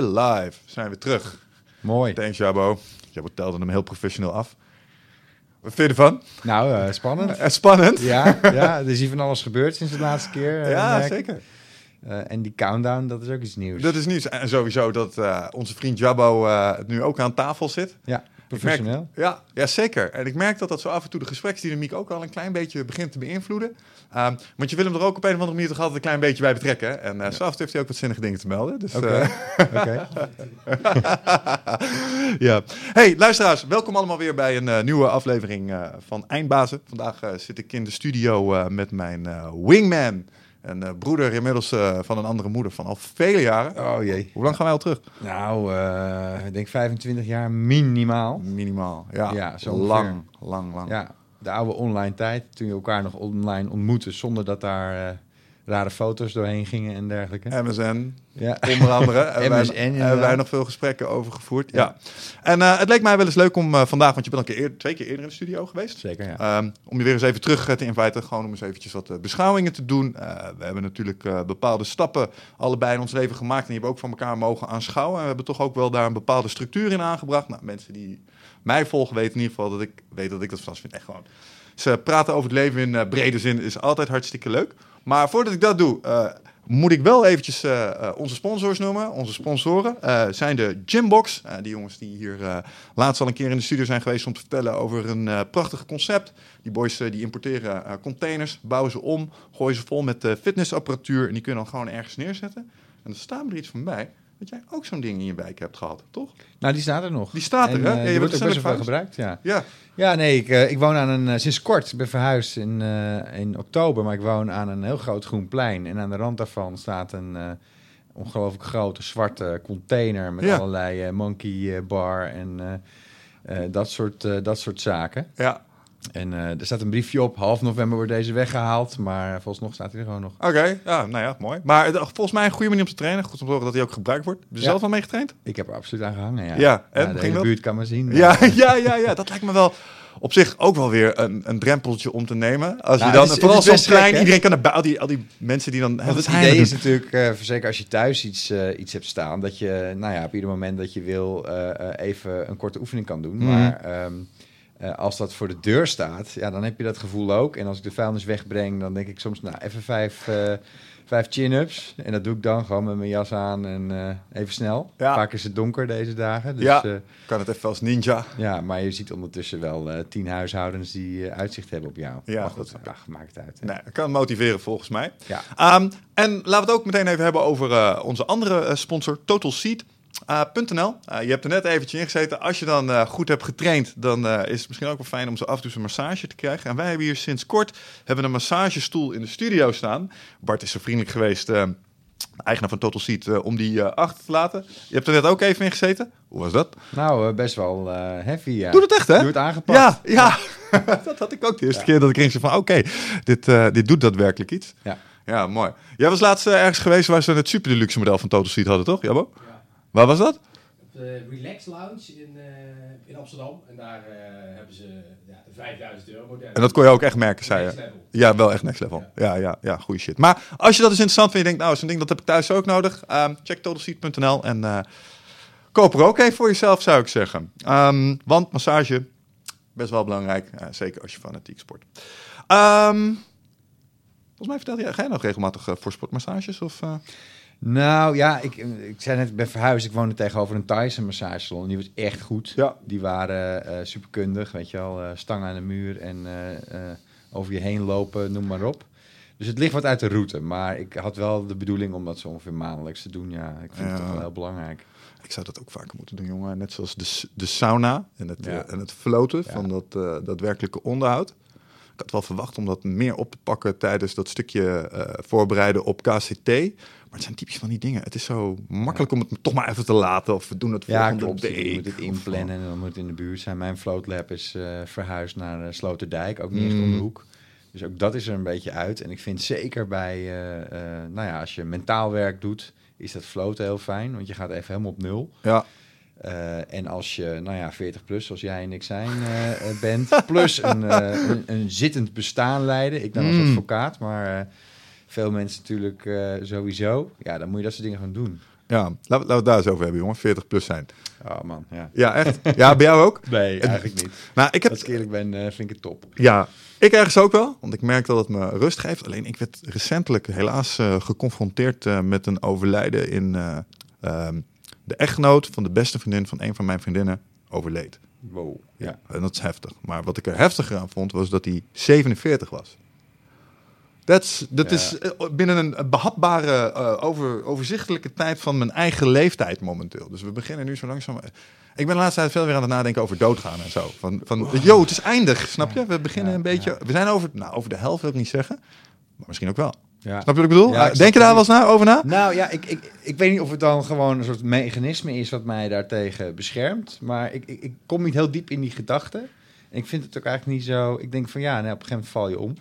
Live zijn we terug. Mooi. Thanks, Jabo. Jabo telde hem heel professioneel af. Wat vind je ervan? Nou, eh, spannend. Eh, spannend. Ja, ja, er is hier van alles gebeurd sinds de laatste keer. eh, Ja, zeker. En die countdown, dat is ook iets nieuws. Dat is nieuws. En sowieso dat onze vriend Jabo nu ook aan tafel zit. Ja, Merk- professioneel. ja, ja, zeker. En ik merk dat dat zo af en toe de gespreksdynamiek ook al een klein beetje begint te beïnvloeden. Ehm, want je wil hem er ook op een of andere manier toch altijd een klein beetje bij betrekken. En en toe heeft hij ook wat zinnige dingen te melden. Dus, Oké, eh, ja. Hey, luisteraars, welkom allemaal weer bij een eh, nieuwe aflevering van Eindbazen. Vandaag zit ik in de studio met mijn wingman. Een eh, broeder inmiddels eh, van een andere moeder van al vele jaren. Oh jee. Hoe lang gaan wij al terug? Nou, eh, ik denk 25 jaar minimaal. Minimaal. Ja, Ja, zo lang, lang, lang. Ja, de oude online tijd, toen je elkaar nog online ontmoette zonder dat daar rare foto's doorheen gingen en dergelijke. MSN, Ja. onder andere. wij- MSN hebben wij inderdaad. nog veel gesprekken over gevoerd. Ja. Ja. En eh, het leek mij wel eens leuk om eh, vandaag, want je bent al een keer eer- twee keer eerder in de studio geweest. Zeker, ja. Ehm, om je weer eens even terug eh, te inviten, gewoon om eens eventjes wat beschouwingen te doen. We hebben natuurlijk bepaalde stappen allebei in ons leven gemaakt en die hebben ook van elkaar mogen aanschouwen. En we hebben toch ook wel daar een bepaalde structuur in aangebracht. Nou, mensen die mij volgen weten in ieder geval dat ik weet dat ik dat vast vind. Echt gewoon. Ze praten over het leven in brede zin is altijd hartstikke leuk. Maar voordat ik dat doe, eh, moet ik wel eventjes eh, eh, onze sponsors noemen. Onze sponsoren zijn de Gymbox. Die jongens die hier laatst al een keer in de studio zijn geweest om te vertellen over een prachtig concept. Die boys die importeren containers, bouwen ze om, gooien ze vol met fitnessapparatuur en die kunnen dan gewoon ergens neerzetten. En er staat me er iets van bij dat jij ook zo'n ding in je wijk hebt gehad, toch? Nou, die staat er nog. Die staat er, En, hè? eh, Ja, je die bent wordt ook best wel veel recentelijk gebruikt, ja. Ja, Ja, nee, ik, eh, ik woon aan een, eh, sinds kort, ik ben verhuisd in, eh, in oktober, maar ik woon aan een heel groot groen plein. En aan de rand daarvan staat een eh, ongelooflijk grote zwarte container met Ja. allerlei eh, monkey eh, bar en eh, eh, dat, soort, eh, dat soort zaken. ja. En eh, er staat een briefje op, half november wordt deze weggehaald, maar volgens nog staat hij er gewoon nog. Oké, ja, nou ja, mooi. Maar het- volgens mij een goede manier om te trainen. Goed om te zorgen dat hij ook gebruikt wordt. Heb je Ja. zelf al mee getraind? Ik heb er absoluut aan gehangen, ja. Ja, en? de hele buurt kan maar zien. Ja, ja, ja, ja, dat lijkt me wel op zich ook wel weer een, een drempeltje om te nemen. Als je Nou, dan, het is- vooral zo'n klein, iedereen kan erbij, al die, al die mensen die dan... Want het idee is natuurlijk, eh, zeker als je thuis iets, eh, iets hebt staan, dat je nou ja, op ieder moment dat je wil eh, eh, even een korte oefening kan doen. Mhm. Maar ehm, eh, als dat voor de deur staat, ja, dan heb je dat gevoel ook. En als ik de vuilnis wegbreng, dan denk ik soms, nou, even vijf, eh, vijf chin-ups. En dat doe ik dan gewoon met mijn jas aan en eh, even snel. Ja. Vaak is het donker deze dagen. Dus, Ja. Kan het even als ninja. ja, maar je ziet ondertussen wel tien huishoudens die uitzicht hebben op jou. Ja, goed, dat ach, maakt uit. hè. Nee, dat kan motiveren volgens mij. Ja. Ehm, en laten we het ook meteen even hebben over onze andere sponsor, Eh, je hebt er net eventjes in gezeten. Als je dan eh, goed hebt getraind, dan eh, is het misschien ook wel fijn om zo af en toe een massage te krijgen. En wij hebben hier sinds kort hebben een massagestoel in de studio staan. Bart is zo vriendelijk geweest, eh, eigenaar van Total Seat, eh, om die eh, achter te laten. Je hebt er net ook even in gezeten. Hoe was dat? Nou, eh, best wel eh, heavy, ja. Doe het echt, hè? Je wordt aangepakt. Ja, ja. dat had ik ook de eerste keer dat ik ging van, oké, dit, eh, dit doet daadwerkelijk iets. Ja. Ja, mooi. Jij was laatst ergens geweest waar ze het super deluxe model van Total Seat hadden, toch, Jabbo? Ja. Waar was dat? De Relax Lounge in, eh, in Amsterdam. En daar eh, hebben ze ja, de 5000 euro. En dat kon je ook echt merken, zei Next je. level. Ja, wel echt next level. Ja, ja, ja, goede shit. Maar als je dat dus interessant vindt, je denkt, nou, zo'n ding dat heb ik thuis ook nodig. ehm, check totalseat.nl en eh, koop er ook even voor jezelf, zou ik zeggen. Ehm, want massage, best wel belangrijk. zeker als je fanatiek sport. Ehm, volgens mij vertelde jij, ga jij nog regelmatig voor sportmassages? Of? Nou ja, ik, ik zei net, ik ben verhuisd. Ik woonde tegenover een Thaise massagesalon. Die was echt goed. Ja. Die waren eh superkundig, weet je wel. eh stang aan de muur en eh, over je heen lopen, noem maar op. Dus het ligt wat uit de route. Maar ik had wel de bedoeling om dat zo ongeveer maandelijks te doen. Ja, ik vind het toch wel heel belangrijk. Ik zou dat ook vaker moeten doen, jongen. Net zoals de, de sauna en het, Ja. en het floten van dat daadwerkelijke onderhoud. Ik had wel verwacht om dat meer op te pakken tijdens dat stukje voorbereiden op KCT. Maar het zijn typisch van die dingen. Het is zo makkelijk om het toch maar even te laten. Of we doen het Ja, volgende klopt. week. Je moet het of, inplannen en dan moet het in de buurt zijn. Mijn floatlab is eh, verhuisd naar eh, Sloterdijk, ook niet echt Mm. om de hoek. Dus ook dat is er een beetje uit. En ik vind zeker bij, eh, nou ja, als je mentaal werk doet, is dat floten heel fijn. Want je gaat even helemaal op nul. Ja, en als je, nou ja, 40 plus, zoals jij en ik zijn, bent, plus een, een, een zittend bestaan leiden. Ik dan als Mm. advocaat, maar veel mensen natuurlijk eh, sowieso. Ja, dan moet je dat soort dingen gaan doen. Ja, laten, we- het daar eens over hebben, jongen. 40 plus zijn. Oh man, ja. Ja, echt? Ja, bij jou ook? Nee, eigenlijk niet. Nou, ik heb... Als ik eerlijk ben, eh, vind ik het top. Ja, ik ergens ook wel. Want ik merk dat het me rust geeft. Alleen ik werd recentelijk helaas eh, geconfronteerd met een overlijden in... eh, ehm, de echtgenoot van de beste vriendin van een van mijn vriendinnen overleed. Wow. Ja, en dat is heftig. Maar wat ik er heftiger aan vond, was dat hij 47 was. Dat Ja. is eh, binnen een behapbare, eh, over, overzichtelijke tijd van mijn eigen leeftijd momenteel. Dus we beginnen nu zo langzaam... Ik ben de laatste tijd veel weer aan het nadenken over doodgaan en zo. Van, van yo, het is eindig, snap je? We beginnen een beetje... We zijn over, nou, over de helft, wil ik niet zeggen. Maar misschien ook wel. Ja. Snap je wat ik bedoel? Ja, ik Eh, snap Denk je daar wel eens na, over na? Nou ja, ik, ik, ik weet niet of het dan gewoon een soort mechanisme is wat mij daartegen beschermt. Maar ik, ik, ik kom niet heel diep in die gedachten. En ik vind het ook eigenlijk niet zo. Ik denk van ja, nou, op een gegeven moment val je om.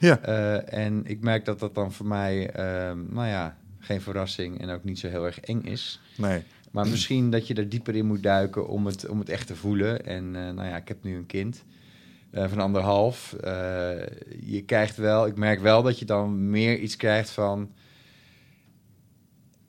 Ja. Eh, en ik merk dat dat dan voor mij, ehm, nou ja, geen verrassing en ook niet zo heel erg eng is. Nee. Maar misschien dat je er dieper in moet duiken om het, om het echt te voelen. En eh, nou ja, ik heb nu een kind eh, van anderhalf. Je krijgt wel, ik merk wel dat je dan meer iets krijgt van...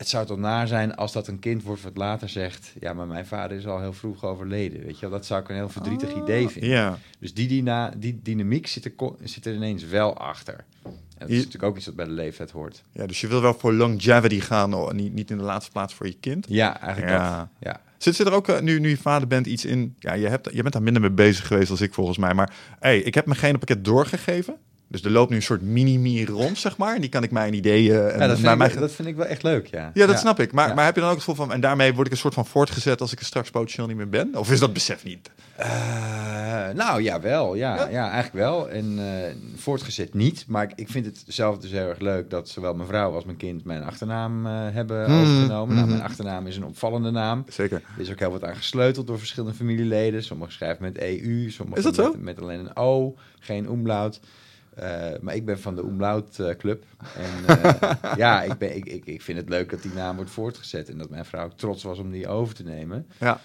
Het zou toch naar zijn als dat een kind wordt wat later zegt... Ja, maar mijn vader is al heel vroeg overleden. Weet je wel, dat zou ik een heel verdrietig idee vinden. Ja. Dus die, dyna, die dynamiek zit er, zit er ineens wel achter. En dat is Je- natuurlijk ook iets wat bij de leeftijd hoort. ja, dus je wil wel voor longevity gaan, oh, niet, niet in de laatste plaats voor je kind. Ja, eigenlijk Ja. dat. Ja. Zit, zit er ook, eh, nu, nu je vader bent, iets in... Ja, je, hebt, je bent daar minder mee bezig geweest als ik volgens mij. Maar hey, ik heb mijn genenpakket doorgegeven. Dus er loopt nu een soort mini-mi rond, zeg maar. En die kan ik mijn ideeën... en Ja, dat, vind ik, mijn- dat vind ik wel echt leuk, ja. ja, dat snap ik. Maar, Ja. maar heb je dan ook het gevoel van... En daarmee word ik een soort van voortgezet als ik er straks potentieel niet meer ben? Of is dat besef niet? Eh, nou, ja, wel. Ja, Ja? ja? eigenlijk wel. En eh, voortgezet niet. Maar ik, ik vind het zelf dus heel erg leuk dat zowel mijn vrouw als mijn kind mijn achternaam eh, hebben Hmm, overgenomen. Nou, mijn achternaam is een opvallende naam. Zeker. Er is ook heel wat aan gesleuteld door verschillende familieleden. Sommigen schrijven met EU, sommigen zo? Met, met alleen een O, geen umlaut. Eh, maar ik ben van de umlaut eh, club. En eh, ja, ik, ben, ik, ik, ik vind het leuk dat die naam wordt voortgezet. En dat mijn vrouw ook trots was om die over te nemen. Ja.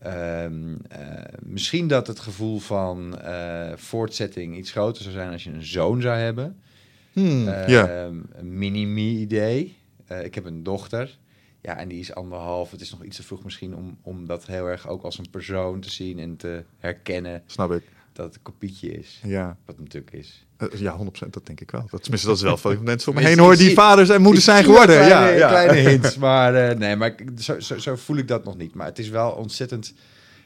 Ehm, eh, misschien dat het gevoel van voortzetting iets groter zou zijn als je een zoon zou hebben. Hmm, Ehm, ja. Een mini-me-idee. Ik heb een dochter. Ja, en die is anderhalf. Het is nog iets te vroeg misschien om, om dat heel erg ook als een persoon te zien en te herkennen Snap ik. dat het een kopietje is. Ja. Wat het natuurlijk is. Eh, ja, 100%. Dat denk ik wel. Dat, tenminste, dat is wel veel mensen om me heen hoor die vaders en moeders zijn geworden. Kleine, ja, ja. kleine hints, maar eh, nee, maar zo, zo, zo voel ik dat nog niet. Maar het is wel ontzettend,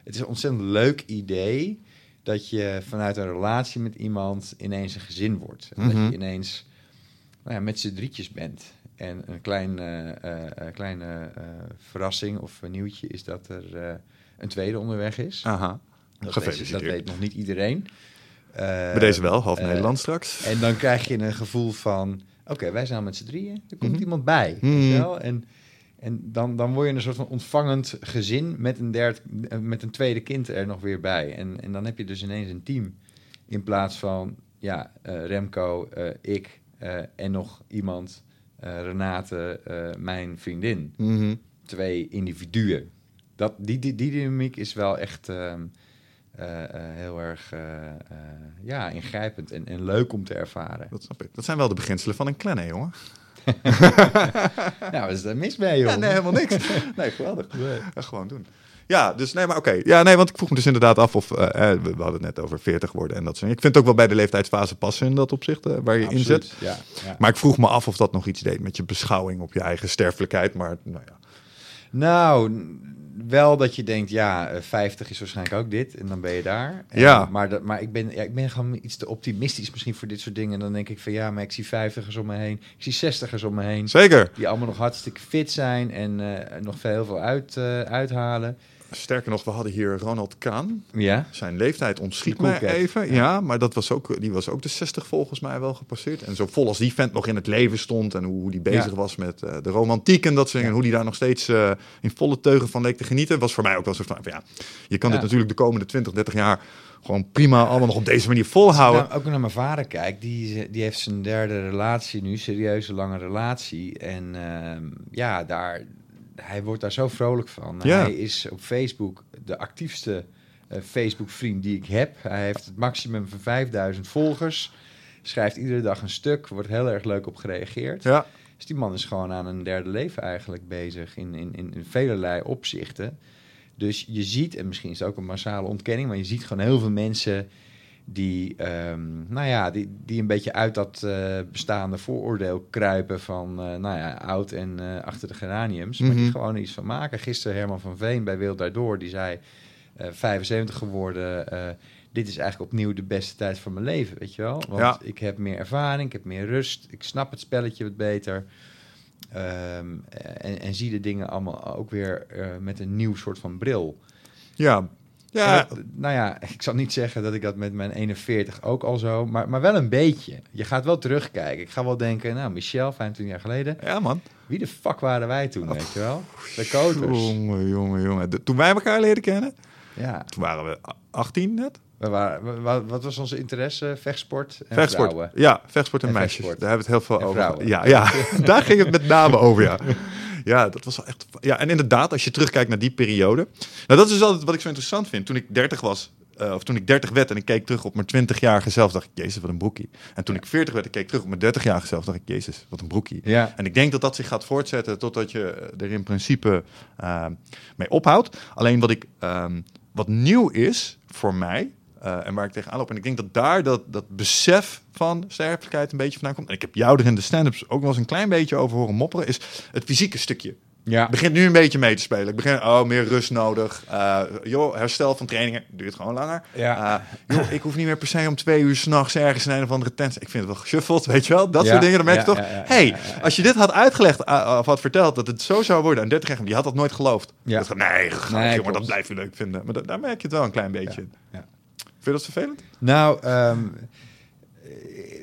het is een ontzettend leuk idee dat je vanuit een relatie met iemand ineens een gezin wordt. En dat Mhm. je ineens nou ja, met z'n drietjes bent. En een klein, eh, kleine eh, verrassing of nieuwtje is dat er een tweede onderweg is. Aha. dat, weet, dat Gefeliciteerd. weet nog niet iedereen. Eh, Bij deze wel, half eh, Nederland straks. en dan krijg je een gevoel van... Oké, wij zijn al met z'n drieën. Er komt Mhm. iemand bij. Mhm. wel? En, en dan, dan word je een soort van ontvangend gezin... met een, derd, eh, met een tweede kind er nog weer bij. En, en dan heb je dus ineens een team. In plaats van ja, Remco, ik en nog iemand... Renate, mijn vriendin. Mhm. Twee individuen. Dat, die, die, die dynamiek is wel echt... ehm, eh, eh, heel erg eh, eh, ja, ingrijpend en, en leuk om te ervaren. Dat snap ik. Dat zijn wel de beginselen van een hè, jongen? Nou, is daar mis mee, joh? Ja, nee, helemaal niks. Nee, geweldig. Ja, gewoon doen. Ja, dus nee, maar oké. Ja, nee, want ik vroeg me dus inderdaad af of... eh, eh, we, we hadden het net over 40 worden en dat soort dingen. Ik vind het ook wel bij de leeftijdsfase passen in dat opzicht, eh, waar je in zit. Ja, ja. Maar ik vroeg me af of dat nog iets deed met je beschouwing op je eigen sterfelijkheid. Maar nou ja, Nou, wel dat je denkt, ja, eh, 50 is waarschijnlijk ook dit en dan ben je daar. En- Ja. Maar, dat, maar ik, ben, ja, ik ben gewoon iets te optimistisch misschien voor dit soort dingen. En dan denk ik van ja, maar ik zie 50ers om me heen, ik zie 60ers om me heen. zeker. Die allemaal nog hartstikke fit zijn en eh, nog veel, heel veel uit, eh, uithalen. Sterker nog, we hadden hier Ronald Kaan. Ja, Zijn leeftijd ontschiet mij even. Ja. maar dat was ook, die was ook de 60 volgens mij wel gepasseerd. En zo vol als die vent nog in het leven stond en hoe, hoe die bezig Ja. was met eh, de romantiek en dat soort. En hoe die daar nog steeds eh, in volle teugen van leek te genieten. Was voor mij ook wel zo van, ja, je kan dit natuurlijk de komende 20, 30 jaar gewoon prima allemaal nog op deze manier volhouden. Nou, ook naar mijn vader kijk, die, die heeft zijn derde relatie nu, serieuze lange relatie. En ehm, ja, daar, hij wordt daar zo vrolijk van. Ja. Hij is op Facebook de actiefste eh, Facebook-vriend die ik heb. Hij heeft het maximum van 5000 volgers. Schrijft iedere dag een stuk, wordt heel erg leuk op gereageerd. Ja, Dus die man is gewoon aan een derde leven eigenlijk bezig in, in, in, in velerlei opzichten. Dus je ziet, en misschien is het ook een massale ontkenning, maar je ziet gewoon heel veel mensen die, ehm, nou ja, die, die een beetje uit dat eh, bestaande vooroordeel kruipen van, eh, nou ja, oud en eh, achter de geraniums. Maar die Mhm. gewoon iets van maken. Gisteren Herman van Veen bij Wild Daardoor, die zei, eh 75 geworden, dit is eigenlijk opnieuw de beste tijd van mijn leven, weet je wel? Want Ja. ik heb meer ervaring, ik heb meer rust, ik snap het spelletje wat beter. Ehm, en, en zie de dingen allemaal ook weer met een nieuw soort van bril. Ja, ja, dat- nou ja, ik zal niet zeggen dat ik dat met mijn 41 ook al zo, maar, maar wel een beetje. Je gaat wel terugkijken. Ik ga wel denken, nou, Michel, 25 jaar geleden, ja man. wie de fuck waren wij toen, weet je wel? De koters. Jongen, jongen, jongen. De- toen wij elkaar leren kennen, Ja, toen waren we 18 net. we waren, we- wat was onze interesse? Vechtsport en Vechtsport. vrouwen. Ja, vechtsport en, En meisjes. vechtsport. Daar hebben we het heel veel En over. vrouwen. Ja, ja. daar ging het met name over, ja. Ja, dat was wel echt... Ja, en inderdaad, als je terugkijkt naar die periode... Nou, dat is dus altijd wat ik zo interessant vind. Toen ik 30 was, eh, of toen ik 30 werd en ik keek terug op mijn 20-jarige zelf, dacht ik, jezus, wat een broekie. En toen ik 40 werd en keek terug op mijn 30-jarige zelf, dacht ik, jezus, wat een broekie. Ja, En ik denk dat dat zich gaat voortzetten totdat je er in principe eh, mee ophoudt. Alleen wat, ik, ehm, wat nieuw is voor mij, eh, en waar ik tegenaan loop, en ik denk dat daar dat, dat besef van sterfelijkheid een beetje vandaan komt. En ik heb jou er in de stand-ups ook wel eens een klein beetje over horen mopperen, is het fysieke stukje. ja. Begint nu een beetje mee te spelen. Ik begin, oh, meer rust nodig. Eh, joh, herstel van trainingen duurt gewoon langer. Ja. Eh, joh, ik hoef niet meer per se om twee uur s'nachts ergens in een of andere tent. Ik vind het wel geshuffeld, weet je wel. Dat Ja, soort dingen, dan merk je ja, toch... ja, hey, als je dit had uitgelegd uh, of had verteld dat het zo zou worden aan 30 jaar, die had dat nooit geloofd. Ja. Dat, nee, Nee, jongen, dat blijf je leuk vinden. Maar da- daar merk je het wel een klein beetje. in. ja. Vind je dat vervelend? Nou, ehm,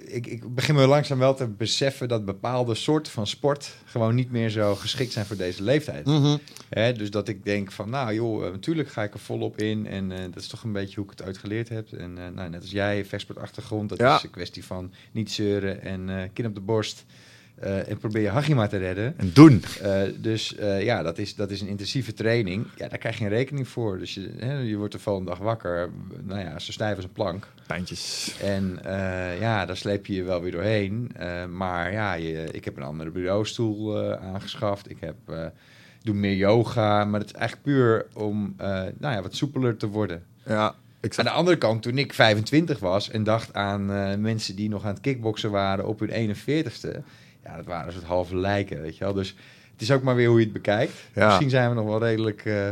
ik, ik begin me langzaam wel te beseffen dat bepaalde soorten van sport gewoon niet meer zo geschikt zijn voor deze leeftijd. Hè, dus dat ik denk van, nou joh, eh, natuurlijk ga ik er volop in. En eh, dat is toch een beetje hoe ik het uit geleerd heb. En eh, nou, net als jij, vechtsportachtergrond, dat Ja. is een kwestie van niet zeuren en eh kin op de borst. Eh, en probeer je Hagima te redden. En doen. Eh, dus eh, ja, dat is, dat is een intensieve training. Ja, daar krijg je geen rekening voor. Dus je, hè, je wordt de volgende dag wakker, nou ja, zo stijf als een plank. Pijntjes. En eh, ja, daar sleep je je wel weer doorheen. Eh, maar ja, je, ik heb een andere bureaustoel eh, aangeschaft. Ik heb, eh, doe meer yoga. Maar het is eigenlijk puur om eh, nou ja, wat soepeler te worden. Ja, ik Aan de andere kant, toen ik 25 was en dacht aan eh, mensen die nog aan het kickboksen waren op hun 41ste. Ja, dat waren een soort halve lijken, weet je wel. Dus het is ook maar weer hoe je het bekijkt. Ja. Misschien zijn we nog wel redelijk eh,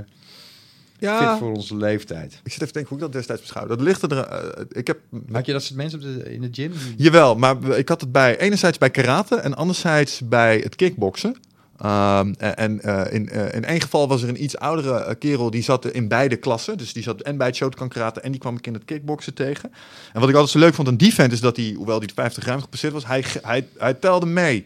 Ja, fit voor onze leeftijd. ik zit even te denken hoe ik dat destijds beschouw. Dat ligt er... eh, ik heb Had je dat soort mensen op de, in de gym? Jawel, maar ik had het bij enerzijds bij karate en anderzijds bij het kickboksen. Ehm, en eh, in, eh, in één geval was er een iets oudere eh, kerel die zat in beide klassen. Dus die zat en bij het Shotokan karate en die kwam ik in het kickboksen tegen. En wat ik altijd zo leuk vond aan die vent is dat hij, hoewel hij de 50 ruim gepasseerd was, hij, hij, hij telde mee.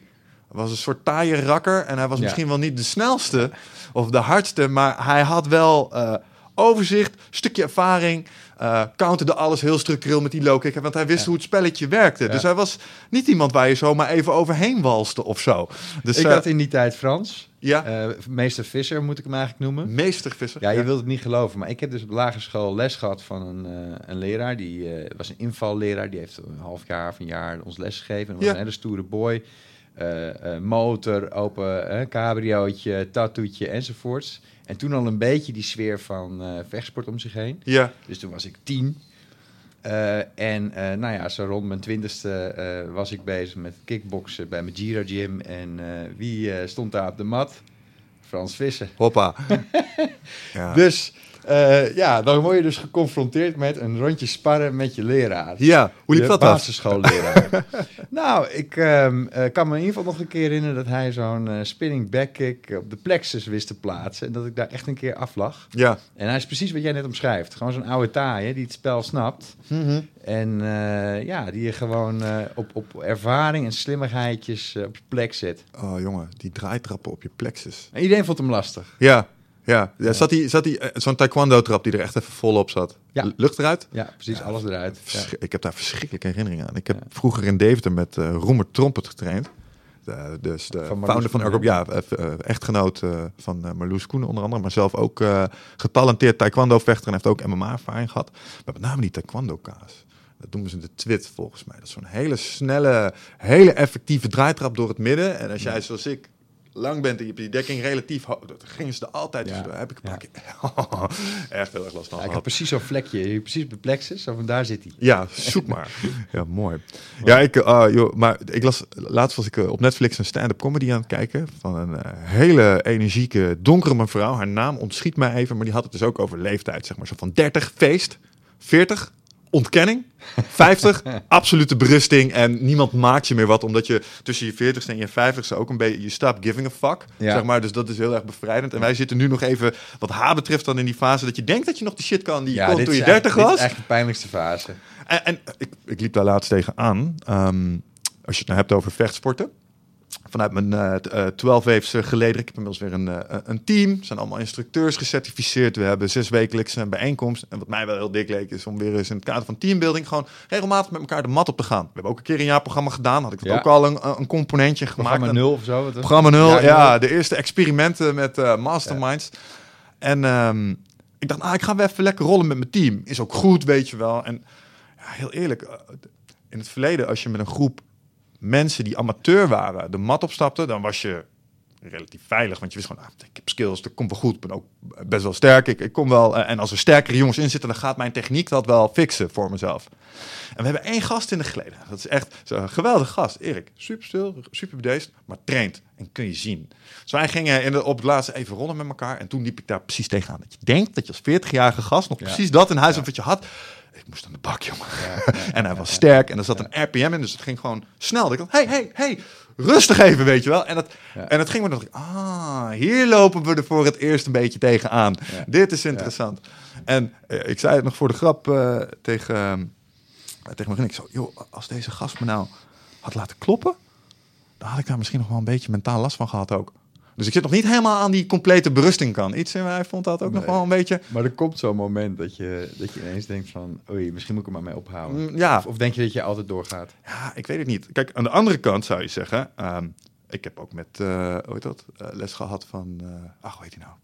Hij was een soort taaie rakker en hij was Ja. misschien wel niet de snelste of de hardste, maar hij had wel eh, overzicht, stukje ervaring. Eh counterde alles heel structureel met die low kick, want hij wist Ja. hoe het spelletje werkte. Ja. Dus hij was niet iemand waar je zomaar even overheen walste of zo. Dus ik eh, had in die tijd Frans. ja, Eh, meester Visser moet ik hem eigenlijk noemen. meestervisser. Ja, je wilt het niet geloven, maar ik heb dus op de lagere school les gehad van een, een leraar. Die was een invalleraar, die heeft een half jaar of een jaar ons les gegeven. En was Ja. een hele stoere boy. Eh, eh, motor, open eh, cabriootje, tattoetje enzovoorts. En toen al een beetje die sfeer van vechtsport om zich heen. Ja, Dus toen was ik tien. En nou ja, zo rond mijn twintigste was ik bezig met kickboksen bij mijn Giro Gym. En wie stond daar op de mat? Frans Vissen. hoppa. ja. Dus eh, ja, dan word je dus geconfronteerd met een rondje sparren met je leraar. ja, hoe liep Je dat af? basisschoolleraar. nou, ik ehm, eh, kan me in ieder geval nog een keer herinneren dat hij zo'n eh, spinning backkick op de plexus wist te plaatsen. En dat ik daar echt een keer aflag. Ja. En hij is precies wat jij net omschrijft. Gewoon zo'n oude taaie die het spel snapt. Mhm. En ja, die je gewoon op, op ervaring en slimmigheidjes op je plek zet. Oh jongen, die draaitrappen op je plexus. En iedereen vond hem lastig. Ja, ja. ja zat hij, zat eh, zo'n taekwondo-trap die er echt even volop zat? Ja. Lucht eruit? Ja, precies, alles eruit. Ik heb daar verschrikkelijke herinneringen aan. Ik heb vroeger in Deventer met eh Roemer Trompet getraind. De, dus de Van founder van Ergop, ja, eh, echtgenoot van Marloes Koenen onder andere, maar zelf ook getalenteerd taekwondo-vechter en heeft ook MMA-ervaring gehad. Maar met name die taekwondo-kaas. Dat noemen ze de twit volgens mij. Dat is zo'n hele snelle, hele effectieve draaitrap door het midden. En als jij zoals ik lang bent en je hebt die dekking relatief hoog, dan gingen ze er altijd Ja. Heb ik een Ja. echt heel erg last van Ja, ik heb gehad. precies zo'n vlekje, precies bij plexus, van daar zit hij. Ja, zoek maar. Ja, mooi. Ja, ik, eh, joh, maar ik las, laatst was ik eh, op Netflix een stand-up comedy aan het kijken van een eh, hele energieke, donkere mevrouw. Haar naam ontschiet mij even, maar die had het dus ook over leeftijd, zeg maar. Zo van 30, feest, 40, ontkenning, 50, absolute berusting en niemand maakt je meer wat, omdat je tussen je 40ste en je 50ste ook een beetje, je stop giving a fuck, Ja. zeg maar. Dus dat is heel erg bevrijdend. En wij zitten nu nog even, wat haar betreft, dan in die fase dat je denkt dat je nog de shit kan die je kon dit toen je eigenlijk- 30 dit was. is eigenlijk de pijnlijkste fase. En, en ik, ik liep daar laatst tegenaan. Ehm als je het nou hebt over vechtsporten. Vanuit mijn t- eh, 12 weeks eh, geleden. Ik heb inmiddels weer een, eh, een team. We zijn allemaal instructeurs gecertificeerd. We hebben zes wekelijks een bijeenkomst. En wat mij wel heel dik leek is om weer eens in het kader van teambuilding... gewoon regelmatig met elkaar de mat op te gaan. We hebben ook een keer een jaarprogramma gedaan. Had ik dat Ja. ook al een, een componentje gemaakt. Programma 0 of zo. Programma 0, ja, Ja, de eerste experimenten met masterminds. En ehm, ik dacht, ah, ik ga weer even lekker rollen met mijn team. Is ook goed, weet je wel. En ja, heel eerlijk, in het verleden, als je met een groep mensen die amateur waren de mat opstapte, dan was je relatief veilig. Want je wist gewoon, ah, ik heb skills, dat komt wel goed. Ik ben ook best wel sterk. Ik, ik kom wel. eh, en als er sterkere jongens in zitten, dan gaat mijn techniek dat wel fixen voor mezelf. En we hebben één gast in de geleden. Dat is echt zo'n geweldige gast. Erik, super stil, super bedeesd, maar traint. En kun je zien. Dus wij gingen in de, op het laatste even rollen met elkaar. En toen liep ik daar precies tegenaan. Dat je denkt dat je als 40-jarige gast nog Ja. precies dat in huis hebt wat je had. Ik moest aan de bak, jongen. en hij was sterk. En er zat een RPM in, dus het ging gewoon snel. Ik dacht, hey, hey, hey, rustig even, weet je wel. En, dat, en het ging me dat ik, ah, hier lopen we er voor het eerst een beetje tegenaan. Dit is interessant. En eh, ik zei het nog voor de grap eh, tegen, eh, tegen mijn. Ik zo, joh, als deze gast me nou had laten kloppen, dan had ik daar misschien nog wel een beetje mentaal last van gehad ook. Dus ik zit nog niet helemaal aan die complete berusting kan. Iets in mij vond dat ook nog wel een beetje... Maar er komt zo'n moment dat je, dat je ineens denkt van... Oei, misschien moet ik er maar mee ophouden. Mm, Ja, Of, of denk je dat je altijd doorgaat? Ja, ik weet het niet. Kijk, aan de andere kant zou je zeggen... ehm, ik heb ook met, eh hoe heet dat, eh, les gehad van... eh ach, hoe heet hij nou?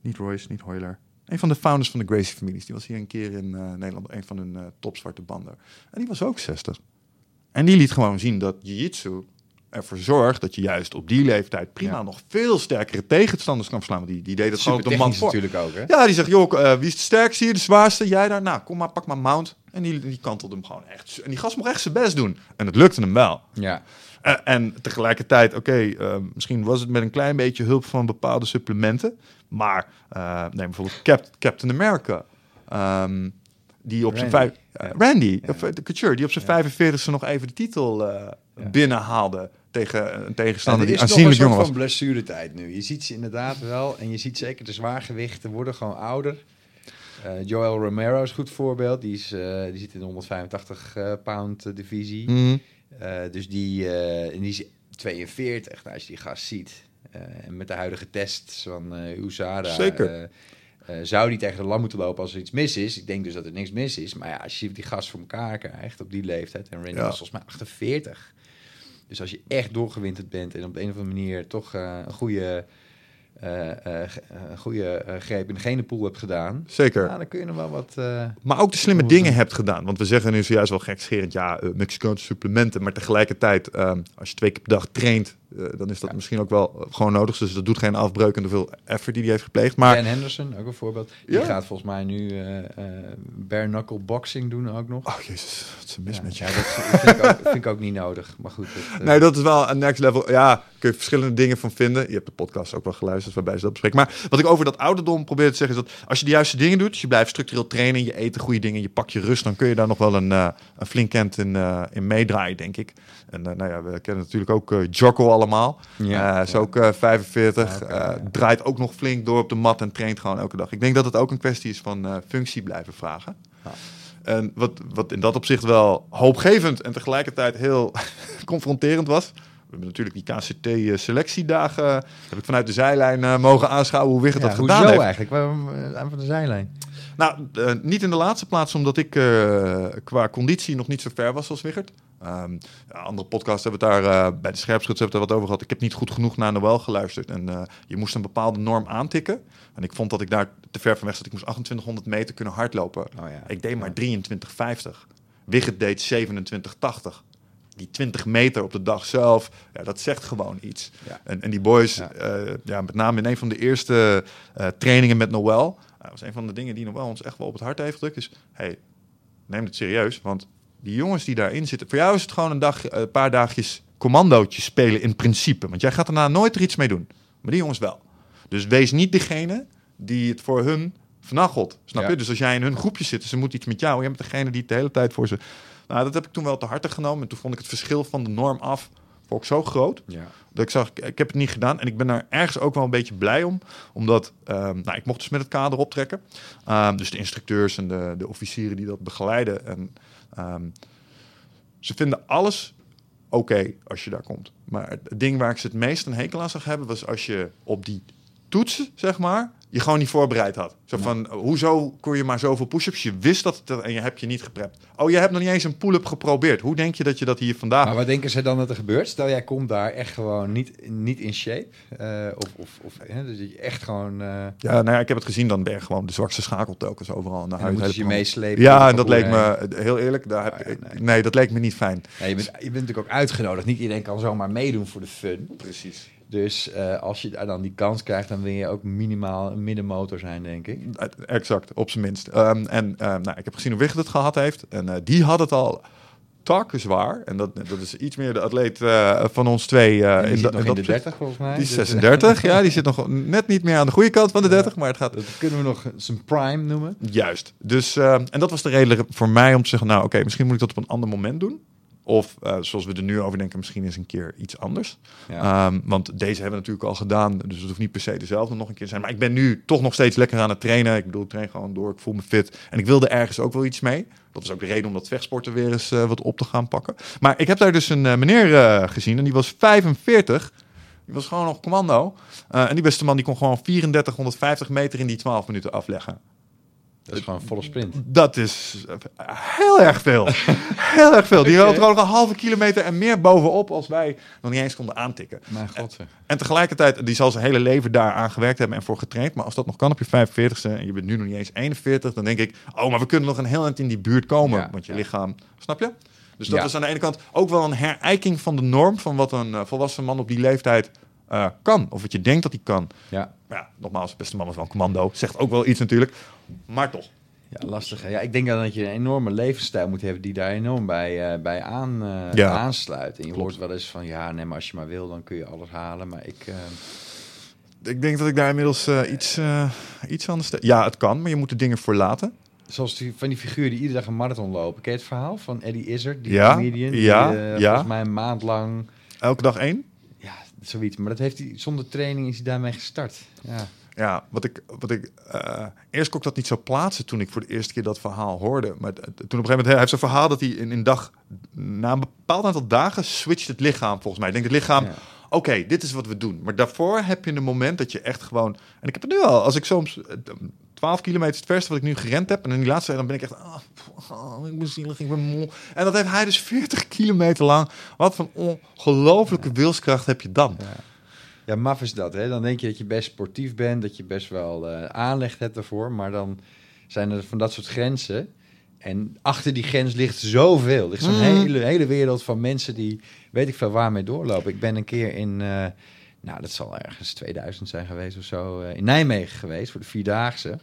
Niet Royce, niet Hoyler. Een van de founders van de Gracie Families. Die was hier een keer in eh, Nederland, een van hun eh topzwarte banden. En die was ook 60. En die liet gewoon zien dat jiu-jitsu ervoor zorgt dat je juist op die leeftijd prima Ja. nog veel sterkere tegenstanders kan verslaan. Die, die deed het gewoon op de man voor. natuurlijk ook, hè? Ja, die zegt, joh, eh, wie is de sterkste hier, de zwaarste? Jij daar? Nou, kom maar, pak maar mount. En die, die kantelde hem gewoon echt. En die gast mocht echt zijn best doen. En het lukte hem wel. Ja. Eh, en tegelijkertijd, oké, eh, misschien was het met een klein beetje hulp van bepaalde supplementen. Maar neem bijvoorbeeld Cap- Captain America. ehm, die op zijn Randy. vijf... Randy, Ja. of, de Couture, die op zijn Ja. 45ste nog even de titel binnenhaalde tegen een Nou, tegenstander er die is nog een aanzienlijk soort jonger was. van blessuretijd nu. Je ziet ze inderdaad wel. En je ziet zeker de zwaargewichten worden gewoon ouder. Eh, Joel Romero is een goed voorbeeld. Die, is, eh, die zit in de 185 eh, pound divisie. Mhm. Dus die, en die is 42. Nou, als je die gast ziet. en met de huidige tests van USADA. Zeker. zou die tegen de lam moeten lopen als er iets mis is? Ik denk dus dat er niks mis is. Maar ja, als je die gast voor elkaar krijgt op die leeftijd. En Randy Ja. volgens mij 48. Dus als je echt doorgewinterd bent en op de een of andere manier toch eh, een goede, eh, eh, goede greep in de genenpool hebt gedaan, Zeker. nou, dan kun je nog wel wat. Maar ook de slimme dingen hebt gedaan. Want we zeggen nu zojuist wel gekscherend, ja, Mexicaanse supplementen. Maar tegelijkertijd, ehm, als je twee keer per dag traint, eh, dan is dat Ja. misschien ook wel eh, gewoon nodig. Dus dat doet geen afbreuk aan de veel effort die hij heeft gepleegd. Maar Dan Henderson, ook een voorbeeld. Die Ja. gaat volgens mij nu eh, bare knuckle boxing doen ook nog. Oh jezus, wat is er mis Ja, met je? dat vind ik, ook, vind ik ook niet nodig. Maar goed. Nee, dat is wel een next level. Ja, kun je verschillende dingen van vinden. Je hebt de podcast ook wel geluisterd waarbij ze dat bespreken. Maar wat ik over dat ouderdom probeer te zeggen is dat als je de juiste dingen doet, dus je blijft structureel trainen, je eet de goede dingen, je pak je rust, dan kun je daar nog wel een, een flink end in, in meedraaien, denk ik. En eh, nou ja, we kennen natuurlijk ook eh Jocko allemaal. Ja, Eh, is ook eh, 45, Ja, oké, eh, ja. draait ook nog flink door op de mat en traint gewoon elke dag. Ik denk dat het ook een kwestie is van functie blijven vragen. En wat, wat in dat opzicht wel hoopgevend en tegelijkertijd heel confronterend was. We hebben natuurlijk die KCT-selectiedagen. heb ik vanuit de zijlijn mogen aanschouwen hoe Wigert ja, dat gedaan heeft. eigenlijk? Waarom aan van de zijlijn? Nou, eh, niet in de laatste plaats, omdat ik eh, qua conditie nog niet zo ver was als Wigert. Ehm, ja, andere podcasts hebben het daar eh, bij de scherpschuts hebben het er wat over gehad. Ik heb niet goed genoeg naar Noël geluisterd. En je moest een bepaalde norm aantikken. En ik vond dat ik daar te ver van weg zat. Ik moest 2800 meter kunnen hardlopen. Oh ja. Ik deed maar 23,50. Wigget deed 27,80. Die 20 meter op de dag zelf, ja, dat zegt gewoon iets. En, en die boys, Ja. met name in een van de eerste trainingen met Noël, dat was een van de dingen die Noël ons echt wel op het hart heeft gedrukt, is, hey, neem het serieus, want die jongens die daarin zitten, voor jou is het gewoon een dag, een paar dagjes commandootjes spelen in principe, want jij gaat daarna nooit er iets mee doen, maar die jongens wel. Dus wees niet degene die het voor hun vernachelt, snap Ja. je? Dus als jij in hun groepje zit, en ze moeten iets met jou, jij bent degene die het de hele tijd voor ze. Nou, dat heb ik toen wel te harte genomen. En toen vond ik het verschil van de norm af vond ik zo groot. Ja. Dat ik zag, ik, heb het niet gedaan. En ik ben daar ergens ook wel een beetje blij om. Omdat, ehm, nou, ik mocht dus met het kader optrekken. Ehm, dus de instructeurs en de, de officieren die dat begeleiden. En ehm, ze vinden alles oké als je daar komt. Maar het ding waar ik ze het meest een hekel aan zag hebben... was als je op die toetsen, zeg maar... je gewoon niet voorbereid had. Zo van, hoezo kon je maar zoveel push-ups? Je wist dat het, en je hebt je niet geprept. Oh, je hebt nog niet eens een pull-up geprobeerd. Hoe denk je dat je dat hier vandaag... Maar wat denken ze dan dat er gebeurt? Stel, jij komt daar echt gewoon niet, niet in shape. eh, of of, of hè, dus je echt gewoon... eh Ja, nou ja, ik heb het gezien, dan ben je gewoon de zwakste schakel telkens overal naar huis. moeten ze je meeslepen. Ja, en dat leek me, heel eerlijk, daar heb Ah, ja, ik, nee. nee. dat leek me niet fijn. Ja, je, bent, je bent natuurlijk ook uitgenodigd. Niet iedereen kan zomaar meedoen voor de fun. Precies. Dus eh, als je daar dan die kans krijgt, dan wil je ook minimaal een middenmotor zijn, denk ik. Exact, op zijn minst. Ehm, en ehm, nou, ik heb gezien hoe Wigget het gehad heeft. En eh, die had het al takken zwaar. En dat, dat is iets meer de atleet eh, van ons twee. eh, die zit dat- nog in de opzicht. 30 volgens mij. Die is Dus, eh, 36, ja. Die zit nog net niet meer aan de goede kant van de 30, maar het gaat dat kunnen we nog zijn prime noemen. Juist. Dus, eh, en dat was de reden voor mij om te zeggen, nou oké, misschien moet ik dat op een ander moment doen. Of eh, zoals we er nu over denken, misschien eens een keer iets anders. Ja. Ehm, want deze hebben we natuurlijk al gedaan, dus het hoeft niet per se dezelfde nog een keer te zijn. Maar ik ben nu toch nog steeds lekker aan het trainen. Ik bedoel, ik train gewoon door, ik voel me fit. En ik wilde ergens ook wel iets mee. Dat is ook de reden om dat vechtsporten weer eens eh, wat op te gaan pakken. Maar ik heb daar dus een eh, meneer gezien en die was 45. Die was gewoon nog commando. En die beste man die kon gewoon 3450 meter in die 12 minuten afleggen. Dat is gewoon volle sprint. Dat is eh, heel erg veel. heel erg veel. Die loopt er ook een halve kilometer en meer bovenop als wij nog niet eens konden aantikken. Mijn god zeg. En tegelijkertijd, die zal zijn hele leven daar aan gewerkt hebben en voor getraind. Maar als dat nog kan op je 45ste en je bent nu nog niet eens 41, dan denk ik, oh, maar we kunnen nog een heel eind in die buurt komen. Ja, want je ja. lichaam, snap je? Dus dat Ja. is aan de ene kant ook wel een herijking van de norm van wat een eh, volwassen man op die leeftijd eh, kan. Of wat je denkt dat hij kan. Ja. Ja, nogmaals, beste man is wel een commando. Zegt ook wel iets natuurlijk. Maar toch. Ja, lastig. hè? Ja, ik denk dan dat je een enorme levensstijl moet hebben die daar enorm bij, eh, bij aan, eh, Ja. aansluit. En je Klopt. hoort wel eens van, ja, nee, maar als je maar wil, dan kun je alles halen. Maar ik, eh, Ik denk dat ik daar inmiddels eh, iets, eh, iets anders... Ja, het kan, maar je moet de dingen voor laten. zoals die, van die figuren die iedere dag een marathon lopen. Ken je het verhaal van Eddie Izzard, die Ja, comedian? Die, ja, ja. Volgens mij een maand lang, Elke dag één. ja, zoiets. Maar dat heeft hij, zonder training is hij daarmee gestart. Ja. Ja, wat ik, wat ik eh, eerst kon ik dat niet zo plaatsen toen ik voor de eerste keer dat verhaal hoorde. Maar toen op een gegeven moment, hij heeft zo'n verhaal dat hij in een dag, na een bepaald aantal dagen, switcht het lichaam volgens mij. Ik denk het lichaam, Ja. oké, dit is wat we doen. Maar daarvoor heb je een moment dat je echt gewoon, en ik heb het nu al, als ik soms eh, 12 kilometer is het verste wat ik nu gerend heb, en in die laatste, dan ben ik echt, ah, ah, ik ben zielig, ik ben moe. En dat heeft hij dus 40 kilometer lang. Wat voor ongelofelijke wilskracht heb je dan? Ja. Ja, maf is dat. Hè? Dan denk je dat je best sportief bent, dat je best wel eh, aanleg hebt daarvoor. Maar dan zijn er van dat soort grenzen. En achter die grens ligt zoveel. Er ligt zo'n hele, hele wereld van mensen die weet ik veel waarmee doorlopen. Ik ben een keer in, eh, nou dat zal ergens 2000 zijn geweest of zo, eh, in Nijmegen geweest voor de Vierdaagse.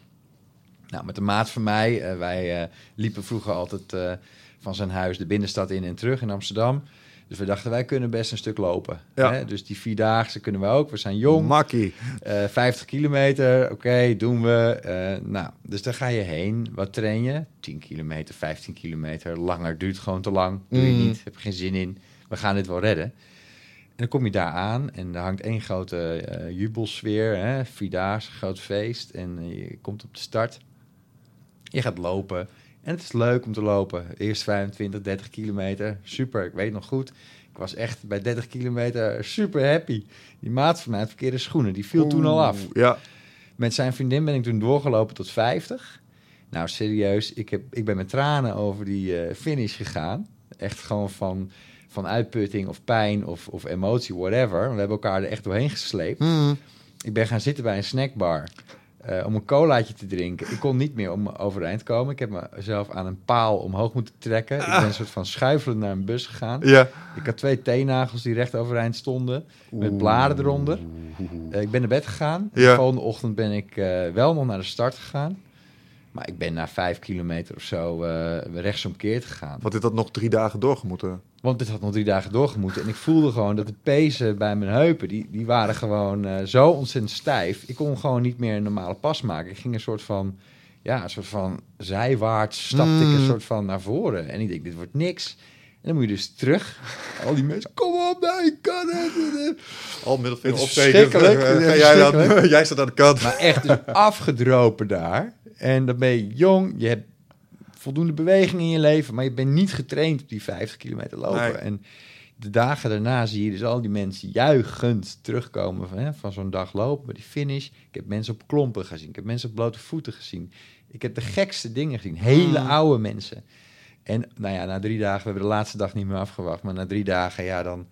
Nou, met een maat van mij, wij liepen vroeger altijd van zijn huis de binnenstad in en terug in Amsterdam. Dus we dachten, wij kunnen best een stuk lopen. Ja. Hè? Dus die Vierdaagse kunnen we ook. We zijn jong. Makkie. Eh, 50 kilometer, oké, doen we. Eh, nou, dus daar ga je heen. Wat train je? 10 kilometer, 15 kilometer. Langer duurt gewoon te lang. Doe je Mm. niet, heb geen zin in. We gaan dit wel redden. En dan kom je daar aan en daar hangt één grote eh, jubelsfeer. Hè? Vierdaagse, groot feest. En je komt op de start. Je gaat lopen. En het is leuk om te lopen. Eerst 25, 30 kilometer. Super, ik weet nog goed. Ik was echt bij 30 kilometer super happy. Die maat van mij had verkeerde schoenen. Die viel toen al af. Ja. Met zijn vriendin ben ik toen doorgelopen tot 50. Nou, serieus, ik, heb, ik ben met tranen over die eh, finish gegaan. Echt gewoon van, van uitputting of pijn of, of emotie, whatever. We hebben elkaar er echt doorheen gesleept. Mm. Ik ben gaan zitten bij een snackbar. Eh, om een colaatje te drinken. Ik kon niet meer om overeind komen. Ik heb mezelf aan een paal omhoog moeten trekken. Ik ben een soort van schuifelend naar een bus gegaan. Ja. Ik had twee teennagels die recht overeind stonden, met blaren eronder. Eh, ik ben naar bed gegaan. Ja. De volgende ochtend ben ik eh, wel nog naar de start gegaan. Maar ik ben na vijf kilometer of zo eh rechtsomkeerd gegaan. Want dit had nog drie dagen doorgemoeten. Want dit had nog drie dagen doorgemoeten. En ik voelde gewoon dat de pezen bij mijn heupen, die, die waren gewoon eh, zo ontzettend stijf. Ik kon gewoon niet meer een normale pas maken. Ik ging een soort van, ja, een soort van zijwaarts stapte ik een soort van naar voren. En ik denk, dit wordt niks. En dan moet je dus terug. Al die mensen, kom op, nee, ik kan het. Al middelvinger opsteken. Eh, jij, dan, verschrikkelijk. jij staat aan de kant. Maar echt dus afgedropen daar. En dan ben je jong, je hebt voldoende beweging in je leven, maar je bent niet getraind op die 50 kilometer lopen. Nee. En de dagen daarna zie je dus al die mensen juichend terugkomen van, hè, van zo'n dag lopen, bij die finish. Ik heb mensen op klompen gezien, ik heb mensen op blote voeten gezien. Ik heb de gekste dingen gezien, hele Mm. oude mensen. En nou ja, na drie dagen, we hebben de laatste dag niet meer afgewacht, maar na drie dagen, ja, dan...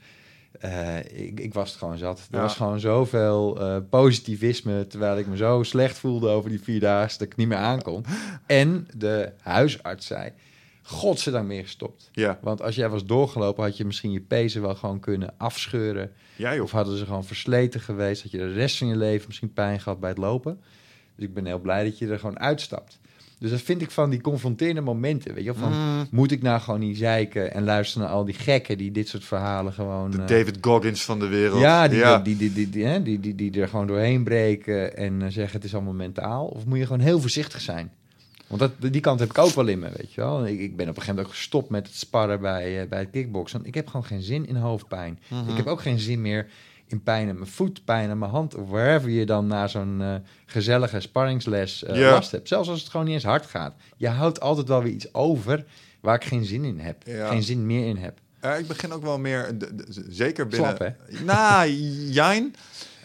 eh, ik, ik was het gewoon zat. Er Ja. was gewoon zoveel eh, positivisme, terwijl ik me zo slecht voelde over die vier dagen dat ik niet meer aankon. En de huisarts zei, godzijdank meer gestopt. Ja, Want als jij was doorgelopen, had je misschien je pezen wel gewoon kunnen afscheuren. Of hadden ze gewoon versleten geweest, had je de rest van je leven misschien pijn gehad bij het lopen. Dus ik ben heel blij dat je er gewoon uitstapt. Dus dat vind ik van die confronterende momenten. Weet je, van Mm, moet ik nou gewoon niet zeiken en luisteren naar al die gekken die dit soort verhalen gewoon. de eh, David Goggins van de wereld. ja, die, ja. Die, die, die, die, hè, die, die, die er gewoon doorheen breken en eh, zeggen het is allemaal mentaal. Of moet je gewoon heel voorzichtig zijn? Want dat, die kant heb ik ook wel in me, weet je wel. Ik, ik ben op een gegeven moment ook gestopt met het sparren bij, eh, bij het kickboksen. Want ik heb gewoon geen zin in hoofdpijn. Mhm. Ik heb ook geen zin meer in pijn aan mijn voet, pijn aan mijn hand. Of wherever je dan na zo'n eh, gezellige sparringsles eh, Ja. last hebt. Zelfs als het gewoon niet eens hard gaat. Je houdt altijd wel weer iets over waar ik geen zin in heb. Ja. Geen zin meer in heb. Ik begin ook wel meer, zeker binnen... Slap, Nou, jijn.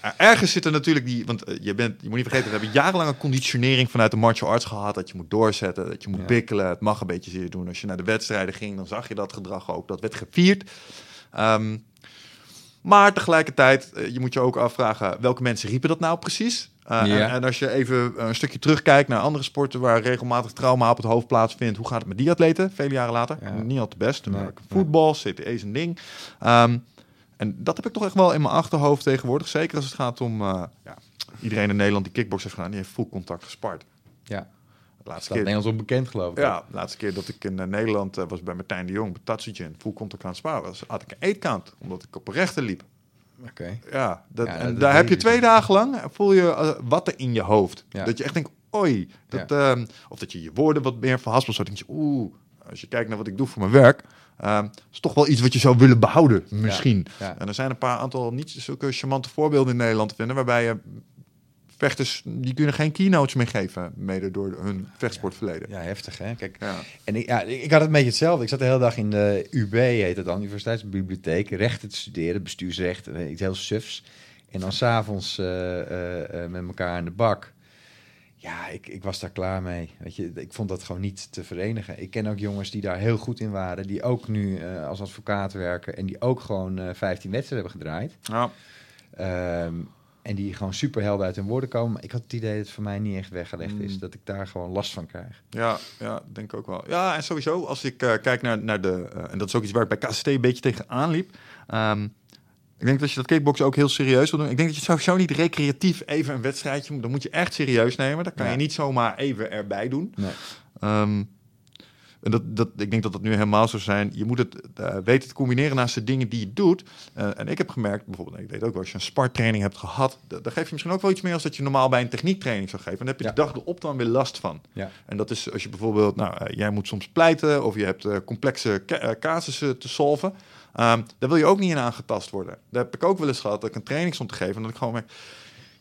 Uh, Ergens zit er natuurlijk die, want uh, je, bent, je moet niet vergeten, we hebben jarenlange conditionering vanuit de martial arts gehad. Dat je moet doorzetten, dat je moet Ja. bikkelen. Het mag een beetje zeer doen. Als je naar de wedstrijden ging, dan zag je dat gedrag ook. Dat werd gevierd. Ehm, maar tegelijkertijd, uh, je moet je ook afvragen, welke mensen riepen dat nou precies? Uh, Ja. en, en als je even een stukje terugkijkt naar andere sporten waar regelmatig trauma op het hoofd plaatsvindt, hoe gaat het met die atleten, vele jaren later? Ja. Niet al te best. Nee, Voetbal, CTE is een ding. Ehm, en dat heb ik toch echt wel in mijn achterhoofd tegenwoordig. Zeker als het gaat om uh, ja, iedereen in Nederland die kickbox heeft gedaan, die heeft full contact gespart. Ja. Laatste keer, Nederlands onbekend, geloof ik. ja, de laatste keer dat ik in uh, Nederland uh, was bij Martijn de Jong, bij Tatsujin, full contact aan het sparen was, had ik een eetkant, omdat ik op een rechter liep. Oké. Ja, dat, Ja, en dat daar heb je ik twee dagen lang, eh, voel je uh, wat er in je hoofd. Ja. Dat je echt denkt, oei. Dat, ehm, of dat je je woorden wat meer verhaspelt. Zo denk je, oeh, als je kijkt naar wat ik doe voor mijn werk, ehm, is toch wel iets wat je zou willen behouden, misschien. Ja. En er zijn een paar aantal niet zulke charmante voorbeelden in Nederland te vinden, waarbij je vechters, die kunnen geen keynotes meer geven, mede door hun vechtsportverleden. Ja, heftig hè. Kijk, Ja. en ik, ja, ik had het een beetje hetzelfde. Ik zat de hele dag in de UB, heet het dan, Universiteitsbibliotheek, rechten te studeren, bestuursrecht, iets heel sufs. En dan s'avonds uh, uh, uh, met elkaar in de bak. Ja, ik, ik was daar klaar mee. Weet je, ik vond dat gewoon niet te verenigen. Ik ken ook jongens die daar heel goed in waren, die ook nu als advocaat werken en die ook gewoon uh, 15 wedstrijden hebben gedraaid. Ja. Um, en die gewoon super helder uit hun woorden komen. Maar ik had het idee dat het voor mij niet echt weggelegd is. Mm. Dat ik daar gewoon last van krijg. Ja, ja denk ik ook wel. Ja, en sowieso, als ik uh, kijk naar, naar de... Uh, en dat is ook iets waar ik bij KCT een beetje tegenaan liep. Um, ik denk dat je dat kickboksen ook heel serieus wil doen. Ik denk dat je sowieso niet recreatief even een wedstrijdje moet. Dan moet je echt serieus nemen. Dat kan Ja. je niet zomaar even erbij doen. Nee. Um, en dat, dat, ik denk dat dat nu helemaal zou zijn. Je moet het uh, weten te combineren naast de dingen die je doet. Uh, en ik heb gemerkt, bijvoorbeeld, ik weet ook wel, als je een spartraining hebt gehad, dan geef je misschien ook wel iets meer als dat je normaal bij een techniektraining zou geven. En dan heb je Ja. de dag erop dan weer last van. Ja. En dat is als je bijvoorbeeld, nou, uh, jij moet soms pleiten of je hebt complexe ca casussen te solven. Um, daar wil je ook niet in aangetast worden. Daar heb ik ook wel eens gehad dat ik een training stond te geven en dat ik gewoon merk,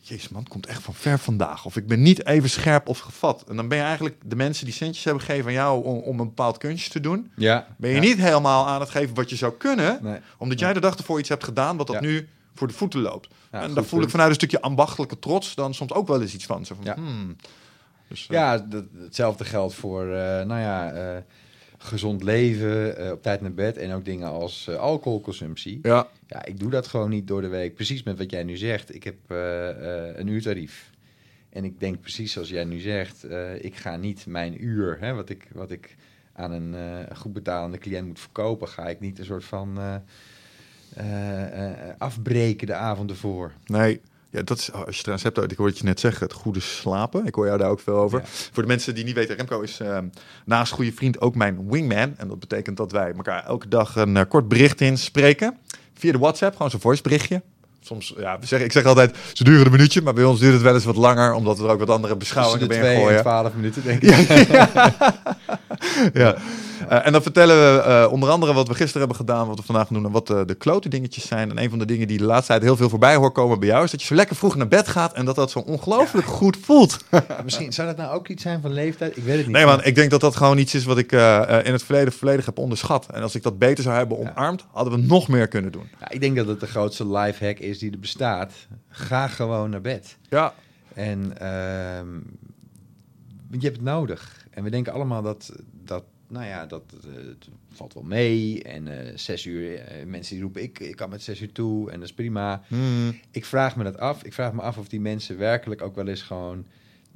Jezus man, het komt echt van ver vandaag. Of ik ben niet even scherp of gevat. En dan ben je eigenlijk de mensen die centjes hebben gegeven aan jou om, om een bepaald kunstje te doen. Ja. Ben je ja. niet helemaal aan het geven wat je zou kunnen. Nee. Omdat jij de dag ervoor iets hebt gedaan wat dat Ja. nu voor de voeten loopt. Ja, en goed daar voel ik vanuit een stukje ambachtelijke trots dan soms ook wel eens iets van. Zo van hmm. Dus, eh, Ja, dat, hetzelfde geldt voor, uh, nou ja, uh, gezond leven, uh, op tijd naar bed en ook dingen als uh, alcoholconsumptie. ja. Ja, ik doe dat gewoon niet door de week. Precies met wat jij nu zegt. Ik heb uh, een uurtarief. En ik denk precies zoals jij nu zegt, eh, ik ga niet mijn uur, hè, wat, ik, wat ik aan een eh, goed betalende cliënt moet verkopen, ga ik niet een soort van eh, eh, eh, afbreken de avond ervoor. Nee. Ja, dat is, oh, als je trouwens hebt, ik hoorde het je net zeggen, het goede slapen. Ik hoor jou daar ook veel over. Ja. Voor de mensen die niet weten, Remco is ehm, naast goede vriend ook mijn wingman. En dat betekent dat wij elkaar elke dag een eh, kort bericht inspreken. Via de WhatsApp, gewoon zo'n voice berichtje. Soms, ja, we zeggen, ik zeg altijd, ze duren een minuutje, maar bij ons duurt het wel eens wat langer, omdat we er ook wat andere beschouwingen bij 2 en gooien. 12 minuten, denk ik. ja. Eh, en dan vertellen we eh, onder andere wat we gisteren hebben gedaan, wat we vandaag doen en wat eh, de klote dingetjes zijn. En een van de dingen die de laatste tijd heel veel voorbij hoor komen bij jou, is dat je zo lekker vroeg naar bed gaat en dat dat zo ongelooflijk goed voelt. Misschien zou dat nou ook iets zijn van leeftijd? Ik weet het niet. Nee man, ik denk dat dat gewoon iets is wat ik in het verleden volledig heb onderschat. En als ik dat beter zou hebben omarmd, hadden we nog meer kunnen doen. Ja, ik denk dat het de grootste lifehack is die er bestaat. Ga gewoon naar bed. Ja, En ehm, je hebt het nodig. En we denken allemaal dat, dat nou ja, dat eh, het valt wel mee. En eh, zes uur, eh, mensen die roepen, ik, ik kan met zes uur toe en dat is prima. Hmm. Ik vraag me dat af. Ik vraag me af of die mensen werkelijk ook wel eens gewoon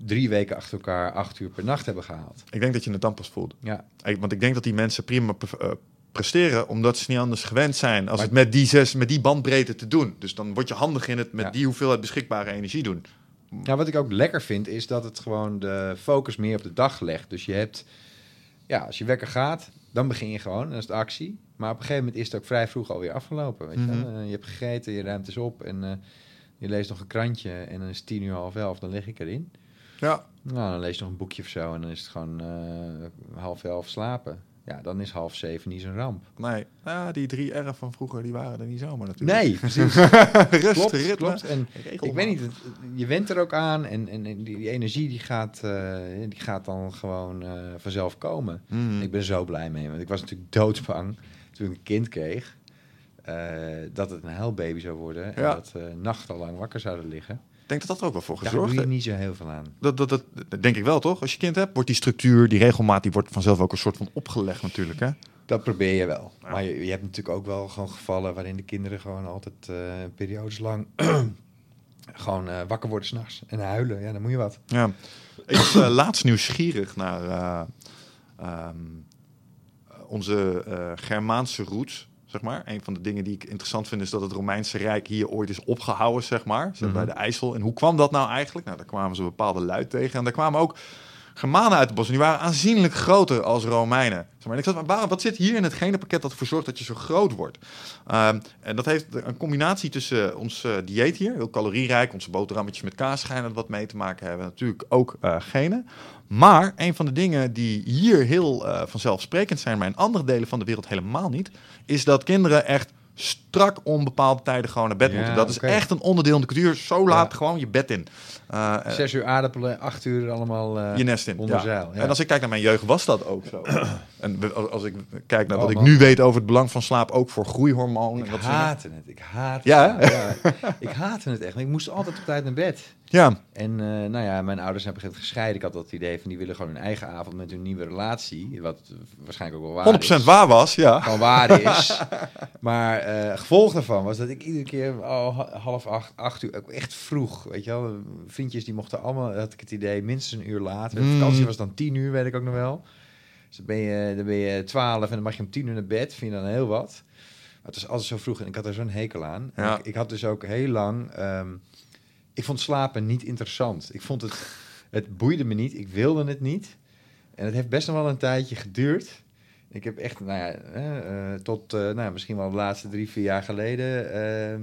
drie weken achter elkaar acht uur per nacht hebben gehaald. ik denk dat je het dan pas voelt. Ja, Ik- want ik denk dat die mensen prima pre- presteren, omdat ze niet anders gewend zijn als Maar- het met die, zes, met die bandbreedte te doen. Dus dan word je handig in het met Ja. die hoeveelheid beschikbare energie doen. Ja, wat ik ook lekker vind, is dat het gewoon de focus meer op de dag legt. Dus je hebt, ja, als je wekker gaat, dan begin je gewoon, dan is het actie. Maar op een gegeven moment is het ook vrij vroeg alweer afgelopen. Weet je, Mhm. Eh, je hebt gegeten, je ruimt eens op en eh, je leest nog een krantje. En dan is het tien uur, half elf, dan lig ik erin. Ja, Nou, dan lees je nog een boekje of zo en dan is het gewoon eh, half elf slapen. Ja, dan is half zeven niet zo'n ramp. nee. Ja, die drie R van vroeger, die waren er niet zomaar natuurlijk. Nee, precies. Rust, klopt, ritme. klopt. En. Ik weet niet, je went er ook aan en, en, en die, die energie die gaat, eh, die gaat dan gewoon eh, vanzelf komen. Hmm. Ik ben zo blij mee, want ik was natuurlijk doodsbang toen ik een kind kreeg. eh, dat het een huilbaby zou worden en Ja. dat we nachtenlang wakker zouden liggen. Ik denk dat dat er ook wel voor Daar gezorgd doe je niet zo heel veel aan. Dat, dat, dat, dat denk ik wel, toch? Als je kind hebt, wordt die structuur, die regelmaat, die wordt vanzelf ook een soort van opgelegd natuurlijk, hè? Dat probeer je wel. Ja. Maar je, je hebt natuurlijk ook wel gewoon gevallen waarin de kinderen gewoon altijd eh, periodes lang gewoon eh, wakker worden s'nachts en huilen. Ja, dan moet je wat. Ja. Ik was eh, laatst nieuwsgierig naar eh, ehm, onze Germaanse roots, zeg maar. Een van de dingen die ik interessant vind is dat het Romeinse Rijk hier ooit is opgehouden, zeg maar. Mhm. Bij de IJssel. En hoe kwam dat nou eigenlijk? Nou, daar kwamen ze bepaalde luid tegen. En daar kwamen ook Germanen uit het bos. En die waren aanzienlijk groter als Romeinen. Zeg maar. En ik maar waarom- wat zit hier in het genenpakket dat ervoor zorgt dat je zo groot wordt? Ehm, en dat heeft een combinatie tussen ons eh, dieet hier, heel calorierijk, onze boterhammetjes met kaas schijnen wat mee te maken hebben. Natuurlijk ook eh, genen. Maar een van de dingen die hier heel eh, vanzelfsprekend zijn, maar in andere delen van de wereld helemaal niet, is dat kinderen echt strak om bepaalde tijden gewoon naar bed Ja, moeten. Dat is echt een onderdeel in de cultuur. Zo laat Ja. gewoon je bed in. Eh, Zes uur aardappelen, acht uur allemaal eh, je nest in. onder ja. zeil. En als ik kijk naar mijn jeugd, was dat ook zo. en als, ik kijk naar wat Oh, ik nu weet over het belang van slaap, ook voor groeihormoon. Ik haatte het. Ik haatte Ja, het. Ja, ik haatte het echt. Ik moest altijd op tijd naar bed. Ja, En eh, nou ja, mijn ouders zijn op een gescheiden. Ik had dat idee van die willen gewoon hun eigen avond met hun nieuwe relatie. Wat waarschijnlijk ook wel waar 100% is. waar was, ja. Gewoon waar is. maar eh gevolg daarvan was dat ik iedere keer oh, ha- half acht, acht uur, echt vroeg. Weet je wel, vriendjes die mochten allemaal, had ik het idee, minstens een uur later. Mm. Vakantie was dan tien uur, weet ik ook nog wel. Dus dan ben je, dan ben je twaalf en dan mag je om tien uur naar bed. Vind je dan heel wat. Maar het was altijd zo vroeg en ik had er zo'n hekel aan. Ja. Ik, ik had dus ook heel lang... ehm, ik vond slapen niet interessant. Ik vond het... Het boeide me niet. Ik wilde het niet. En het heeft best nog wel een tijdje geduurd. Ik heb echt, nou ja, eh, tot eh, nou, misschien wel de laatste drie, vier jaar geleden... eh,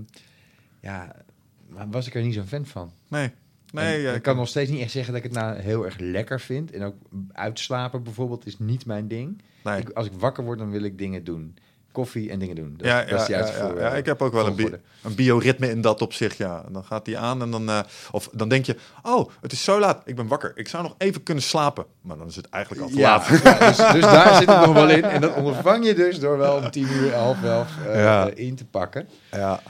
ja, maar was ik er niet zo'n fan van. Nee. Nee, ja, ik kan nog steeds niet echt zeggen dat ik het nou heel erg lekker vind. En ook uitslapen bijvoorbeeld is niet mijn ding. nee. Ik, als ik wakker word, dan wil ik dingen doen. Koffie en dingen doen. Dat, ja, dat is ja, ja, ja, voor, ja, eh, ik heb ook wel een, bi- een bioritme in dat opzicht, ja. En dan gaat die aan en dan, eh, of dan denk je, oh, het is zo laat, ik ben wakker. Ik zou nog even kunnen slapen. Maar dan is het eigenlijk al te Ja, laat. ja, dus, dus daar zit het nog wel in. En dat ondervang je dus door wel om tien uur, half elf Ja. eh, in te pakken. Ja,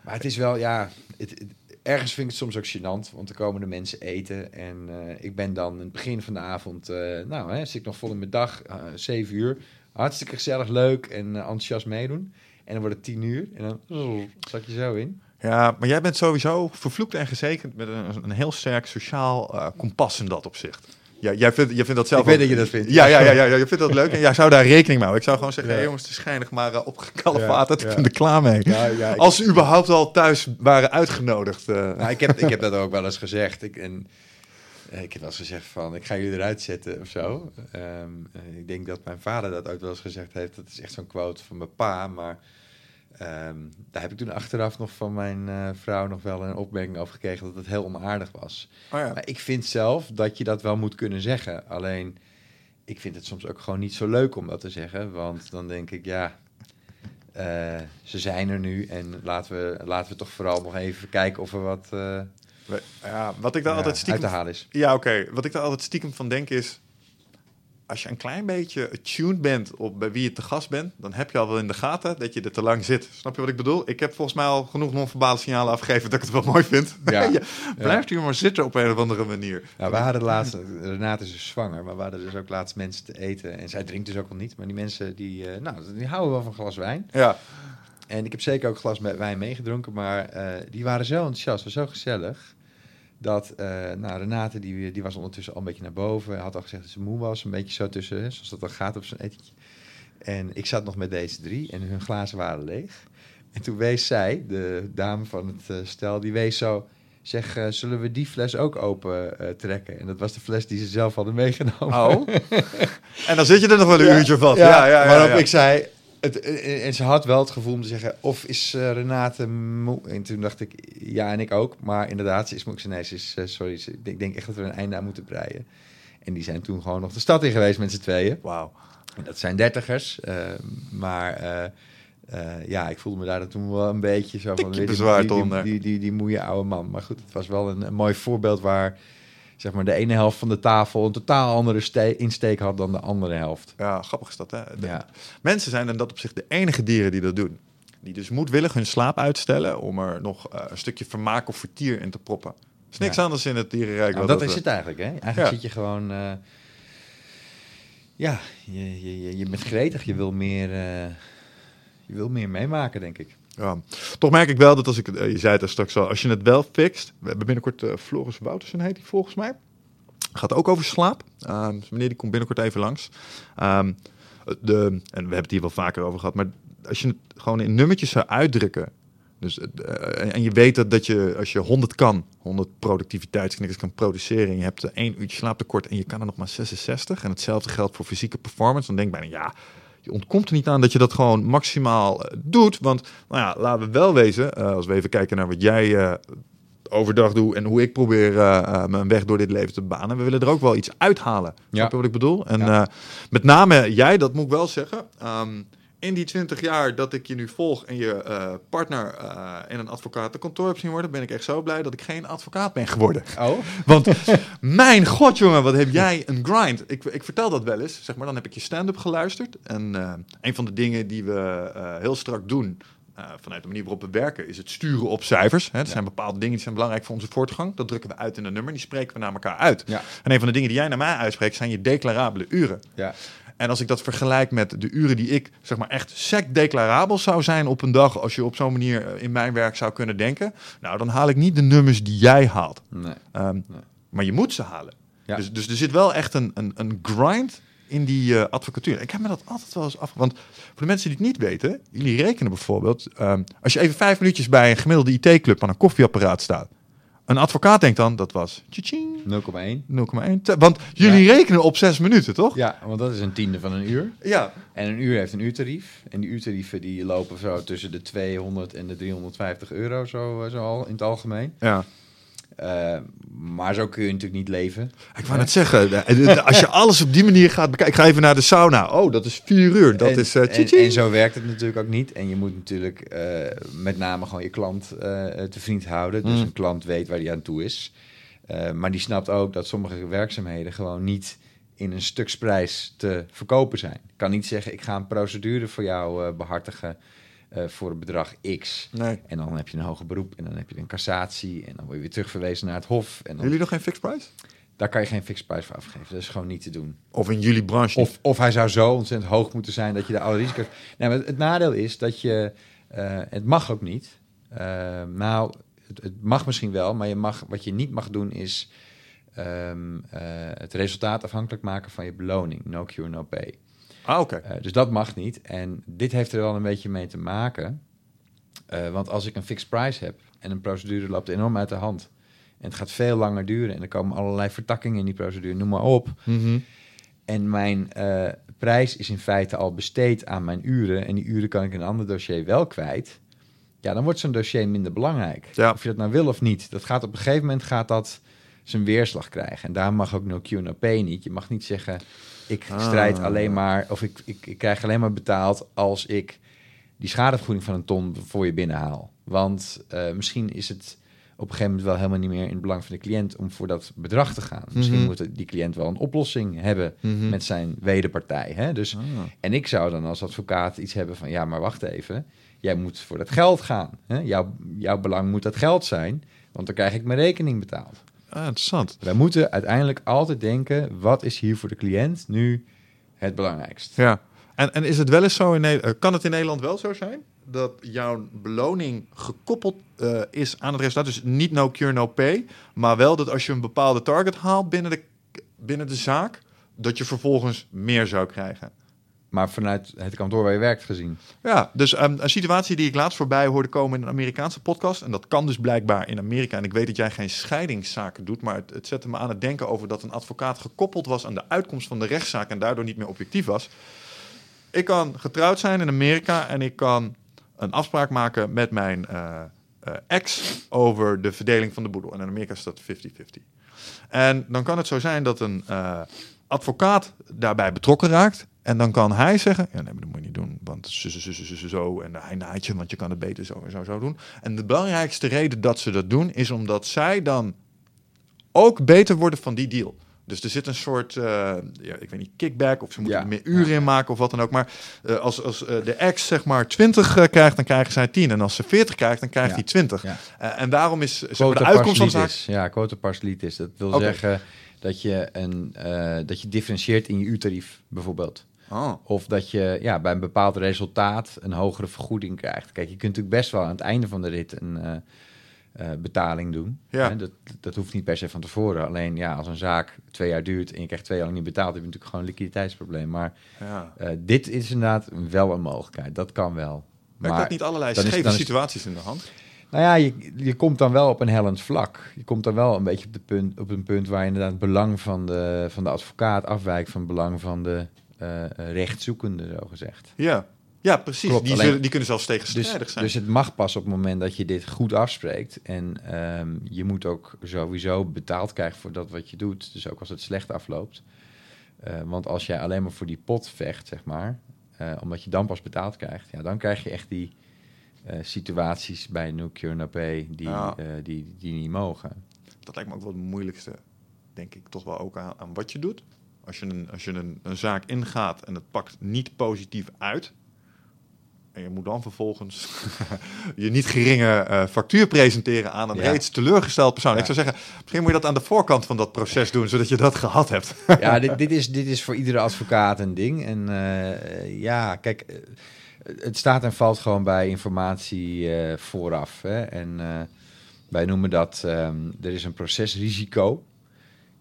Maar het is wel, ja, het, het- ergens vind ik het soms ook gênant, want er komen de mensen eten. En eh, ik ben dan in het begin van de avond, eh, nou, hè, zit ik nog vol in mijn dag, eh, zeven uur. Hartstikke gezellig, leuk en enthousiast meedoen. En dan wordt het tien uur en dan zak je zo in. Ja, maar jij bent sowieso vervloekt en gezekerd met een, een heel sterk sociaal kompas in dat opzicht. Ja, jij vindt, jij vindt dat zelf Ik weet dat je dat vindt. Ja, ja, ja, ja, ja, je vindt dat leuk en jij zou daar rekening mee houden. Ik zou gewoon zeggen, hey, jongens, het is schijnig maar uh, opgekalefaterd. Ja, Ik ben er klaar mee. Als ze überhaupt al thuis waren uitgenodigd. eh. Nou, ik, heb, ik heb dat ook wel eens gezegd. Ik, en, eh, ik heb wel eens gezegd van, ik ga jullie eruit zetten of zo. Ehm, eh, ik denk dat mijn vader dat ook wel eens gezegd heeft. Dat is echt zo'n quote van mijn pa. Maar ehm, daar heb ik toen achteraf nog van mijn eh, vrouw nog wel een opmerking over gekregen dat het heel onaardig was. Oh ja. Maar ik vind zelf dat je dat wel moet kunnen zeggen. Alleen, ik vind het soms ook gewoon niet zo leuk om dat te zeggen. Want dan denk ik, ja, eh, ze zijn er nu. En laten we, laten we toch vooral nog even kijken of er wat eh, We- ja, wat ik daar ja, altijd uit stiekem te halen is. Ja, oké. Wat ik daar altijd stiekem van denk is... Als je een klein beetje attuned bent op bij wie je te gast bent... dan heb je al wel in de gaten dat je er te lang zit. Snap je wat ik bedoel? Ik heb volgens mij al genoeg non-verbale signalen afgegeven... dat ik het wel mooi vind. Ja. Blijft hier maar zitten op een of andere manier. Nou, we hadden laatst, Renate is dus zwanger, maar we hadden dus ook laatst mensen te eten. En zij drinkt dus ook al niet, maar die mensen die, eh, nou, die houden wel van glas wijn. Ja, En ik heb zeker ook glas met wijn meegedronken, maar eh, die waren zo enthousiast, was zo gezellig. Dat, eh, nou, Renate die, die was ondertussen al een beetje naar boven. Had al gezegd dat ze moe was, een beetje zo tussen, hè, zoals dat dan gaat op zo'n etentje. En ik zat nog met deze drie en hun glazen waren leeg. En toen wees zij, de dame van het eh, stel, die wees zo... Zeg, eh, zullen we die fles ook open trekken? En dat was de fles die ze zelf hadden meegenomen. Oh. en dan zit je er nog wel een Ja, uurtje van. Ja, ja, ja. waarop ik zei... Het, en en ze had wel het gevoel om te zeggen... of is eh, Renate moe? En toen dacht ik, ja, en ik ook. Maar inderdaad, ze is moe. Nee, ze is, eh, sorry. ze- ik denk- echt dat we een einde aan moeten breien. En die zijn toen gewoon nog de stad in geweest met z'n tweeën. Wauw. En dat zijn dertigers. eh, maar eh, eh, ja, ik voelde me daar toen wel een beetje zo van... Tikje die- bezwaard die, die, die, die, die moeie oude man. Maar goed, het was wel een, een mooi voorbeeld waar... Zeg maar, de ene helft van de tafel een totaal andere ste- insteek had dan de andere helft. Ja, grappig is dat, hè? De- Ja. Mensen zijn in dat opzicht de enige dieren die dat doen. Die dus moedwillig hun slaap uitstellen om er nog eh, een stukje vermaak of vertier in te proppen. Er is niks Ja. anders in het dierenrijk. Nou, wat dat is het eigenlijk, hè? Eigenlijk zit je gewoon... eh, ja, je, je, je, je bent gretig. Je wil meer... eh, je wil meer meemaken, denk ik. Toch merk ik wel dat als ik, eh, je zei het straks al, als je het wel fixt. We hebben binnenkort eh, Floris Woutersen heet die volgens mij. Gaat ook over slaap. Ehm, dus meneer die komt binnenkort even langs. Ehm, de, en we hebben het hier wel vaker over gehad, maar als je het gewoon in nummertjes zou uitdrukken. Dus, eh, en je weet dat, dat je, als je 100 kan, 100 productiviteitsknikkers kan produceren. En je hebt eh, één uurtje slaaptekort en je kan er nog maar 66. En hetzelfde geldt voor fysieke performance. Dan denk ik bijna, ja, je ontkomt er niet aan dat je dat gewoon maximaal eh, doet. Want, nou ja, laten we wel wezen, eh, als we even kijken naar wat jij eh, overdag doet en hoe ik probeer mijn weg door dit leven te banen. We willen er ook wel iets uithalen. Ja. Snap je wat ik bedoel? En Ja. met name jij, dat moet ik wel zeggen. ehm, in die 20 jaar dat ik je nu volg en je eh, partner eh, in een advocatenkantoor heb zien worden, ben ik echt zo blij dat ik geen advocaat ben geworden. Oh? Want mijn god, jongen, wat heb jij een grind. Ik, ik vertel dat wel eens, zeg maar. Dan heb ik je stand-up geluisterd. En eh, een van de dingen die we heel strak doen. vanuit de manier waarop we werken, is het sturen op cijfers. Hè. Er zijn bepaalde dingen die zijn belangrijk voor onze voortgang. Dat drukken we uit in een nummer, die spreken we naar elkaar uit. Ja. En een van de dingen die jij naar mij uitspreekt, zijn je declarabele uren. Ja. En als ik dat vergelijk met de uren die ik, zeg maar, echt sec declarabel zou zijn op een dag, als je op zo'n manier eh, in mijn werk zou kunnen denken, nou, dan haal ik niet de nummers die jij haalt. Nee. Ehm, Nee. Maar je moet ze halen. Ja. Dus, dus er zit wel echt een, een, een grind in die eh, advocatuur. Ik heb me dat altijd wel eens af... Want voor de mensen die het niet weten... Jullie rekenen bijvoorbeeld... ehm, als je even vijf minuutjes bij een gemiddelde IT-club aan een koffieapparaat staat... Een advocaat denkt dan, dat was... tjitjing, 0,1. 0,1. te- Want jullie rekenen op zes minuten, toch? Ja, want dat is een tiende van een uur. Ja. En een uur heeft een uurtarief. En die uurtarieven die lopen zo tussen de 200 en de 350 euro, zo, eh, zo al in het algemeen. ja. Eh, maar zo kun je natuurlijk niet leven. Ik wou net zeggen, eh, eh, als je alles op die manier gaat bekijken... Ik ga even naar de sauna. Oh, dat is vier uur. Dat en, is... eh, en, zo werkt het natuurlijk ook niet. En je moet natuurlijk met name gewoon je klant te vriend houden. Dus Mm. een klant weet waar hij aan toe is. Maar die snapt ook dat sommige werkzaamheden gewoon niet in een stuksprijs te verkopen zijn. Ik kan niet zeggen, ik ga een procedure voor jou eh, behartigen eh, voor een bedrag X. Nee. En dan heb je een hoger beroep en dan heb je een cassatie en dan word je weer terugverwezen naar het hof. En dan, Jullie nog geen fixed price? daar kan je geen fixed prijs voor afgeven. Dat is gewoon niet te doen. Of in jullie branche? Of, of hij zou zo ontzettend hoog moeten zijn dat je de alle risico's... Nee, maar het nadeel is dat je... eh, het mag ook niet. Eh, nou, het, het mag misschien wel, maar je mag, wat je niet mag doen is ehm, eh, het resultaat afhankelijk maken van je beloning. No cure, no pay. Ah, oké. Eh, dus dat mag niet. En dit heeft er wel een beetje mee te maken. Eh, want als ik een fixed price heb en een procedure loopt enorm uit de hand. En het gaat veel langer duren en er komen allerlei vertakkingen in die procedure, noem maar op. Mhm. En mijn eh, prijs is in feite al besteed aan mijn uren. En die uren kan ik in een ander dossier wel kwijt. Ja, dan wordt zo'n dossier minder belangrijk. Ja. Of je dat nou wil of niet. Dat gaat op een gegeven moment gaat dat zijn weerslag krijgen. En daar mag ook no Q, no pay niet. Je mag niet zeggen, ik Ah. strijd alleen maar... of ik, ik, ik krijg alleen maar betaald als ik die schadevergoeding van een ton voor je binnenhaal. Want eh, misschien is het op een gegeven moment wel helemaal niet meer in het belang van de cliënt... om voor dat bedrag te gaan. Misschien Mhm. moet die cliënt wel een oplossing hebben Mhm. met zijn wederpartij. Hè? Dus, Ah. En ik zou dan als advocaat iets hebben van... ja, maar wacht even, jij moet voor dat geld gaan. Hè? Jouw, jouw belang moet dat geld zijn, want dan krijg ik mijn rekening betaald. Ah, interessant. Wij moeten uiteindelijk altijd denken... wat is hier voor de cliënt nu het belangrijkst? Ja. En, en is het wel eens zo in Nederland? Kan het in Nederland wel zo zijn dat jouw beloning gekoppeld eh, is aan het resultaat? Dus niet no cure, no pay, maar wel dat als je een bepaalde target haalt binnen de, binnen de zaak, dat je vervolgens meer zou krijgen. Maar vanuit het kantoor waar je werkt gezien. Ja, dus ehm, een situatie die ik laatst voorbij hoorde komen in een Amerikaanse podcast. En dat kan dus blijkbaar in Amerika. En ik weet dat jij geen scheidingszaken doet. Maar het, het zette me aan het denken over dat een advocaat gekoppeld was aan de uitkomst van de rechtszaak. En daardoor niet meer objectief was. Ik kan getrouwd zijn in Amerika. En ik kan een afspraak maken met mijn eh, eh, ex over de verdeling van de boedel. En in Amerika is dat 50-50. En dan kan het zo zijn dat een eh, advocaat daarbij betrokken raakt. En dan kan hij zeggen, ja nee, maar dat moet je niet doen, want zo, zo, en hij naait je, want je kan het beter zo en zo, zo doen. En de belangrijkste reden dat ze dat doen, is omdat zij dan ook beter worden van die deal. Dus er zit een soort, eh, ja, ik weet niet, kickback, of ze moeten Ja. er meer uren in maken of wat dan ook. Maar eh, als, als eh, de ex zeg maar 20 eh, krijgt, dan krijgen zij 10. En als ze 40 krijgt, dan krijgt Ja. hij 20. Ja. Eh, en daarom is zeg maar, de uitkomst van zaak... Ja, quota. Dat wil zeggen dat je, een, dat je differentieert in je uurtarief bijvoorbeeld. Oh. Of dat je ja, bij een bepaald resultaat een hogere vergoeding krijgt. Kijk, je kunt natuurlijk best wel aan het einde van de rit een eh, eh, betaling doen. Ja. Hè, dat, dat hoeft niet per se van tevoren. Alleen ja, als een zaak twee jaar duurt en je krijgt twee jaar lang niet betaald, heb je natuurlijk gewoon een liquiditeitsprobleem. Maar Ja. eh, dit is inderdaad wel een mogelijkheid. Dat kan wel. Werkt dat niet allerlei scheve situaties in de hand? Nou ja, je, je komt dan wel op een hellend vlak. Je komt dan wel een beetje op, de punt, op een punt waar inderdaad het belang van de, van de advocaat afwijkt van het belang van de eh, eh, rechtszoekende, zo gezegd. Ja, ja precies. Klopt, die, alleen- zullen, die kunnen zelfs Dus, tegenstrijdig zijn. dus het mag pas op het moment dat je dit goed afspreekt. En ehm, je moet ook sowieso betaald krijgen voor dat wat je doet. Dus ook als het slecht afloopt. Eh, want als jij alleen maar voor die pot vecht, zeg maar, omdat je dan pas betaald krijgt, ja, dan krijg je echt die situaties bij No Cure die, Ja. die, die niet mogen. dat lijkt me ook wel het moeilijkste, denk ik, toch wel ook aan, aan wat je doet. Als je, een, als je een, een zaak ingaat en het pakt niet positief uit. En je moet dan vervolgens je niet geringe eh, factuur presenteren aan een Ja. reeds teleurgesteld persoon. Ja. Ik zou zeggen, misschien moet je dat aan de voorkant van dat proces doen, zodat je dat gehad hebt. ja, dit, dit, is, dit is voor iedere advocaat een ding. En eh, ja, kijk, eh, het staat en valt gewoon bij informatie vooraf. Hè? En wij noemen dat, ehm, er is een procesrisico.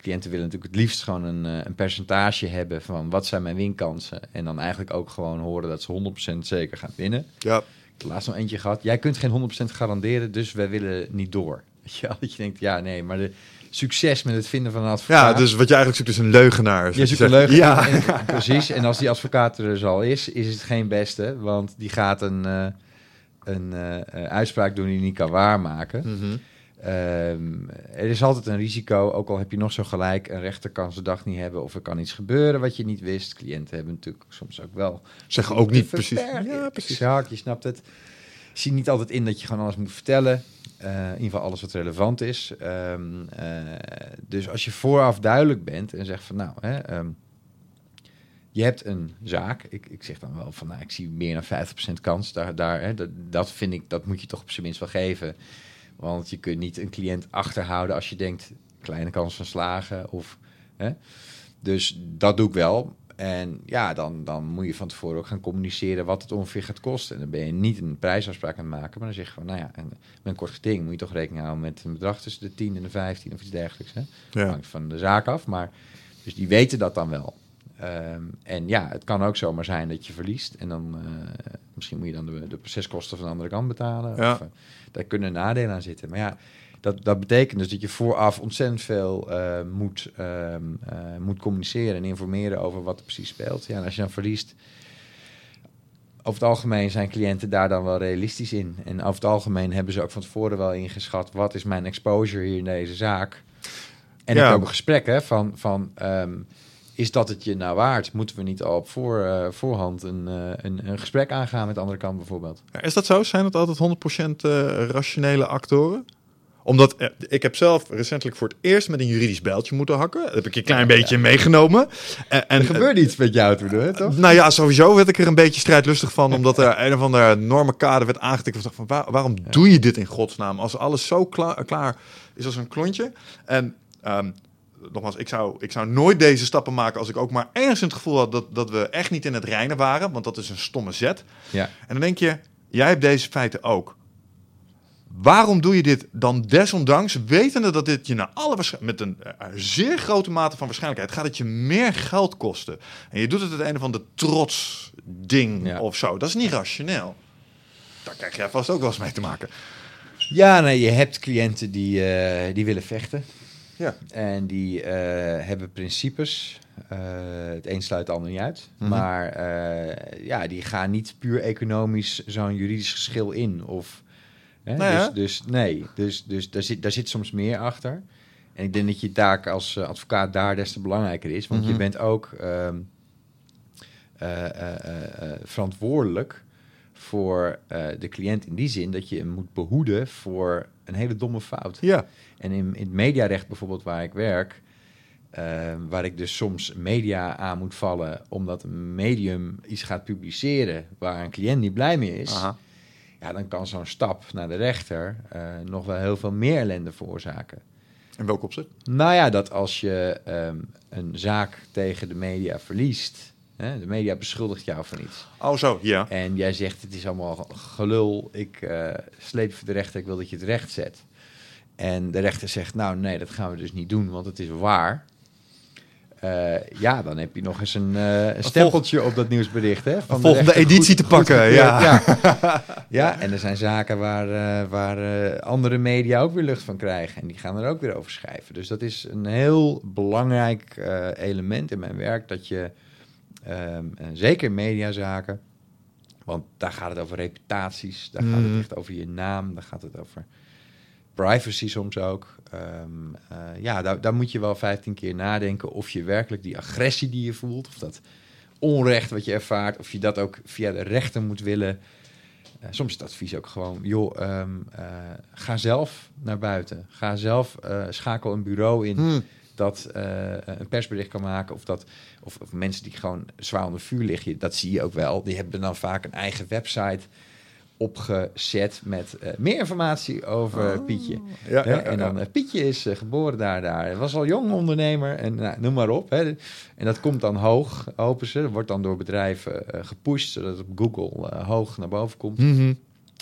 Cliënten willen natuurlijk het liefst gewoon een, eh, een percentage hebben van wat zijn mijn winkansen. En dan eigenlijk ook gewoon horen dat ze 100% zeker gaan winnen. Ja, Ik heb laatst nog eentje gehad. Jij kunt geen 100% garanderen, dus wij willen niet door. Wel? Dat je denkt, ja, nee, maar de succes met het vinden van een advocaat. ja dus wat je eigenlijk zoekt is een leugenaar. Je zoekt een zegt. leugen. Ja. En- precies. En als die advocaat er dus al is, is het geen beste. Want die gaat een, eh, een eh, uitspraak doen die niet kan waarmaken. Mhm. Ehm, er is altijd een risico, ook al heb je nog zo gelijk, een rechter kan zijn dag niet hebben of er kan iets gebeuren wat je niet wist. Cliënten hebben natuurlijk soms ook wel. Zeggen ook niet precies. Ja, precies. Exact, je snapt het. Je ziet niet altijd in dat je gewoon alles moet vertellen. Eh, in ieder geval alles wat relevant is. Ehm, eh, dus als je vooraf duidelijk bent en zegt van nou, hè, ehm, je hebt een zaak. Ik, ik zeg dan wel van nou, ik zie meer dan 50% kans. Daar, daar, hè, dat, dat vind ik, dat moet je toch op zijn minst wel geven. Want je kunt niet een cliënt achterhouden als je denkt kleine kans van slagen. Of, hè. Dus dat doe ik wel. En ja, dan, dan moet je van tevoren ook gaan communiceren wat het ongeveer gaat kosten. En dan ben je niet een prijsafspraak aan het maken, maar dan zeg je van, nou ja, en met een kort geding moet je toch rekening houden met een bedrag tussen de 10 en de 15 of iets dergelijks. Hè? Ja. Hangt van de zaak af, maar dus die weten dat dan wel. Ehm, en ja, het kan ook zomaar zijn dat je verliest. En dan eh, misschien moet je dan de, de proceskosten van de andere kant betalen. Ja. Of, eh, daar kunnen nadelen aan zitten. Maar ja, dat, dat betekent dus dat je vooraf ontzettend veel eh, moet, ehm, eh, moet communiceren en informeren over wat er precies speelt. Ja, en als je dan verliest, over het algemeen zijn cliënten daar dan wel realistisch in. En over het algemeen hebben ze ook van tevoren wel ingeschat, wat is mijn exposure hier in deze zaak? En Ja. ik heb een gesprek hè, van, van ehm, is dat het je nou waard? Moeten we niet al op voor, eh, voorhand een, eh, een, een gesprek aangaan met de andere kant bijvoorbeeld? Ja, Is dat zo? Zijn het altijd 100% eh, rationele actoren? Omdat eh, ik heb zelf recentelijk voor het eerst met een juridisch bijltje moeten hakken. Dat heb ik een klein beetje meegenomen. En, en, Er gebeurt iets met jou toen, hè, toch? Nou ja, sowieso werd ik er een beetje strijdlustig van, omdat er een of andere normenkader werd aangetikt. Ik dacht van, waar- waarom doe je dit in godsnaam? Als alles zo klaar, klaar is als een klontje. En ehm, nogmaals, ik zou, ik zou nooit deze stappen maken als ik ook maar enigszins het gevoel had dat, dat we echt niet in het reinen waren. Want dat is een stomme zet. Ja. En dan denk je, jij hebt deze feiten ook. Waarom doe je dit dan desondanks, wetende dat dit je naar alle met een eh, zeer grote mate van waarschijnlijkheid gaat het je meer geld kosten. En je doet het het een of ander trots ding Ja. of zo. Dat is niet rationeel. Daar krijg jij vast ook wel eens mee te maken. Ja, nee, je hebt cliënten die, eh, die willen vechten. Ja. En die eh, hebben principes. Eh, het een sluit het ander niet uit. Mhm. Maar eh, ja, die gaan niet puur economisch zo'n juridisch geschil in. Of, hè, Nee, dus, dus nee, dus, dus daar, zit, daar zit soms meer achter. En ik denk dat je taak als advocaat daar des te belangrijker is. Want Mhm. je bent ook ehm, eh, eh, eh, eh, verantwoordelijk voor de cliënt in die zin dat je hem moet behoeden voor een hele domme fout. Ja. En in, in het mediarecht bijvoorbeeld, waar ik werk, eh, waar ik dus soms media aan moet vallen omdat een medium iets gaat publiceren waar een cliënt niet blij mee is, Aha. ja, dan kan zo'n stap naar de rechter eh, nog wel heel veel meer ellende veroorzaken. In welk opzicht? Nou ja, dat als je ehm, een zaak tegen de media verliest, hè, de media beschuldigt jou van iets. Oh zo, ja. En jij zegt, het is allemaal gelul, ik eh, sleep voor de rechter, ik wil dat je het recht zet. En de rechter zegt, nou nee, dat gaan we dus niet doen, want het is waar. Eh, ja, dan heb je nog eens een, een stempeltje op dat nieuwsbericht. Hè, van de volgende rechter editie te pakken, ja. ja. Ja, en er zijn zaken waar, waar andere media ook weer lucht van krijgen. En die gaan er ook weer over schrijven. Dus dat is een heel belangrijk element in mijn werk. Dat je, ehm, eh, zeker mediazaken, want daar gaat het over reputaties. Daar gaat het echt over je naam. Daar gaat het over privacy soms ook. Eh, ja, daar, daar moet je wel 15 keer nadenken of je werkelijk die agressie die je voelt, of dat onrecht wat je ervaart, of je dat ook via de rechter moet willen. Eh, soms is het advies ook gewoon, joh, ehm, eh, ga zelf naar buiten. Ga zelf, schakel een bureau in Hm. Dat eh, een persbericht kan maken. Of, dat, of, of mensen die gewoon zwaar onder vuur liggen, dat zie je ook wel. Die hebben dan vaak een eigen website opgezet met eh, meer informatie over Oh. Pietje. Ja, Hè? ja, ja, en dan eh, Pietje is geboren daar, daar. Hij was al jong ondernemer en nou, noem maar op. Hè. En dat komt dan hoog, hopen ze. Dat wordt dan door bedrijven gepusht, zodat het op Google hoog naar boven komt. Mhm.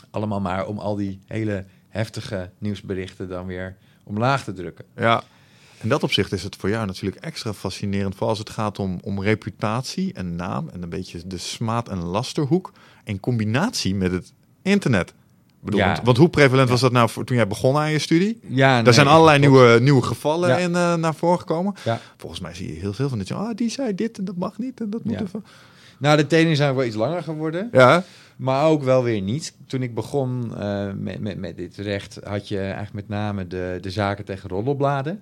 Allemaal maar om al die hele heftige nieuwsberichten dan weer omlaag te drukken. Ja. In dat opzicht is het voor jou natuurlijk extra fascinerend, vooral als het gaat om, om reputatie en naam en een beetje de smaad- en lasterhoek in combinatie met het internet. Bedoel, Ja. want, want hoe prevalent was dat nou voor, toen jij begon aan je studie? Ja, Daar zijn allerlei klopt. nieuwe, nieuwe gevallen Ja. in, eh, naar voren gekomen. Ja. Volgens mij zie je heel veel van dit. Ah, die zei dit en dat mag niet en dat moet even. Nou, de tenen zijn wel iets langer geworden. Ja, Maar ook wel weer niet. Toen ik begon eh, met, met, met dit recht, had je eigenlijk met name de, de zaken tegen roddelbladen.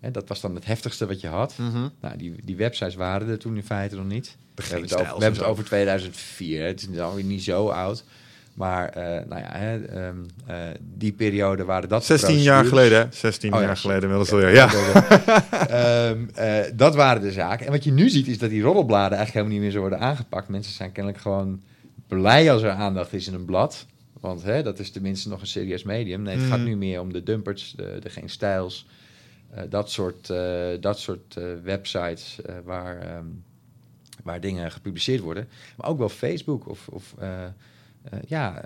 En dat was dan het heftigste wat je had. Nou, die, die websites waren er toen in feite nog niet. We hebben het over, Stijls we hebben en het zo. over 2004. hè. Het is alweer niet zo oud. Maar eh, nou ja, hè, ehm, eh, die periode waren dat 16 jaar geleden, hè? 16 Oh ja, jaar geleden inmiddels alweer. Ja. Ehm, eh, dat waren de zaken. En wat je nu ziet is dat die roddelbladen eigenlijk helemaal niet meer zo worden aangepakt. Mensen zijn kennelijk gewoon blij als er aandacht is in een blad. Want hè, dat is tenminste nog een serieus medium. Nee, het gaat Mhm. nu meer om de dumpers, de, de geen stijls. Eh, dat soort, eh, dat soort eh, websites waar, ehm, waar dingen gepubliceerd worden. Maar ook wel Facebook of, of ja,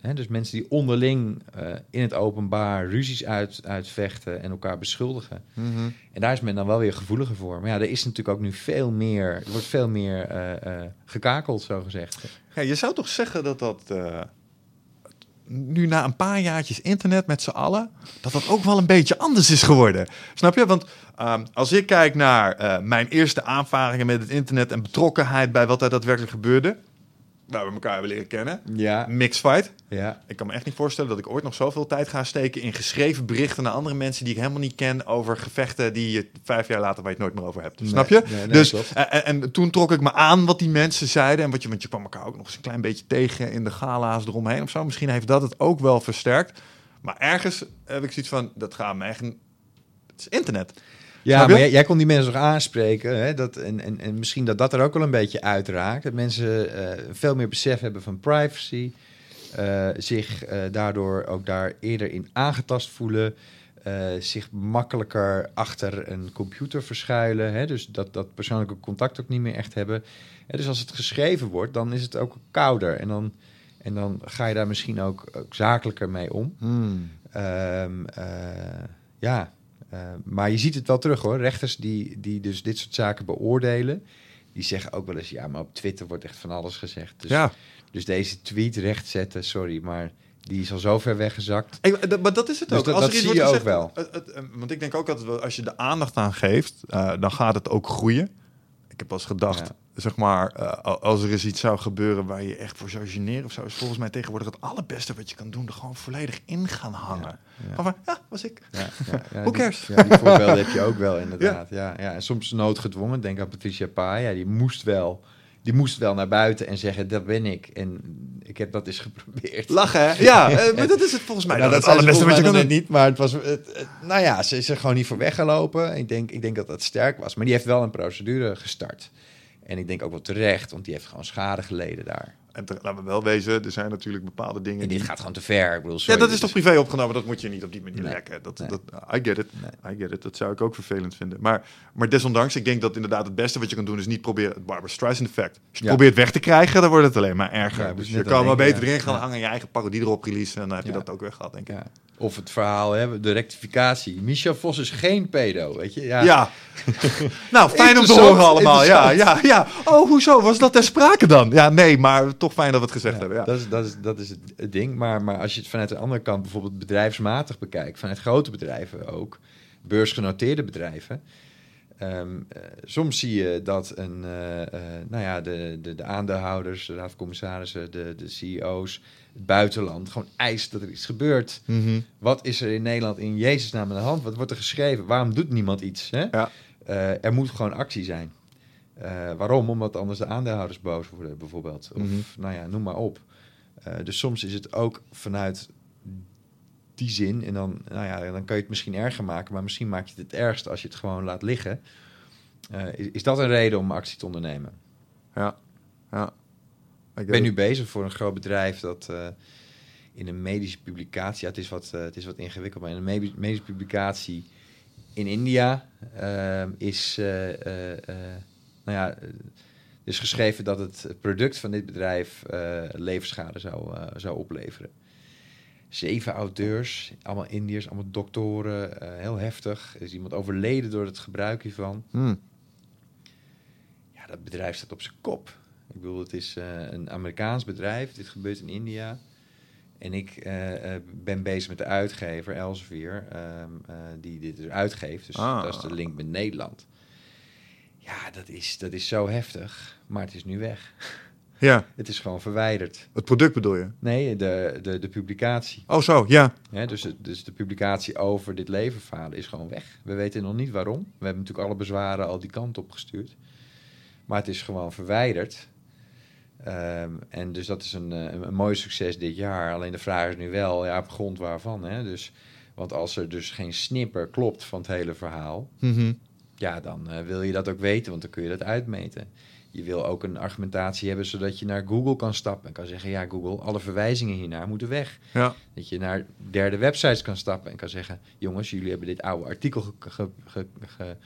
hè, dus mensen die onderling in het openbaar ruzies uit, uitvechten en elkaar beschuldigen. Mhm. En daar is men dan wel weer gevoeliger voor. Maar ja, er is natuurlijk ook nu veel meer, er wordt veel meer gekakeld, zo gezegd. Ja, je zou toch zeggen dat dat nu na een paar jaartjes internet met z'n allen, dat dat ook wel een beetje anders is geworden. Snap je? Want ehm, als ik kijk naar eh, mijn eerste aanvaringen met het internet en betrokkenheid bij wat er daadwerkelijk gebeurde, waar we elkaar hebben leren kennen, Ja, mixed fight. ja. Ik kan me echt niet voorstellen dat ik ooit nog zoveel tijd ga steken in geschreven berichten naar andere mensen die ik helemaal niet ken over gevechten die je vijf jaar later waar je het nooit meer over hebt. Nee, Snap je? nee, nee, dus en, en- en toen trok ik me aan wat die mensen zeiden en wat je, want je kwam elkaar ook nog eens een klein beetje tegen in de gala's eromheen of zo. Misschien heeft dat het ook wel versterkt. Maar ergens heb ik zoiets van, dat gaat me echt, een- het is internet. Ja, maar jij, jij kon die mensen nog aanspreken. Hè, dat, en, en, en misschien dat dat er ook wel een beetje uitraakt. Dat mensen eh, veel meer besef hebben van privacy. eh, zich eh, daardoor ook daar eerder in aangetast voelen. zich makkelijker achter een computer verschuilen. Hè, dus dat, dat persoonlijke contact ook niet meer echt hebben. Dus als het geschreven wordt, dan is het ook kouder. En dan, en dan ga je daar misschien ook, ook zakelijker mee om. Ehm, eh, ja, maar je ziet het wel terug hoor. Rechters die, die dus dit soort zaken beoordelen, die zeggen ook wel eens, ja, maar op Twitter wordt echt van alles gezegd. Dus, ja. dus deze tweet rechtzetten, sorry, maar die is al zo ver weggezakt. Ik, dat- maar dat is het Dus ook. dat- als dat er iets zie je wordt ook wel. het- het- het- want ik denk ook altijd, als je de aandacht aan geeft, eh, dan gaat het ook groeien. Ik heb wel eens gedacht, Ja. Zeg maar, eh, als er eens iets zou gebeuren waar je echt voor zou generen of zo, is volgens mij tegenwoordig het allerbeste wat je kan doen, er gewoon volledig in gaan hangen. Ja. Van, ja, was ik. Ja, ja, die- cares? Ja, die voorbeelden heb je ook wel inderdaad. Ja. Ja, En soms noodgedwongen. Denk aan Patricia Pai. Ja, die moest wel, die moest wel naar buiten en zeggen, dat ben ik. En ik heb dat eens geprobeerd. Lachen, hè? Ja, eh, maar dat is het volgens mij. Nou, dat het zei ze allerbeste wat je kan niet, maar het was, het, het- nou ja, ze is er gewoon niet voor weggelopen. Ik denk, ik denk dat dat sterk was. Maar die heeft wel een procedure gestart. En ik denk ook wel terecht, want die heeft gewoon schade geleden daar. En te- laten we wel wezen, er zijn natuurlijk bepaalde dingen En die... dit gaat gewoon te ver. Ik bedoel, Ja, dat is toch privé opgenomen, dat moet je niet op die manier Nee. lekken. Dat, Nee. dat, I get it, I get it. Dat zou ik ook vervelend vinden. Maar, maar desondanks, ik denk dat inderdaad het beste wat je kan doen is niet proberen het Barbara Streisand effect. Als je het Ja. probeert weg te krijgen, dan wordt het alleen maar erger. Ja, dus je kan wel beter erin gaan hangen, je eigen parodie erop releasen en dan heb je dat ook weer gehad, denk ik. Of het verhaal, hè, de rectificatie. Michel Vos is geen pedo, weet je? Ja. Ja. nou, fijn om te horen allemaal. Ja, ja, ja. Oh, hoezo? Was dat ter sprake dan? Ja, nee, maar toch fijn dat we het gezegd Ja, hebben. Ja. Dat is, dat is, dat is het, ding. Maar, maar als je het vanuit de andere kant bijvoorbeeld bedrijfsmatig bekijkt, vanuit grote bedrijven ook, beursgenoteerde bedrijven. ehm, eh, soms zie je dat een, eh, eh, nou ja, de, de, de aandeelhouders, de raad van commissarissen, de, de CEO's, het buitenland gewoon eist dat er iets gebeurt. Mhm. Wat is er in Nederland in Jezus naam aan de hand? Wat wordt er geschreven? Waarom doet niemand iets? Hè? Ja. Eh, er moet gewoon actie zijn. Eh, waarom? Omdat anders de aandeelhouders boos worden, bijvoorbeeld. Of, Mhm. nou ja, noem maar op. Eh, dus soms is het ook vanuit die zin, en dan, nou ja, dan kan je het misschien erger maken, maar misschien maak je het het ergst als je het gewoon laat liggen. Is, is dat een reden om actie te ondernemen? Ja. ja. Ik ben nu bezig voor een groot bedrijf dat eh, in een medische publicatie, ja, het, is wat, eh, het is wat ingewikkeld, maar in een me- medische publicatie in India eh, is, eh, nou ja, is geschreven dat het product van dit bedrijf levensschade zou, zou opleveren. Zeven auteurs, allemaal Indiërs, allemaal doktoren, heel heftig. Er is iemand overleden door het gebruik hiervan. Hm. Ja, dat bedrijf staat op zijn kop. Ik bedoel, het is eh, een Amerikaans bedrijf. Dit gebeurt in India. En ik eh, eh, ben bezig met de uitgever, Elsevier, ehm, eh, die dit dus uitgeeft. Dus Ah. dat is de link met Nederland. Ja, dat is, dat is zo heftig. Maar het is nu weg. Ja, Het is gewoon verwijderd. het product bedoel je? Nee, de, de, de publicatie. Oh, zo, ja. Dus, dus de publicatie over dit levenfalen is gewoon weg. We weten nog niet waarom. We hebben natuurlijk alle bezwaren al die kant op gestuurd. Maar het is gewoon verwijderd. Ehm, en dus dat is een, eh, een, een mooi succes dit jaar. Alleen de vraag is nu wel, ja, op grond waarvan. Hè? Dus, want als er dus geen snipper klopt van het hele verhaal... Mhm. ja, dan eh, wil je dat ook weten, want dan kun je dat uitmeten. Je wil ook een argumentatie hebben zodat je naar Google kan stappen en kan zeggen: Ja, Google, alle verwijzingen hiernaar moeten weg. Ja. Dat je naar derde websites kan stappen en kan zeggen: Jongens, jullie hebben dit oude artikel ge- ge- ge-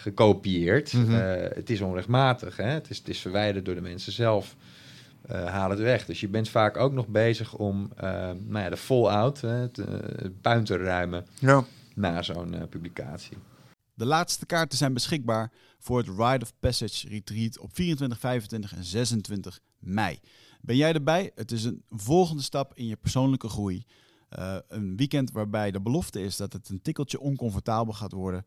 ge- gekopieerd. Mhm. Eh, het is onrechtmatig, hè? Het, is, het is verwijderd door de mensen zelf. Eh, haal het weg. Dus je bent vaak ook nog bezig om eh, nou ja, de fallout, hè, het, het puin te ruimen Ja. na zo'n publicatie. De laatste kaarten zijn beschikbaar voor het Ride of Passage Retreat op 24, 25 en 26 mei. Ben jij erbij? Het is een volgende stap in je persoonlijke groei. Eh, een weekend waarbij de belofte is dat het een tikkeltje oncomfortabel gaat worden.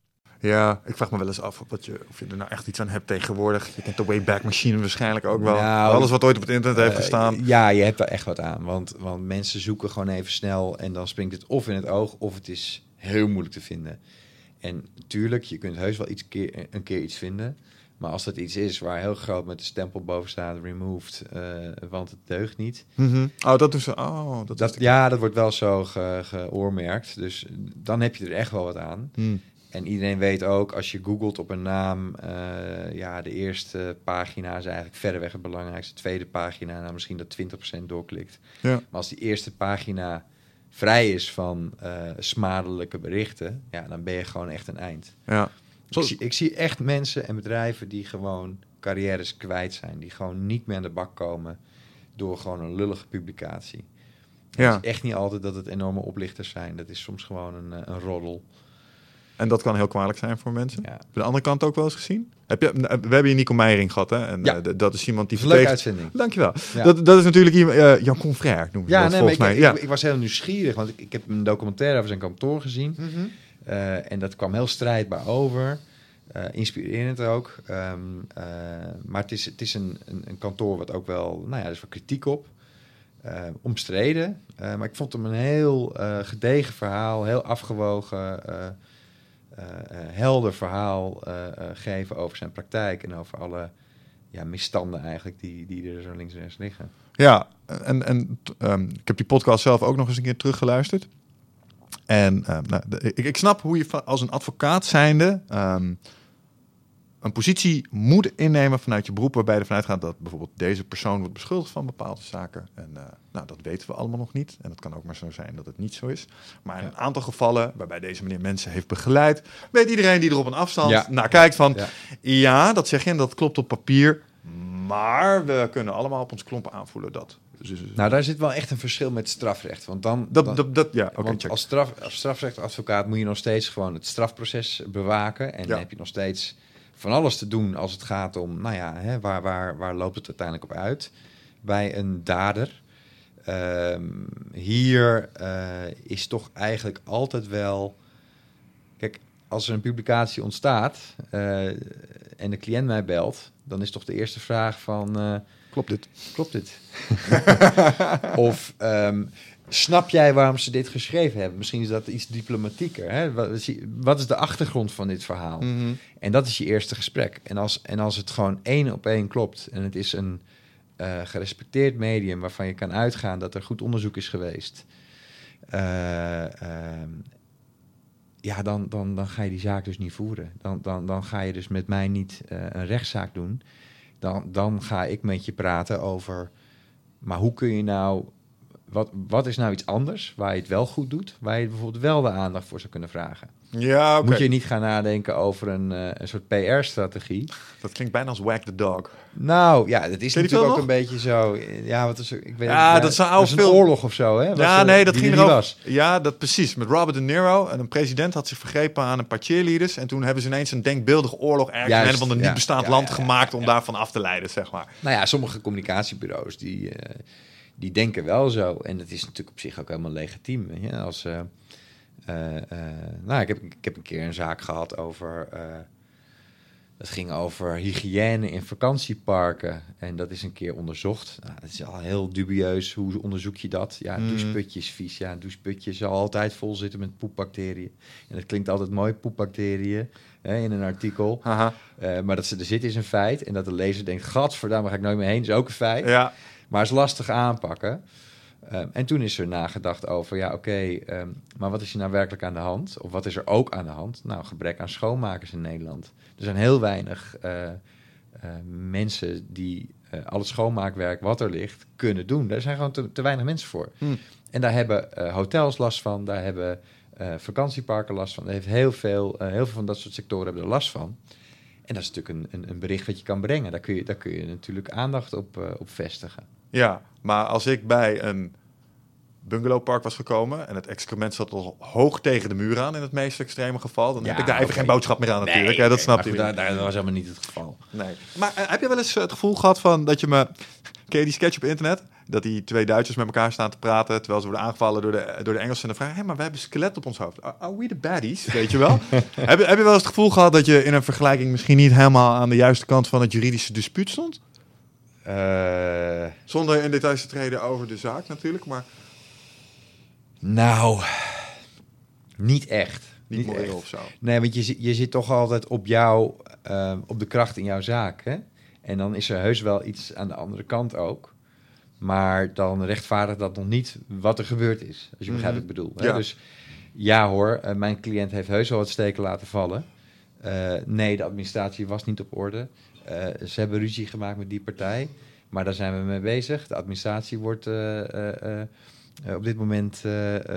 Ja, ik vraag me wel eens af wat je, of je er nou echt iets aan hebt tegenwoordig. Je kent de Wayback Machine waarschijnlijk ook wel. Nou, Alles wat ooit op het internet heeft Eh, gestaan. ja, je hebt daar echt wat aan. Want, want mensen zoeken gewoon even snel en dan springt het of in het oog of het is heel moeilijk te vinden. En tuurlijk, je kunt heus wel iets keer, een keer iets vinden. Maar als dat iets is waar heel groot met de stempel boven staat, removed, eh, want het deugt niet. Mhm. Oh, dat doen ze. Oh, dat, ja, dat wordt wel zo ge, geoormerkt. Dus dan heb je er echt wel wat aan. Hmm. En iedereen weet ook, als je googelt op een naam, eh, ja, de eerste pagina is eigenlijk verreweg het belangrijkste. De tweede pagina, nou, misschien dat 20% doorklikt. Ja. Maar als die eerste pagina vrij is van eh, smadelijke berichten, ja, dan ben je gewoon echt een eind. Ja. Ik zie, ik zie echt mensen en bedrijven die gewoon carrières kwijt zijn. Die gewoon niet meer aan de bak komen door gewoon een lullige publicatie. Ja. Het is echt niet altijd dat het enorme oplichters zijn. Dat is soms gewoon een, eh, een roddel. En dat kan heel kwalijk zijn voor mensen. Ja. Heb je de andere kant ook wel eens gezien? Heb je, we hebben hier Nico Meijering gehad, hè? En Ja. eh, dat is iemand die Een leuke uitzending. Dankjewel. Ja. Dat, dat is natuurlijk iemand, eh, Jan Confrère noemen we Ja, dat nee, volgens ik, mij. ik, ja. ik was heel nieuwsgierig, want ik, ik heb een documentaire over zijn kantoor gezien. Mhm. Eh, en dat kwam heel strijdbaar over. Eh, inspirerend ook. Ehm, eh, maar het is, het is een, een, een kantoor wat ook wel, nou ja, er is wel kritiek op. Eh, omstreden. Eh, maar ik vond hem een heel eh, gedegen verhaal, heel afgewogen, eh, eh, eh, helder verhaal eh, eh, geven over zijn praktijk en over alle ja, misstanden eigenlijk die, die er zo links en rechts liggen. Ja, en, en ehm, ik heb die podcast zelf ook nog eens een keer teruggeluisterd. En ehm, nou, ik, ik snap hoe je als een advocaat zijnde ehm, een positie moet innemen vanuit je beroep, waarbij je ervan uitgaat dat bijvoorbeeld deze persoon wordt beschuldigd van bepaalde zaken. En eh, nou, dat weten we allemaal nog niet. En het kan ook maar zo zijn dat het niet zo is. Maar in Ja. een aantal gevallen, waarbij deze meneer mensen heeft begeleid, weet iedereen die er op een afstand Ja. naar kijkt van, Ja. ja, dat zeg je en dat klopt op papier. Maar we kunnen allemaal op ons klompen aanvoelen dat. Dus, dus- Nou, daar zit wel echt een verschil met strafrecht. Want dan, dat, dan- dat, dat, ja, oké, Want check. als, straf, als strafrechtadvocaat moet je nog steeds gewoon het strafproces bewaken. En dan heb je nog steeds van alles te doen als het gaat om, nou ja, hè, waar, waar, waar loopt het uiteindelijk op uit bij een dader. Ehm, hier eh, is toch eigenlijk altijd wel. Kijk, als er een publicatie ontstaat eh, en de cliënt mij belt, dan is toch de eerste vraag van. eh, Klopt dit? Klopt dit? of ehm, snap jij waarom ze dit geschreven hebben? Misschien is dat iets diplomatieker. Hè? Wat, is, wat is de achtergrond van dit verhaal? Mhm. En dat is je eerste gesprek. En als, en als het gewoon één op één klopt en het is een eh, gerespecteerd medium waarvan je kan uitgaan dat er goed onderzoek is geweest, eh, ehm, ja, dan, dan, dan ga je die zaak dus niet voeren. Dan, dan, dan ga je dus met mij niet eh, een rechtszaak doen. Dan, dan ga ik met je praten over, maar hoe kun je nou, wat, wat is nou iets anders waar je het wel goed doet, waar je bijvoorbeeld wel de aandacht voor zou kunnen vragen? Ja. Moet je niet gaan nadenken over een, eh, een soort PR-strategie? Dat klinkt bijna als whack the dog. Nou, ja, dat is natuurlijk ook een beetje zo. Ja, wat is ik weet Ja, dat is een oude film. oorlog of zo, hè? Was ja, er- nee, dat ging er. Ja, dat precies. Met Robert De Niro. En een president had zich vergrepen aan een paar cheerleaders. En toen hebben ze ineens een denkbeeldige oorlog ergens in Juist, een van een ja, niet bestaand land gemaakt om daarvan af te leiden, zeg maar. Nou ja, sommige communicatiebureaus die, eh, die denken wel zo. En dat is natuurlijk op zich ook helemaal legitiem. weet je. Als, eh, eh, eh, nou, ik heb, ik heb een keer een zaak gehad over. Het ging over hygiëne in vakantieparken. En dat is een keer onderzocht. Nou, het is al heel dubieus. Hoe onderzoek je dat? Ja, Mm. doucheputjes vies. Ja, een doucheputje zal altijd vol zitten met poepbacteriën. En dat klinkt altijd mooi, poepbacteriën, hè, in een artikel. Maar dat ze er zitten is een feit. En dat de lezer denkt, gadverdamme, ga ik nooit meer heen, is ook een feit. Ja. Maar is lastig aanpakken. Ehm, en toen is er nagedacht over, ja oké, ehm, maar wat is er nou werkelijk aan de hand? Of wat is er ook aan de hand? Nou, gebrek aan schoonmakers in Nederland. Er zijn heel weinig eh, eh, mensen die eh, al het schoonmaakwerk wat er ligt kunnen doen. Daar zijn gewoon te, te weinig mensen voor. Hm. En daar hebben hotels last van, daar hebben vakantieparken last van. Er heeft heel, veel, heel veel van dat soort sectoren hebben er last van. En dat is natuurlijk een, een, een bericht wat je kan brengen. Daar kun je, daar kun je natuurlijk aandacht op, op vestigen. Ja, maar als ik bij een bungalowpark was gekomen en het excrement zat al hoog tegen de muur aan in het meest extreme geval, dan Ja, heb ik daar even geen boodschap meer aan natuurlijk. Ja, dat snap maar je. goed, daar, daar was helemaal niet het geval. Nee. Maar eh, heb je wel eens eh, het gevoel gehad van dat je me... Ken je die sketch op internet? Dat die twee Duitsers met elkaar staan te praten... terwijl ze worden aangevallen door de, door de Engelsen... en dan vragen, hé, maar we hebben skelet op ons hoofd. Are, are we the baddies? Weet je wel? heb, je, heb je wel eens het gevoel gehad dat je in een vergelijking... misschien niet helemaal aan de juiste kant van het juridische dispuut stond? Eh, Zonder in details te treden over de zaak natuurlijk, maar nou, niet echt. niet, echt. of zo. Nee, want je, je zit toch altijd op jou, eh, op de kracht in jouw zaak. Hè? En dan is er heus wel iets aan de andere kant ook. Maar dan rechtvaardigt dat nog niet wat er gebeurd is. Als je begrijpt wat ik bedoel. Hè? Ja. Dus ja hoor, eh, mijn cliënt heeft heus wel wat steken laten vallen. Nee, de administratie was niet op orde. Eh, ze hebben ruzie gemaakt met die partij. Maar daar zijn we mee bezig. De administratie wordt eh, eh, op dit moment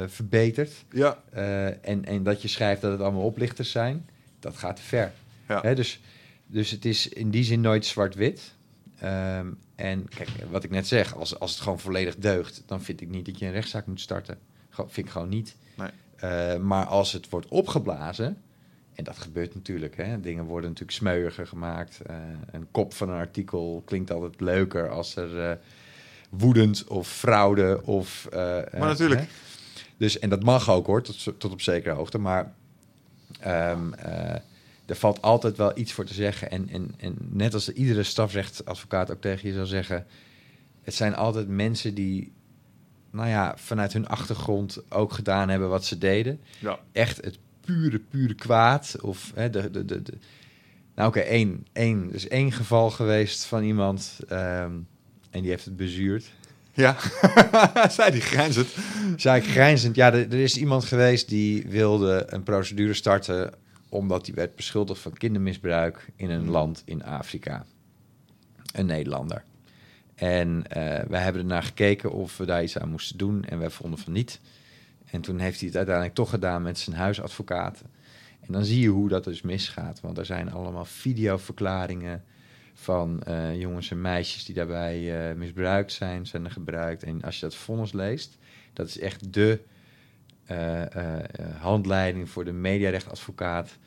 verbeterd. Ja, en, en dat je schrijft dat het allemaal oplichters zijn, dat gaat te ver. Ja. Hè, dus, dus het is in die zin nooit zwart-wit. Ehm, en kijk, wat ik net zeg, als, als het gewoon volledig deugt, dan vind ik niet dat je een rechtszaak moet starten. Vind ik gewoon niet. Nee. Maar als het wordt opgeblazen, en dat gebeurt natuurlijk, hè, dingen worden natuurlijk smeuiger gemaakt. Eh, een kop van een artikel klinkt altijd leuker als er eh, woedend of fraude of... eh, Maar natuurlijk. hè. Dus, en dat mag ook hoor, tot, tot op zekere hoogte. Maar ehm, eh, er valt altijd wel iets voor te zeggen. En, en, en net als iedere strafrechtadvocaat ook tegen je zal zeggen... het zijn altijd mensen die, nou ja, vanuit hun achtergrond ook gedaan hebben wat ze deden. ja. Echt het pure, pure kwaad. Of hè, de, de, de, de- Nou oké, één, één. Er is één geval geweest van iemand... ehm, en die heeft het bezuurd. Ja, zij die grijnzend. Zei ik grijnzend. Ja, er, er is iemand geweest die wilde een procedure starten... omdat hij werd beschuldigd van kindermisbruik in een land in Afrika. Een Nederlander. En eh, wij hebben ernaar gekeken of we daar iets aan moesten doen. En wij vonden van niet. En toen heeft hij het uiteindelijk toch gedaan met zijn huisadvocaten. En dan zie je hoe dat dus misgaat. Want er zijn allemaal videoverklaringen van eh, jongens en meisjes die daarbij eh, misbruikt zijn, zijn er gebruikt. En als je dat vonnis leest, dat is echt de eh, handleiding voor de mediarechtadvocaat.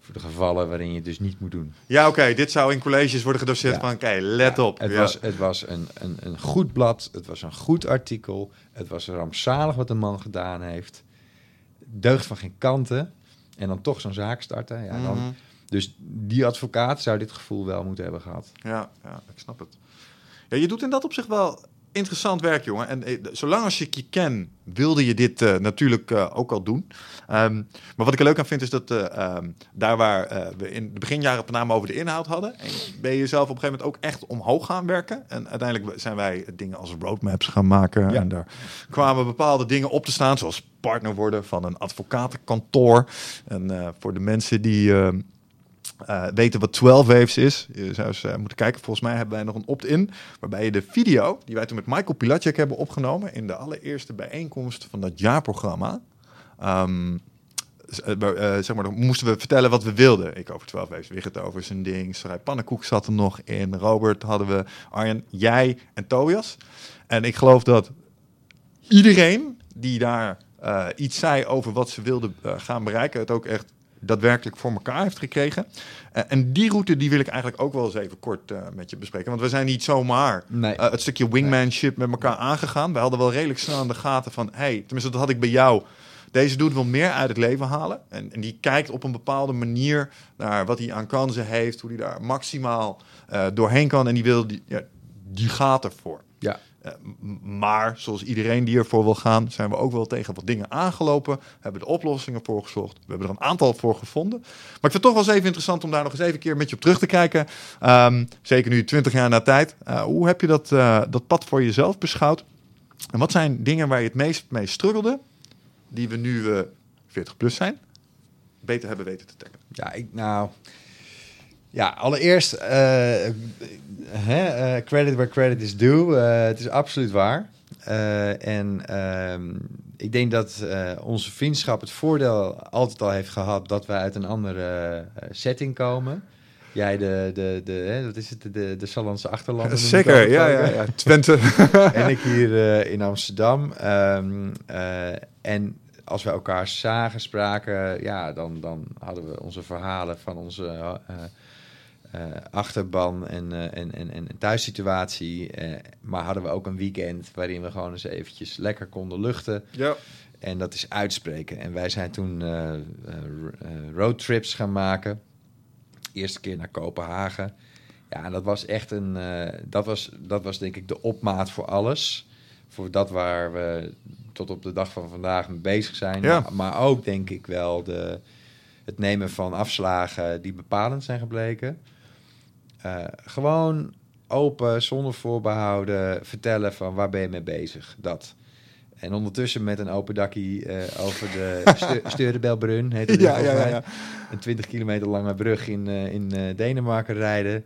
Voor de gevallen waarin je het dus niet moet doen. Ja, oké, dit zou in colleges worden gedoseerd Ja. van, oké, let Ja, op. Het Ja. was, het was een, een, een goed blad, het was een goed artikel. Het was rampzalig wat de man gedaan heeft. Deugd van geen kanten. En dan toch zo'n zaak starten. Ja, dan, Mhm. Dus die advocaat zou dit gevoel wel moeten hebben gehad. Ja, ja, ik snap het. Ja, je doet in dat opzicht wel interessant werk, jongen. En eh, zolang als ik je ken, wilde je dit eh, natuurlijk eh, ook al doen. Ehm, maar wat ik er leuk aan vind, is dat eh, ehm, daar waar we in de beginjaren met name over de inhoud hadden, en ben je zelf op een gegeven moment ook echt omhoog gaan werken. En uiteindelijk zijn wij dingen als roadmaps gaan maken. Ja. En daar kwamen bepaalde dingen op te staan, zoals partner worden van een advocatenkantoor. En voor de mensen die... eh, weten wat 12 Waves is. Je zou eens eh, moeten kijken. Volgens mij hebben wij nog een opt-in. Waarbij je de video die wij toen met Michael Pilacek hebben opgenomen. in de allereerste bijeenkomst van dat jaarprogramma. ehm, eh, zeg maar, dan moesten we vertellen wat we wilden. Ik over 12 Waves, Wigert over zijn ding. Sarai Pannenkoek zat er nog in. Robert hadden we. Arjen, jij en Tobias. En ik geloof dat iedereen die daar iets zei over wat ze wilden gaan bereiken, het ook echt daadwerkelijk voor elkaar heeft gekregen. Eh, en die route die wil ik eigenlijk ook wel eens even kort eh, met je bespreken. Want we zijn niet zomaar Nee. eh, het stukje wingmanship met elkaar aangegaan. We hadden wel redelijk snel in de gaten van, hey, tenminste dat had ik bij jou Deze doet wil meer uit het leven halen. En, en die kijkt op een bepaalde manier naar wat hij aan kansen heeft, hoe hij daar maximaal doorheen kan. En die wil die, ja, die gaat ervoor. Ja. Eh, maar zoals iedereen die ervoor wil gaan, zijn we ook wel tegen wat dingen aangelopen. Hebben de oplossingen voor gezocht. We hebben er een aantal voor gevonden. Maar ik vind het toch wel eens even interessant om daar nog eens even een keer met je op terug te kijken. Ehm, zeker nu 20 jaar na tijd. Eh, hoe heb je dat, eh, dat pad voor jezelf beschouwd? En wat zijn dingen waar je het meest mee struggelde, die we nu eh 40 plus zijn, beter hebben weten te tackelen? Ja, ik, nou... Ja, allereerst, eh, hè, eh, credit where credit is due. Eh, het is absoluut waar. En ehm, ik denk dat onze vriendschap het voordeel altijd al heeft gehad dat we uit een andere setting komen. Jij de, de, de hè, wat is het, de, de Sallandse ik Zeker, ja, ja, ja. Twente. en ik hier in Amsterdam. Ehm, eh, en als we elkaar zagen, spraken, ja, dan, dan hadden we onze verhalen van onze eh, achterban en, eh, en, en, en thuissituatie. eh, maar hadden we ook een weekend waarin we gewoon eens eventjes lekker konden luchten. ja. En dat is uitspreken. En wij zijn toen roadtrips gaan maken. Eerste keer naar Kopenhagen. Ja, en dat was echt een. dat, was, dat was denk ik de opmaat voor alles. Voor dat waar we tot op de dag van vandaag mee bezig zijn. Ja. Maar, maar ook denk ik wel de, het nemen van afslagen die bepalend zijn gebleken. Eh, gewoon open, zonder voorbehouden, vertellen van waar ben je mee bezig. Dat. En ondertussen met een open dakkie eh, over de Steurenbelbrun, heet het Ja, ja, ja, ja. Een 20 kilometer lange brug in, eh, in eh, Denemarken rijden.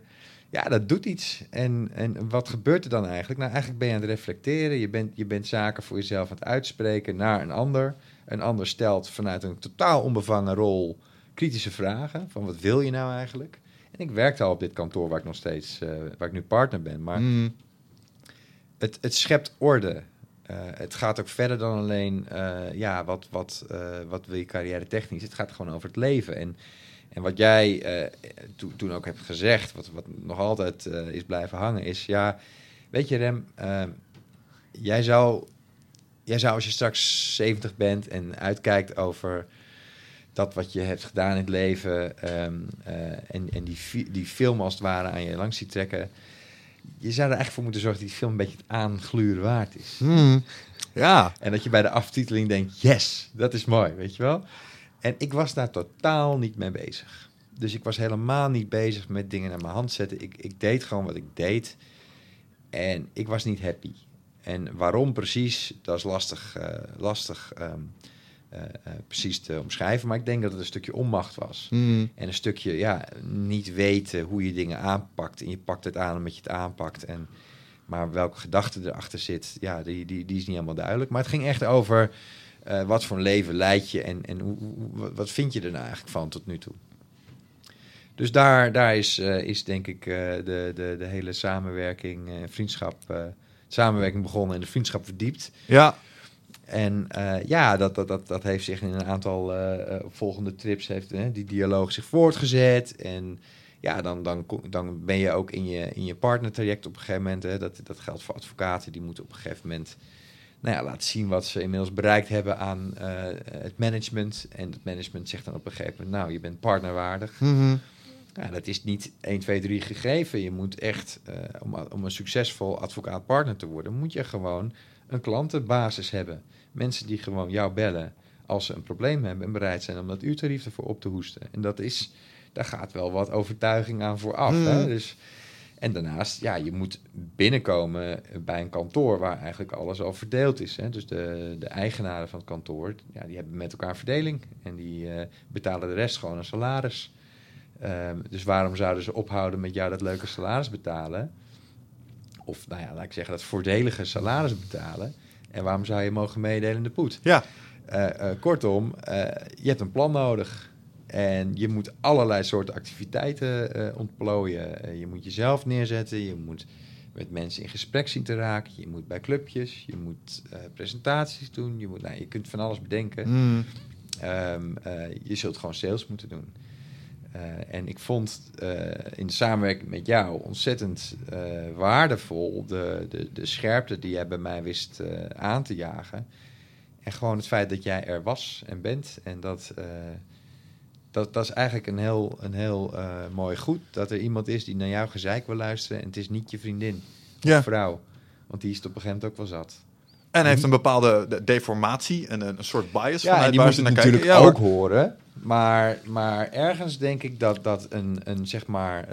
Ja, dat doet iets. En, en wat gebeurt er dan eigenlijk? Nou, eigenlijk ben je aan het reflecteren. Je bent, je bent zaken voor jezelf aan het uitspreken naar een ander. Een ander stelt vanuit een totaal onbevangen rol kritische vragen. Van wat wil je nou eigenlijk? En ik werkte al op dit kantoor waar ik nog steeds, eh, waar ik nu partner ben. Maar Mm. het, het schept orde. Eh, het gaat ook verder dan alleen, eh, ja, wat, wat, wat wil je carrière technisch? Het gaat gewoon over het leven. En, en wat jij to- toen ook hebt gezegd, wat, wat nog altijd is blijven hangen, is ja, weet je Rem, jij, zou, jij zou als je straks 70 bent en uitkijkt over dat wat je hebt gedaan in het leven ehm, eh, en, en die, die film als het ware aan je langs ziet trekken, je zou er eigenlijk voor moeten zorgen dat die film een beetje het aangluren waard is. Mm. Ja. En dat je bij de aftiteling denkt, yes, dat is mooi, weet je wel. En ik was daar totaal niet mee bezig. Dus ik was helemaal niet bezig met dingen naar mijn hand zetten. Ik, ik deed gewoon wat ik deed. En ik was niet happy. En waarom precies, dat is lastig, eh, lastig ehm, eh, eh, precies te omschrijven. Maar ik denk dat het een stukje onmacht was. Mm. En een stukje, ja, niet weten hoe je dingen aanpakt. En je pakt het aan omdat je het aanpakt. En, maar welke gedachte erachter zit, ja, die, die, die is niet helemaal duidelijk. Maar het ging echt over eh, wat voor een leven leid je en, en hoe, hoe- wat- vind je er nou eigenlijk van tot nu toe. Dus daar, daar is, is denk ik de, de, de hele samenwerking, vriendschap, samenwerking begonnen en de vriendschap verdiept. Ja. En eh, ja, dat, dat, dat, dat heeft zich in een aantal eh, eh, volgende trips, heeft hè, die dialoog zich voortgezet. En ja, dan, dan, dan ben je ook in je, in je partnertraject op een gegeven moment. Hè, dat, dat geldt voor advocaten, die moeten op een gegeven moment nou ja, laten zien wat ze inmiddels bereikt hebben aan het management. En het management zegt dan op een gegeven moment, nou, je bent partnerwaardig. Mhm. Ja, dat is niet 1, 2, 3 gegeven. Je moet echt, om, om een succesvol advocaat-partner te worden, moet je gewoon een klantenbasis hebben. Mensen die gewoon jou bellen als ze een probleem hebben en bereid zijn om dat uurtarief ervoor op te hoesten. En dat is, daar gaat wel wat overtuiging aan vooraf. Hè? Mm. Dus, en daarnaast, ja, je moet binnenkomen bij een kantoor waar eigenlijk alles al verdeeld is. Hè? Dus de, de eigenaren van het kantoor, ja, die hebben met elkaar verdeling. En die eh, betalen de rest gewoon een salaris. Ehm, dus waarom zouden ze ophouden met jou dat leuke salaris betalen? Of, nou ja, laat ik zeggen, dat voordelige salaris betalen. En waarom zou je mogen meedelen in de poet? Ja. Eh, eh, kortom, eh, je hebt een plan nodig. En je moet allerlei soorten activiteiten ontplooien. Je moet jezelf neerzetten. Je moet met mensen in gesprek zien te raken. Je moet bij clubjes. Je moet presentaties doen. Je, moet, nou, je kunt van alles bedenken. Mm. Ehm, eh, je zult gewoon sales moeten doen. Eh, en ik vond eh, in samenwerking met jou ontzettend eh, waardevol de, de, de scherpte die jij bij mij wist aan te jagen. En gewoon het feit dat jij er was en bent. En dat, dat, dat is eigenlijk een heel, een heel mooi goed. Dat er iemand is die naar jouw gezeik wil luisteren. En het is niet je vriendin of Ja. vrouw. Want die is het op een gegeven moment ook wel zat. En heeft een bepaalde de- deformatie en een, een soort bias Ja, vanuit en die moet het natuurlijk. Ja, ook horen. Maar, maar ergens denk ik dat, dat een, een, zeg maar,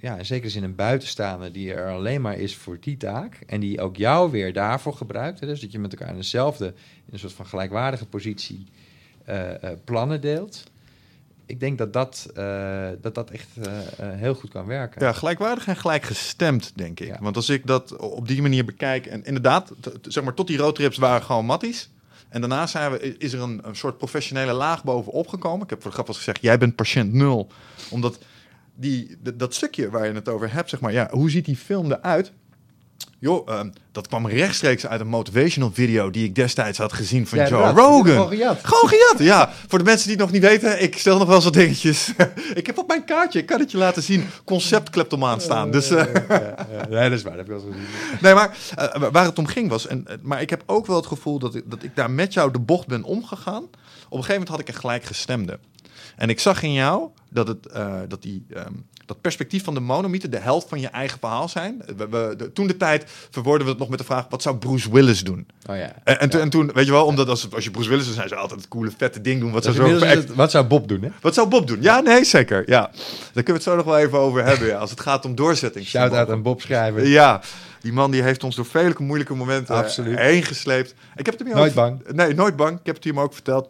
ja, in zekere zin een buitenstaander die er alleen maar is voor die taak. En die ook jou weer daarvoor gebruikt. Hè, dus dat je met elkaar in dezelfde, in een soort van gelijkwaardige positie eh, eh, plannen deelt. Ik denk dat dat, eh, dat, dat echt eh, eh, heel goed kan werken. Ja, gelijkwaardig en gelijkgestemd, denk ik. Ja. Want als ik dat op die manier bekijk... en inderdaad, zeg maar, tot die roadtrips waren gewoon matties... En daarna zijn we, is er een, een soort professionele laag bovenop gekomen. Ik heb voor de grap eens gezegd, jij bent patiënt nul. Omdat die, dat stukje waar je het over hebt, zeg maar, ja, hoe ziet die film eruit? Joh, ehm, dat kwam rechtstreeks uit een motivational video die ik destijds had gezien van Ja, Joe. Rogan. Gewoon gejat. Ja. Voor de mensen die het nog niet weten, ik stel nog wel eens wat dingetjes. ik heb op mijn kaartje, ik kan het je laten zien, concept kleptomaan staan. Dus, eh, ja, ja. Nee, dat is waar. Dat heb ik wel eens gezien. nee, maar eh, waar het om ging was, en, maar ik heb ook wel het gevoel dat ik, dat ik daar met jou de bocht ben omgegaan. Op een gegeven moment had ik een gelijk gestemde. En ik zag in jou dat, het, dat, die, ehm, dat perspectief van de monomythe de helft van je eigen verhaal zijn. We, we, de- toen de tijd verwoorden we het nog met de vraag, wat zou Bruce Willis doen? Oh ja. En, en, Ja. en toen, weet je wel, omdat als, als je Bruce Willis is, zijn ze altijd het coole, vette ding doen. Wat zou, zo het- wat zou Bob doen, hè? wat zou Bob doen? Ja, nee, zeker. Ja. Daar kunnen we het zo nog wel even over hebben, ja, als het gaat om doorzetting. Shout-out aan Bob Schrijver. Ja, die man die heeft ons door vele moeilijke momenten Absoluut. heen gesleept. Ik heb het hem Nooit ook- bang. Nee, nooit bang. Ik heb het hem ook verteld.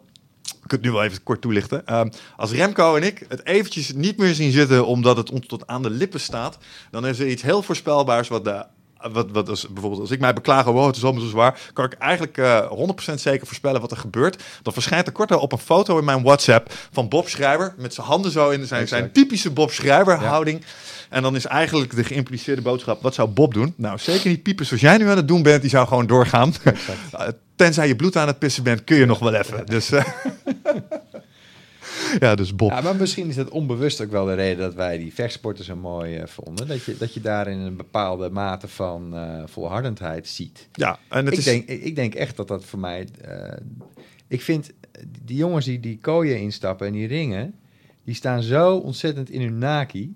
Het nu wel even kort toelichten. Ehm, als Remco en ik het eventjes niet meer zien zitten omdat het ons tot aan de lippen staat, dan is er iets heel voorspelbaars wat de wat, wat als, bijvoorbeeld als ik mij beklaag, oh, het is allemaal zo zwaar, kan ik eigenlijk eh 100% zeker voorspellen wat er gebeurt. Dan verschijnt er kort op een foto in mijn WhatsApp van Bob Schrijver met zijn handen zo in zijn, zijn typische Bob Schrijver houding. En dan is eigenlijk de geïmpliceerde boodschap, wat zou Bob doen? Nou, zeker niet piepen zoals jij nu aan het doen bent, die zou gewoon doorgaan. Uh, Tenzij je bloed aan het pissen bent, kun je nog wel even. Dus, eh, ja, dus Bob. Ja, maar misschien is dat onbewust ook wel de reden dat wij die vechtsporten zo mooi eh, vonden. Dat je, dat je daarin een bepaalde mate van eh, volhardendheid ziet. Ja, en het Ik is... denk, ik denk echt dat dat voor mij... eh, ik vind die jongens die die kooien instappen en die ringen... die staan zo ontzettend in hun naki.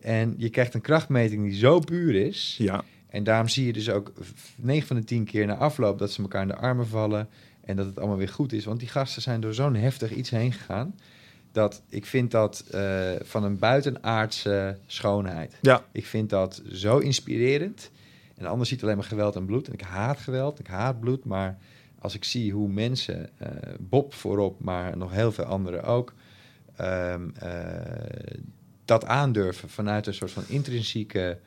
En je krijgt een krachtmeting die zo puur is... Ja, En daarom zie je dus ook 9 van de 10 keer na afloop dat ze elkaar in de armen vallen en dat het allemaal weer goed is. Want die gasten zijn door zo'n heftig iets heen gegaan. Dat ik vind dat eh, van een buitenaardse schoonheid. ja. Ik vind dat zo inspirerend. En de ander ziet alleen maar geweld en bloed. En ik haat geweld, ik haat bloed. Maar als ik zie hoe mensen, eh, Bob voorop, maar nog heel veel anderen ook, ehm, eh, dat aandurven vanuit een soort van intrinsieke,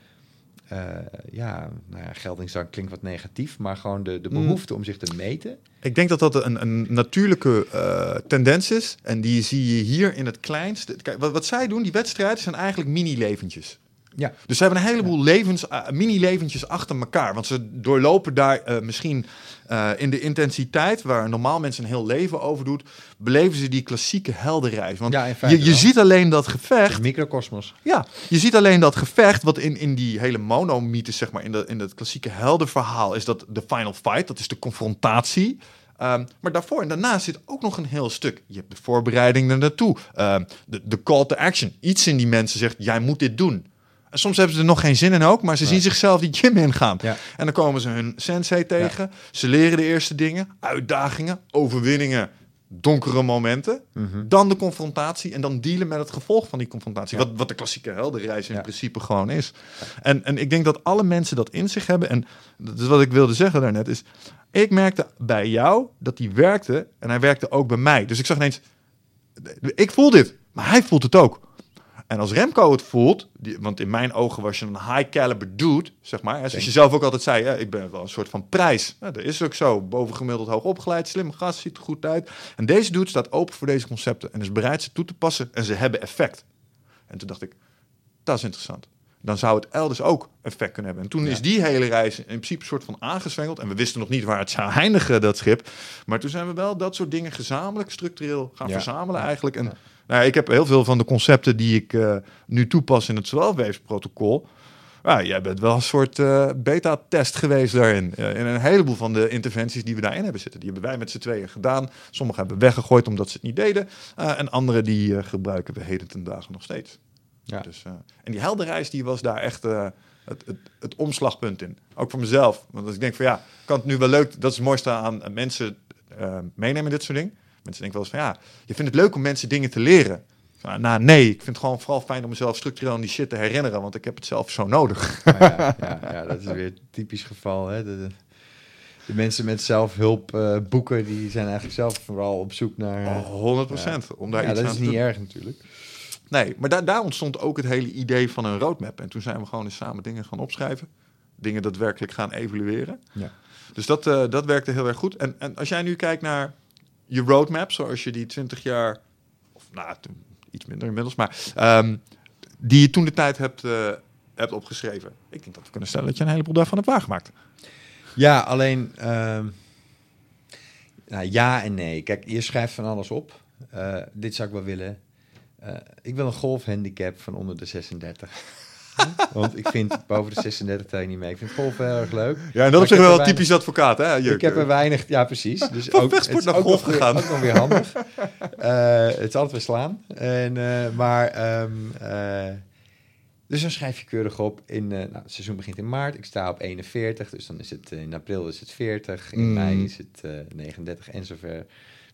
ja, nou ja, geldingsdrang klinkt wat negatief, maar gewoon de, de Mm. behoefte om zich te meten. Ik denk dat dat een, een natuurlijke eh, tendens is. En die zie je hier in het kleinste. Kijk, wat, wat zij doen, die wedstrijden, zijn eigenlijk mini-leventjes. Ja. Dus ze hebben een heleboel levens, eh, mini-leventjes achter elkaar. Want ze doorlopen daar eh, misschien eh, in de intensiteit... waar normaal mensen een heel leven over doet... beleven ze die klassieke heldenreis. Want Ja, je, je ziet alleen dat gevecht... Microcosmos. Ja, je ziet alleen dat gevecht, wat in, in die hele monomythes, zeg maar, in, de, in het klassieke heldenverhaal, is dat de final fight, dat is de confrontatie. Ehm, maar daarvoor en daarna zit ook nog een heel stuk. Je hebt de voorbereiding er naartoe, Ehm, de, de call to action. Iets in die mensen zegt, jij moet dit doen. En soms hebben ze er nog geen zin in ook, maar ze zien zichzelf die gym ingaan. Ja. En dan komen ze hun sensei tegen. Ze leren de eerste dingen, uitdagingen, overwinningen, donkere momenten. Mhm. Dan de confrontatie en dan dealen met het gevolg van die confrontatie. Ja. Wat, wat de klassieke heldenreis in principe gewoon is. En, en ik denk dat alle mensen dat in zich hebben. En dat is wat ik wilde zeggen daarnet. Is, ik merkte bij jou dat die werkte. En hij werkte ook bij mij. Dus ik zag ineens, ik voel dit. Maar hij voelt het ook. En als Remco het voelt, die, want in mijn ogen was je een high caliber dude, zeg maar. hè, Zoals je zelf ook altijd zei, hè, ik ben wel een soort van prijs. Ja, dat is ook zo. Bovengemiddeld hoog opgeleid, slim gast, ziet er goed uit. En deze dude staat open voor deze concepten en is bereid ze toe te passen en ze hebben effect. En toen dacht ik, dat is interessant. Dan zou het elders ook effect kunnen hebben. En toen Ja. is die hele reis in principe een soort van aangezwengeld. En we wisten nog niet waar het zou eindigen, dat schip. Maar toen zijn we wel dat soort dingen gezamenlijk, structureel gaan Ja. verzamelen Ja. eigenlijk. En Ja. Nou, ik heb heel veel van de concepten die ik eh, nu toepas in het zwelweefsprotocol. ja, jij bent wel een soort eh, beta-test geweest daarin. Uh, in een heleboel van de interventies die we daarin hebben zitten. Die hebben wij met z'n tweeën gedaan. Sommige hebben we weggegooid omdat ze het niet deden. En andere die gebruiken we heden ten dagen nog steeds. Ja. Dus, en die helderreis die was daar echt het, het, het, omslagpunt in. Ook voor mezelf. Want als ik denk van ja, kan het nu wel leuk. Dat is het mooiste aan mensen meenemen dit soort dingen. Mensen denken wel eens van ja, je vindt het leuk om mensen dingen te leren. Nou, nee, ik vind het gewoon vooral fijn om mezelf structureel aan die shit te herinneren, want ik heb het zelf zo nodig. Ja, ja, ja dat is weer een typisch geval. Hè? De, de, mensen met zelfhulpboeken, uh, boeken, die zijn eigenlijk zelf vooral op zoek naar... Uh, oh, 100 procent. Om daar ja, iets dat aan is niet erg natuurlijk. Nee, maar daar, daar ontstond ook het hele idee van een roadmap. En toen zijn we gewoon eens samen dingen gaan opschrijven. Dingen daadwerkelijk gaan evalueren. Ja. Dus dat, uh, dat werkte heel erg goed. En, en als jij nu kijkt naar je roadmap, zoals je die 20 jaar, of nou, iets minder inmiddels, maar um, die je toen de tijd hebt, uh, hebt opgeschreven. Ik denk dat we kunnen stellen dat je een heleboel daarvan hebt waargemaakt. Ja, alleen uh, nou, ja en nee. Kijk, je schrijft van alles op. Uh, dit zou ik wel willen. Uh, ik wil een golfhandicap van onder de 36. Want ik vind boven de 36 tel je niet mee. Ik vind golf heel erg leuk. Ja, en dat is wel weinig... typisch advocaat, hè? Ik heb er weinig, ja precies. Dus ook, het is naar ook golf gegaan. Weer, ook nog weer handig. uh, het is altijd weer slaan. En, uh, maar, um, uh, dus dan schrijf je keurig op. In, nou, het seizoen begint in maart. Ik sta op 41, dus dan is het in april is het 40. In mm. mei is het 39 en zover.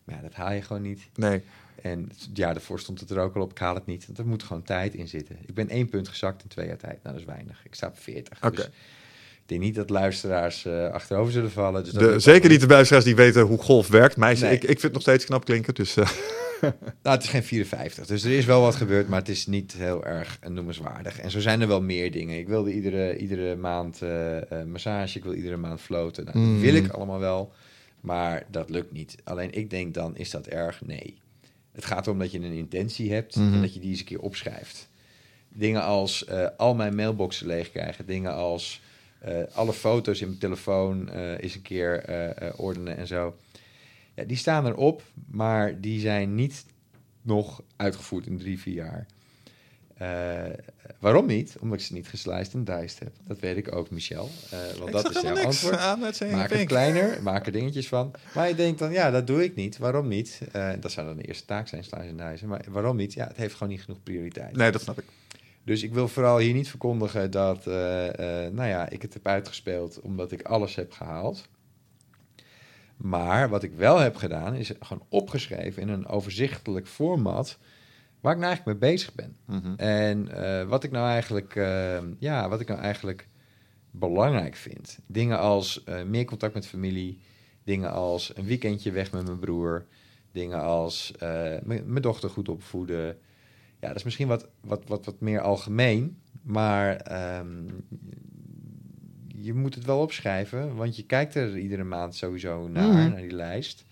Maar ja, dat haal je gewoon niet. Nee. En het jaar daarvoor stond het er ook al op. Ik haal het niet. Want er moet gewoon tijd in zitten. Ik ben één punt gezakt in twee jaar tijd. Nou, dat is weinig. Ik sta op 40. Oké. Dus ik denk niet dat luisteraars uh, achterover zullen vallen. Dus de, zeker niet de luisteraars die weten hoe golf werkt. Nee. ik, ik vind het nog steeds knap klinken. Dus, uh. nou, het is geen 54. Dus er is wel wat gebeurd, maar het is niet heel erg noemenswaardig. En zo zijn er wel meer dingen. Ik wilde iedere, iedere maand uh, massage. Ik wil iedere maand floten. Nou, mm. Dat wil ik allemaal wel. Maar dat lukt niet. Alleen ik denk dan, is dat erg? Nee. Het gaat erom dat je een intentie hebt en dat je die eens een keer opschrijft. Dingen als uh, al mijn mailboxen leeg krijgen. Dingen als uh, alle foto's in mijn telefoon uh, eens een keer ordenen en zo. Ja, die staan erop, maar die zijn niet nog uitgevoerd in drie, vier jaar. Uh, waarom niet? Omdat ik ze niet gesliced en diced heb. Dat weet ik ook, Michel. Uh, want ik dat is jouw antwoord. Aan maak het kleiner, maak er dingetjes van. Maar je denkt dan, ja, dat doe ik niet. Waarom niet? Uh, dat zou dan de eerste taak zijn, slice en dicen. Maar waarom niet? Ja, het heeft gewoon niet genoeg prioriteit. Nee, dat snap ik. Dus ik wil vooral hier niet verkondigen dat, nou ja, ik het heb uitgespeeld omdat ik alles heb gehaald. Maar wat ik wel heb gedaan, is gewoon opgeschreven in een overzichtelijk format waar ik nou eigenlijk mee bezig ben. Mhm. En uh, wat ik nou eigenlijk, uh, ja, wat ik nou eigenlijk belangrijk vind. Dingen als uh, meer contact met familie, dingen als een weekendje weg met mijn broer, dingen als mijn dochter goed opvoeden. Ja, dat is misschien wat, wat, wat, wat meer algemeen, maar um, je moet het wel opschrijven, want je kijkt er iedere maand sowieso naar, mm. naar die lijst.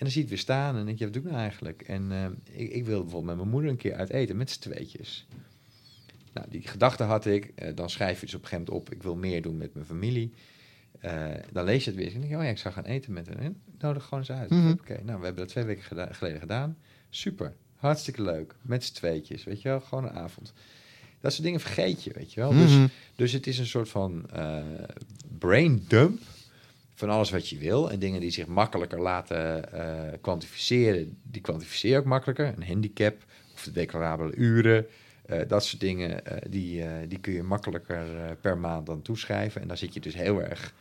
En dan zie je het weer staan en denk je, wat doe ik nou eigenlijk? En uh, ik, ik wilde bijvoorbeeld met mijn moeder een keer uit eten, met z'n tweetjes. Nou, die gedachte had ik. Uh, dan schrijf je dus op een gegeven moment op, ik wil meer doen met mijn familie. Uh, dan lees je het weer. En denk je, oh ja, ik zou gaan eten met hen. Nodig gewoon eens uit. Mm -hmm. Oké, nou, we hebben dat twee weken geda geleden gedaan. Super, hartstikke leuk. Met z'n tweetjes, weet je wel, gewoon een avond. Dat soort dingen vergeet je, weet je wel. Mm -hmm. dus, dus het is een soort van brain dump van alles wat je wil. En dingen die zich makkelijker laten uh, kwantificeren, die kwantificeer ook makkelijker. Een handicap of de declarabele uren. Uh, dat soort dingen, uh, die, die kun je makkelijker per maand dan toeschrijven. En dan zit je dus heel erg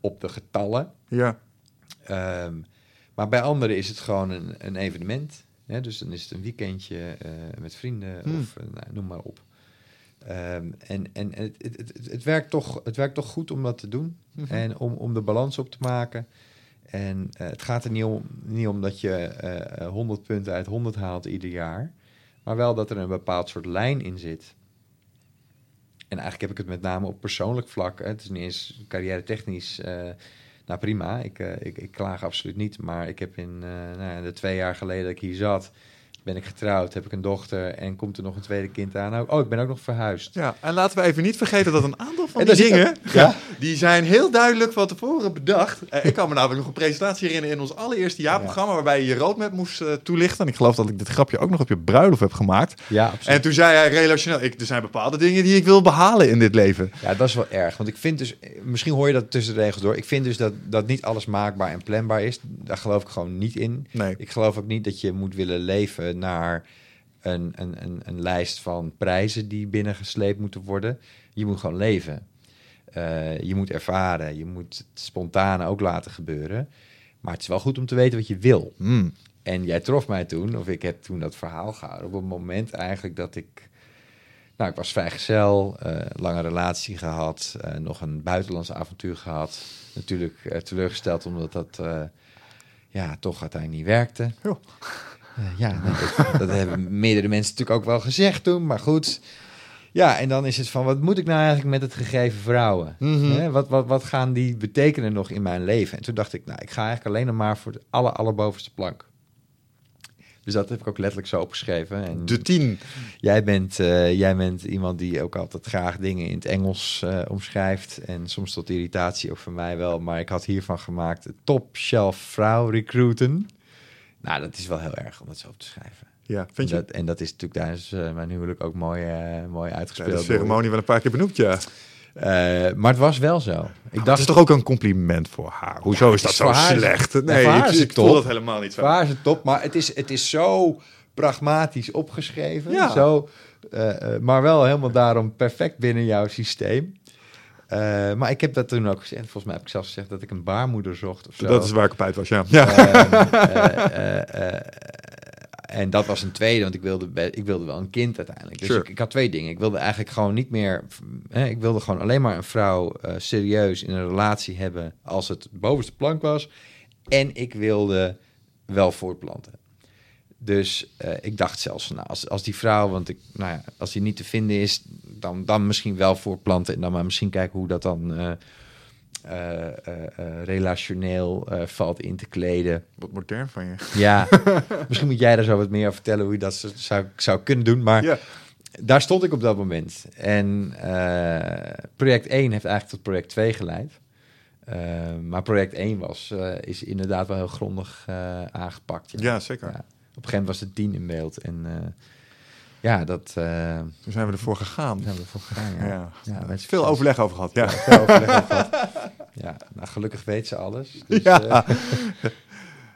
op de getallen. Ja. Um, maar bij anderen is het gewoon een, een evenement. Hè? Dus dan is het een weekendje met vrienden Hmm. of nou, noem maar op. Um, en en het, het, werkt toch, het werkt toch goed om dat te doen. Mhm. En om, om de balans op te maken. En uh, het gaat er niet om, niet om dat je uh, 100 punten uit 100 haalt ieder jaar. Maar wel dat er een bepaald soort lijn in zit. En eigenlijk heb ik het met name op persoonlijk vlak. Hè. Het is niet eens carrière technisch. Uh, nou prima, ik, ik, ik klaag absoluut niet. Maar ik heb in nou, de twee jaar geleden dat ik hier zat ben ik getrouwd, heb ik een dochter en komt er nog een tweede kind aan. Oh, ik ben ook nog verhuisd. Ja, en laten we even niet vergeten dat een aantal van die dingen, ja? Die zijn heel duidelijk van tevoren bedacht. Eh, ik kan me namelijk nog een presentatie herinneren in ons allereerste jaarprogramma... waarbij je je roadmap moest eh, toelichten. En ik geloof dat ik dit grapje ook nog op je bruiloft heb gemaakt. Ja, absoluut. En toen zei hij relationeel... Ik, er zijn bepaalde dingen die ik wil behalen in dit leven. Ja, dat is wel erg. Want ik vind dus, misschien hoor je dat tussen de regels door. Ik vind dus dat, dat niet alles maakbaar en planbaar is. Daar geloof ik gewoon niet in. Nee. Ik geloof ook niet dat je moet willen leven naar een, een, een, een lijst van prijzen die binnengesleept moeten worden. Je moet gewoon leven. Eh, je moet ervaren. Je moet het spontane ook laten gebeuren. Maar het is wel goed om te weten wat je wil. Hmm. En jij trof mij toen, of ik heb toen dat verhaal gehouden, op een moment eigenlijk dat ik... Nou, ik was vrijgezel, eh lange relatie gehad, eh, nog een buitenlandse avontuur gehad. Natuurlijk teleurgesteld omdat dat ja, toch uiteindelijk niet werkte. Eh, ja, nou, dat, dat hebben meerdere mensen natuurlijk ook wel gezegd toen, maar goed. Ja, en dan is het van, wat moet ik nou eigenlijk met het gegeven vrouwen? Mhm. Wat, wat, wat gaan die betekenen nog in mijn leven? En toen dacht ik, nou, ik ga eigenlijk alleen nog maar voor de aller, allerbovenste plank. Dus dat heb ik ook letterlijk zo opgeschreven. En De tien. jij, bent, eh, jij bent iemand die ook altijd graag dingen in het Engels eh, omschrijft. En soms tot irritatie ook voor mij wel. Maar ik had hiervan gemaakt, top shelf vrouw recruiten. Nou, dat is wel heel erg om dat zo op te schrijven. Ja, vind je? Dat, en dat is natuurlijk tijdens eh, mijn huwelijk ook mooi, eh, mooi Ja, uitgespeeld. de ceremonie wel een paar keer benoemd, ja. Eh, maar het was wel zo. Ik Dat dacht, is toch ook een compliment voor haar? Hoezo Ja, is dat zo is is- slecht? ja, Nee, ik, is ik voel dat helemaal niet zo. waar is het top? Maar het is, het is zo pragmatisch opgeschreven. Ja. Zo, maar wel helemaal daarom perfect binnen jouw systeem. Eh, maar ik heb dat toen ook gezegd. Volgens mij heb ik zelfs gezegd dat ik een baarmoeder zocht of zo. Dat is waar ik op uit was, ja. ja. Ehm, eh, eh, en dat was een tweede, want ik wilde, ik wilde wel een kind uiteindelijk. Dus Sure. ik, ik had twee dingen. Ik wilde eigenlijk gewoon niet meer... Hè, ik wilde gewoon alleen maar een vrouw serieus in een relatie hebben... als het bovenste plank was. En ik wilde wel voortplanten. Dus eh, ik dacht zelfs, nou, als, als die vrouw, want ik, nou ja, als die niet te vinden is, dan, dan misschien wel voortplanten en dan maar misschien kijken hoe dat dan eh, eh, relationeel valt in te kleden. Wat modern van je. Ja, misschien moet jij daar zo wat meer over vertellen hoe je dat zo- zou, zou kunnen doen. Maar Ja. daar stond ik op dat moment. En project 1 heeft eigenlijk tot project 2 geleid. Maar project 1 was, is inderdaad wel heel grondig aangepakt. Ja, zeker. Ja. Op een gegeven moment was het 10 in beeld. En eh, ja, dat Toen zijn we ervoor gegaan. zijn we ervoor gegaan. Ja. Ja. Ja, Veel overleg over gehad, ja. Veel overleg over gehad. Ja, nou, gelukkig weet ze alles. Dus, Ja. eh,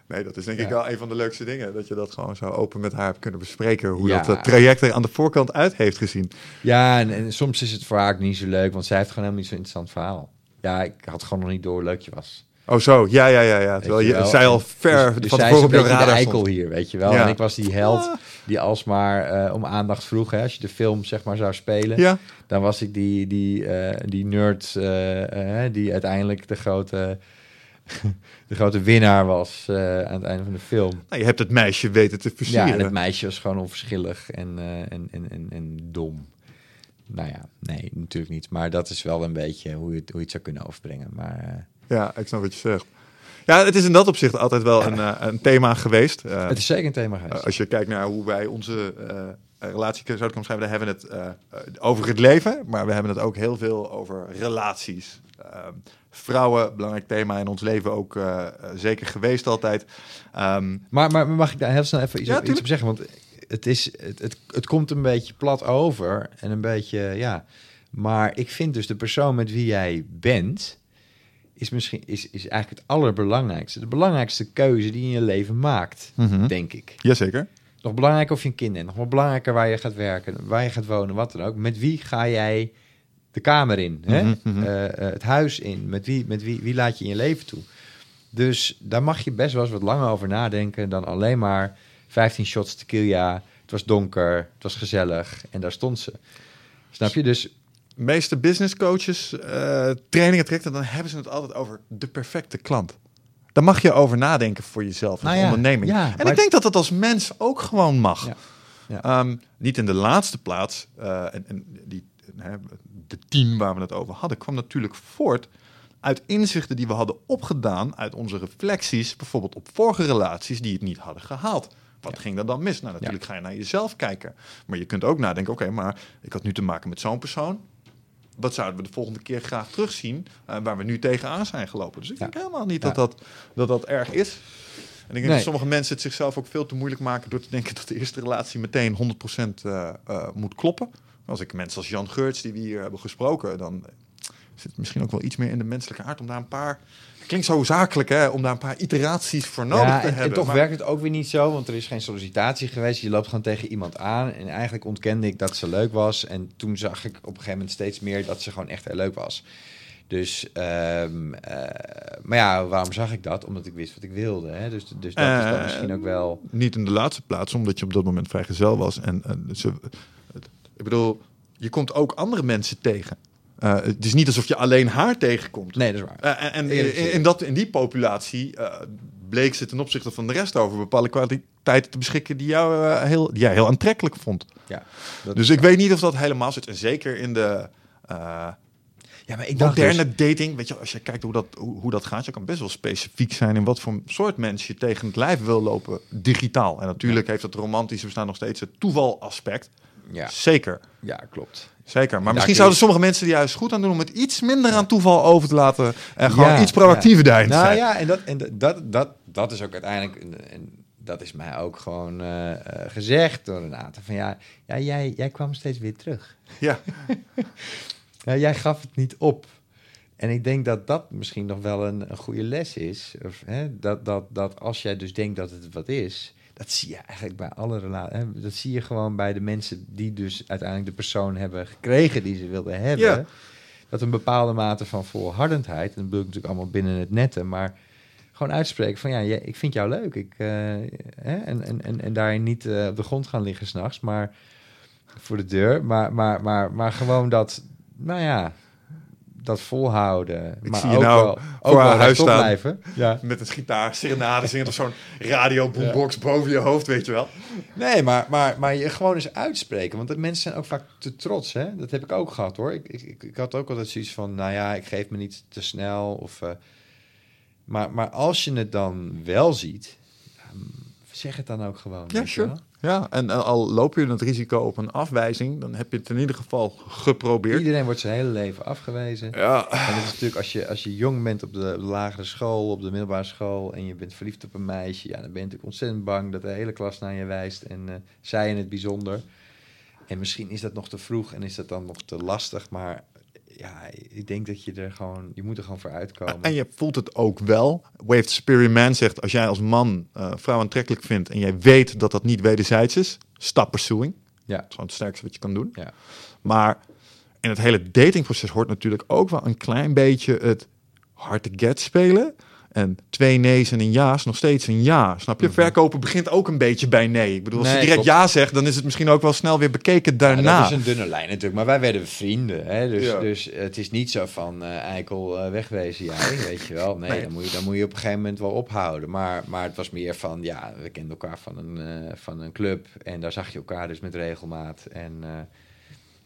Nee, dat is denk ik Ja. wel een van de leukste dingen. Dat je dat gewoon zo open met haar hebt kunnen bespreken. Hoe Ja. dat traject er aan de voorkant uit heeft gezien. Ja, en, en soms is het voor haar niet zo leuk, want zij heeft gewoon helemaal niet zo'n interessant verhaal. Ja, ik had gewoon nog niet door hoe leuk je was. Oh zo, ja, ja, ja. ja. Terwijl je, je zij al ver dus, dus van zij tevoren op je de eikel stond. hier, weet je wel. Ja. En ik was die held die alsmaar eh om aandacht vroeg. Hè. Als je de film zeg maar zou spelen, Ja, dan was ik die, die, eh, die nerd eh, die uiteindelijk de grote, de grote winnaar was aan het einde van de film. nou, je hebt het meisje weten te Ja, versieren. en het meisje was gewoon onverschillig en, en, en, en, en dom. Nou ja, nee, natuurlijk niet. Maar dat is wel een beetje hoe je het, hoe je het zou kunnen overbrengen. Maar Ja, ik snap wat je zegt. Ja, het is in dat opzicht altijd wel een, eh, een thema geweest. Eh, het is zeker een thema geweest. als je kijkt naar hoe wij onze eh, relatie zouden kunnen schrijven, dan hebben we het eh, eh, over het leven, maar we hebben het ook heel veel over relaties. Ehm, vrouwen, belangrijk thema in ons leven ook eh, eh, zeker geweest altijd. Ehm, Maar, maar mag ik daar heel snel even iets, Ja, op, iets op zeggen? Want het, is, het, het, het komt een beetje plat over en een beetje, ja. Maar ik vind dus de persoon met wie jij bent, is misschien is, is eigenlijk het allerbelangrijkste. De belangrijkste keuze die je in je leven maakt, Mhm. denk ik. Jazeker. Nog belangrijker of je een kind hebt, nog wel belangrijker waar je gaat werken, waar je gaat wonen, wat dan ook. Met wie ga jij de kamer in, hè? Mhm, mhm. Eh, eh, het huis in, met wie, met wie, wie laat je in je leven toe? Dus daar mag je best wel eens wat langer over nadenken dan alleen maar 15 shots tequila. Het was donker, het was gezellig en daar stond ze. Snap je? Dus meeste business coaches, eh, trainingen trekken, dan hebben ze het altijd over de perfecte klant. Daar mag je over nadenken voor jezelf als Nou ja, onderneming. ja, en ik denk dat dat als mens ook gewoon mag. Ja, ja. Ehm, niet in de laatste plaats. eh, en, en die, de team waar we het over hadden, kwam natuurlijk voort uit inzichten die we hadden opgedaan uit onze reflecties, bijvoorbeeld op vorige relaties die het niet hadden gehaald. Wat ging er dan mis? Nou, natuurlijk ga je naar jezelf kijken. Maar je kunt ook nadenken, oké, maar ik had nu te maken met zo'n persoon. Wat zouden we de volgende keer graag terugzien eh, waar we nu tegenaan zijn gelopen. Dus ik Ja. denk helemaal niet Ja. dat, dat, dat dat erg is. En ik denk Nee. dat sommige mensen het zichzelf ook veel te moeilijk maken door te denken dat de eerste relatie meteen 100% eh, eh, moet kloppen. Als ik mensen als Jan Geurts, die we hier hebben gesproken, dan zit het misschien ook wel iets meer in de menselijke aard om daar een paar. Klinkt zo zakelijk, hè, om daar een paar iteraties voor nodig ja, te en, hebben. en toch maar- werkt het ook weer niet zo, want er is geen sollicitatie geweest. Je loopt gewoon tegen iemand aan en eigenlijk ontkende ik dat ze leuk was. En toen zag ik op een gegeven moment steeds meer dat ze gewoon echt heel leuk was. Dus, ehm, eh, maar ja, waarom zag ik dat? Omdat ik wist wat ik wilde. Hè? Dus, dus dat is dan Eh, misschien ook wel... Niet in de laatste plaats, omdat je op dat moment vrijgezel was. En, en ze, ik bedoel, je komt ook andere mensen tegen. Eh, het is niet alsof je alleen haar tegenkomt. Nee, dat is waar. Eh, en in, dat, in die populatie eh, bleek ze ten opzichte van de rest over bepaalde kwaliteiten te beschikken die, jou, heel, die jij heel aantrekkelijk vond. Ja, dat Dus ik weet niet of dat helemaal zit. En zeker in de Ja, maar ik dacht moderne dus, dating, weet je, als je kijkt hoe dat, hoe, hoe dat gaat, je kan best wel specifiek zijn in wat voor soort mens je tegen het lijf wil lopen, digitaal. En natuurlijk heeft het romantische bestaan nog steeds het toevalaspect. Ja, Zeker, ja, klopt. zeker. Maar misschien zouden sommige mensen er juist goed aan doen om het iets minder aan toeval over te laten en gewoon Ja, iets proactiever daarin te Nou zijn. ja, en dat, en dat, dat, dat is ook uiteindelijk... En, dat is mij ook gewoon eh, eh, gezegd door Renate. Van ja, ja jij, jij kwam steeds weer terug. Ja. Ja, jij gaf het niet op. En ik denk dat dat misschien nog wel een, een goede les is. Of, hè, dat, dat, dat als jij dus denkt dat het wat is... Dat zie je eigenlijk bij alle relaties. Dat zie je gewoon bij de mensen die dus uiteindelijk de persoon hebben gekregen die ze wilden hebben. Ja. Dat een bepaalde mate van volhardendheid, en dat bedoel ik natuurlijk allemaal binnen het netten, maar gewoon uitspreken van ja, ik vind jou leuk. Ik, eh, hè, en, en, en, en daarin niet eh, op de grond gaan liggen s'nachts, maar voor de deur. Maar, maar, maar, maar gewoon dat, nou ja, dat volhouden. Ik maar zie je ook nou wel, voor haar huis staan. blijven. Ja. Met een gitaar, serenade zingen of zo'n radio boombox boven je hoofd, weet je wel. Nee, maar, maar, maar je gewoon eens uitspreken. Want de mensen zijn ook vaak te trots. Hè? Dat heb ik ook gehad hoor. Ik, ik, ik, had ook altijd zoiets van, nou ja, ik geef me niet te snel. Of, eh, maar, maar als je het dan wel ziet, zeg het dan ook gewoon. Ja, sure. Ja, en al loop je het risico op een afwijzing, dan heb je het in ieder geval geprobeerd. Iedereen wordt zijn hele leven afgewezen. Ja, En dat is natuurlijk als je, als je jong bent op de, op de lagere school, op de middelbare school, en je bent verliefd op een meisje, ja, dan ben je natuurlijk ontzettend bang dat de hele klas naar je wijst en eh, zij in het bijzonder. En misschien is dat nog te vroeg en is dat dan nog te lastig, maar ja, ik denk dat je er gewoon, je moet er gewoon voor uitkomen. En je voelt het ook wel. Waved Superior Man zegt, als jij als man eh vrouw aantrekkelijk vindt en jij weet dat dat niet wederzijds is, stop pursuing. Ja. Dat is gewoon het sterkste wat je kan doen. Ja. Maar in het hele datingproces hoort natuurlijk ook wel een klein beetje het hard to get spelen. En twee nee's en een ja is nog steeds een ja. Snap je? Verkopen begint ook een beetje bij nee. Ik bedoel, als Mhm. Je direct klopt. ja zegt, dan is het misschien ook wel snel weer bekeken Ja, daarna. dat is een dunne lijn natuurlijk, maar wij werden vrienden. Hè? Dus, Ja. dus het is niet zo van eh, eikel eh, wegwezen jij, weet je wel. Nee, Nee. Dan, moet je, dan moet je op een gegeven moment wel ophouden. Maar, maar het was meer van, ja, we kenden elkaar van een, eh, van een club en daar zag je elkaar dus met regelmaat. En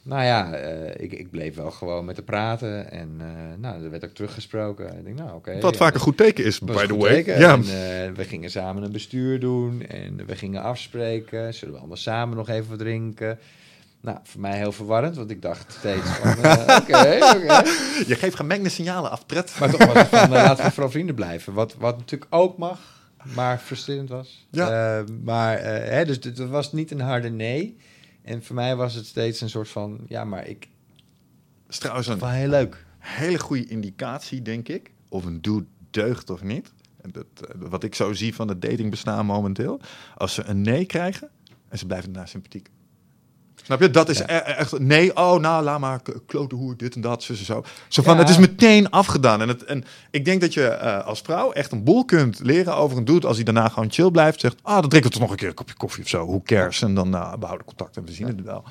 nou ja, eh, ik, ik bleef wel gewoon met haar praten en eh, nou, er werd ook teruggesproken. Ik denk, nou oké. Wat ja, vaak een goed teken is, by the way. teken. Ja. En, eh, we gingen samen een bestuur doen en we gingen afspreken. Zullen we anders samen nog even wat drinken? Nou, voor mij heel verwarrend, want ik dacht steeds van, eh, oké. Je geeft gemengde signalen af, Pret. Maar toch was het van, eh, laten we vooral vrienden blijven. Wat, wat natuurlijk ook mag, maar frustrerend was. Ja. Eh, maar, eh, hè, dus het was niet een harde nee. En voor mij was het steeds een soort van, ja, maar ik, is trouwens een heel leuk. hele goede indicatie, denk ik, of een dude deugt of niet. En dat, eh, wat ik zo zie van het datingbestaan momenteel. Als ze een nee krijgen en ze blijven daarna sympathiek. Snap je? Dat is Ja. e- echt nee. Oh, nou, laat maar klote hoer, dit en dat, en zo. Zo van, Ja. het is meteen afgedaan. En, het, en ik denk dat je eh, als vrouw echt een boel kunt leren over een dude als hij daarna gewoon chill blijft. Zegt, ah, dan drinken we toch nog een keer een kopje koffie of zo. Who cares? En dan uh, behouden contact en we zien het wel.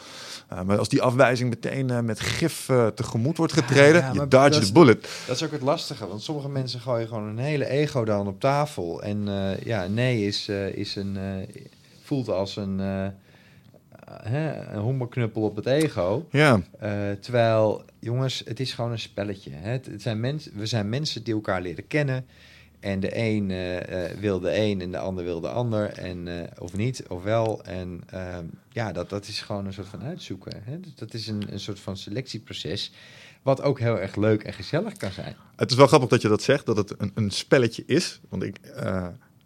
Uh, maar als die afwijzing meteen uh, met gif tegemoet wordt getreden, Ja, je dodge is- bullet. Dat is ook het lastige, want sommige mensen gooien gewoon een hele ego dan op tafel. En eh, ja, nee is, eh, is een, eh, voelt als een, eh hè, een hongerknuppel op het ego. Ja, Eh, terwijl, jongens, het is gewoon een spelletje. Hè? Het, het zijn mensen, we zijn mensen die elkaar leren kennen. En de een eh, wil de een en de ander wil de ander. En, of niet, of wel. En ehm, ja, dat, dat is gewoon een soort van uitzoeken. Hè? Dus dat is een, een soort van selectieproces. Wat ook heel erg leuk en gezellig kan zijn. Het is wel grappig dat je dat zegt, dat het een, een spelletje is. Want ik,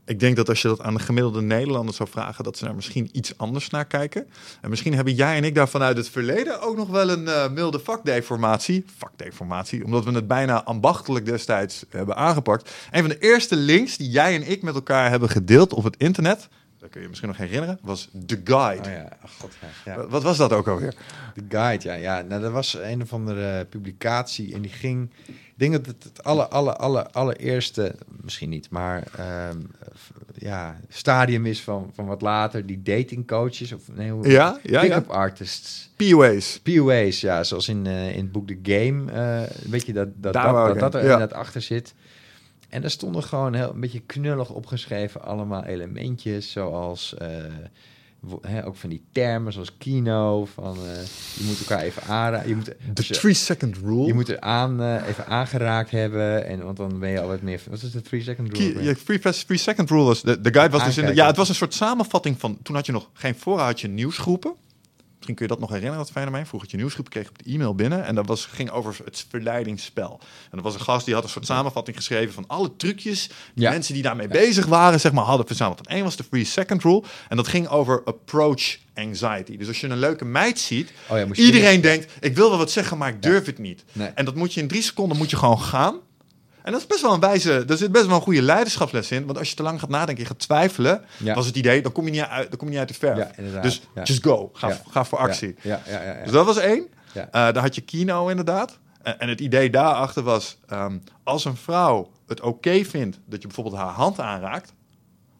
ik denk dat als je dat aan de gemiddelde Nederlander zou vragen, dat ze daar misschien iets anders naar kijken. En misschien hebben jij en ik daar vanuit het verleden ook nog wel een eh, milde vakdeformatie. Vakdeformatie, omdat we het bijna ambachtelijk destijds hebben aangepakt. Een van de eerste links die jij en ik met elkaar hebben gedeeld op het internet, dat kun je je misschien nog herinneren, was The Guide. Oh ja, oh god ja. ja. Wat- was dat ook alweer? De guide, ja. ja. Nou, dat was een of andere publicatie en die ging... Ik denk dat het het alle, alle, alle, allereerste, misschien niet, maar ehm, ja, stadium is van, van wat later, die datingcoaches of nee, hoe- Ja, ja, ja. pick-up artists. POA's. POA's, ja, zoals in, eh, in het boek The Game, eh, weet je, dat dat, Daar dat, dat, dat er ja. inderdaad achter zit. En daar stonden gewoon heel, een beetje knullig opgeschreven allemaal elementjes, zoals eh, ook van die termen, zoals kino, van eh, je moet elkaar even aanraken, je moet, The als je, three second rule. je moet er aan, eh, even aangeraakt hebben, en, want dan ben je al wat meer, wat is de three second rule? Key- ja, fast- free second rule was. De, de guide was dus in de. Ja, het was een soort samenvatting van. Toen had je nog geen voorraad, had je nieuwsgroepen. Misschien kun je dat nog herinneren, dat fenomeen. Vroeger had je nieuwsgroepen, kreeg op de e-mail binnen. En dat was, ging over het verleidingsspel. En er was een gast die had een soort samenvatting geschreven van alle trucjes. Die Ja. mensen die daarmee bezig waren, zeg maar, hadden verzameld. En één was de free second rule. En dat ging over approach anxiety. Dus als je een leuke meid ziet, Oh ja, iedereen denkt, ik wil wel wat zeggen, maar ik durf het niet. Nee. En dat moet je in drie seconden moet je gewoon gaan. En dat is best wel een wijze, daar zit best wel een goede leiderschapsles in. Want als je te lang gaat nadenken, je gaat twijfelen, Ja. was het idee, dan kom je niet uit, dan kom je niet uit de verf. Ja, dus Ja. just go, ga, ga voor actie. Ja, ja, ja. ja, ja. Dus dat was één. Eh, daar had je kino inderdaad. En, en het idee daarachter was, ehm, als een vrouw het oké vindt dat je bijvoorbeeld haar hand aanraakt,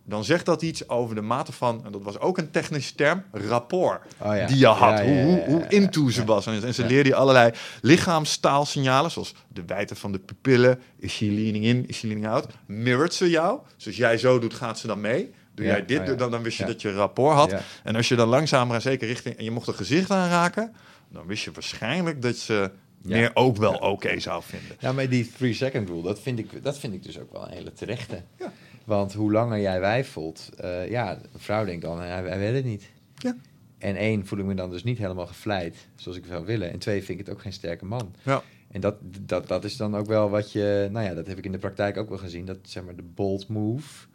dan zegt dat iets over de mate van, en dat was ook een technische term, rapport Oh ja. die je had. Ja, ja, hoe, hoe, into ze was. En, ze leerde je allerlei lichaamstaalsignalen, zoals de wijdte van de pupillen. Is she leaning in, is she leaning out? Mirrored ze jou? Dus als jij zo doet, gaat ze dan mee? Doe jij dit, oh dan, dan wist je dat je rapport had. En als je dan langzamer en zeker richting... en je mocht een gezicht aanraken... dan wist je waarschijnlijk dat ze Ja. meer ook wel oké zou vinden. Ja, maar die three second rule, dat vind ik, dat vind ik dus ook wel een hele terechte. Ja. Want hoe langer jij wijfelt, eh, ja, een vrouw denkt dan, hij, hij wil het niet. Ja. En één, voel ik me dan dus niet helemaal gevleid, zoals ik zou willen. En twee, vind ik het ook geen sterke man. Ja. En dat, dat, dat is dan ook wel wat je, nou ja, dat heb ik in de praktijk ook wel gezien. Dat zeg maar de bold move.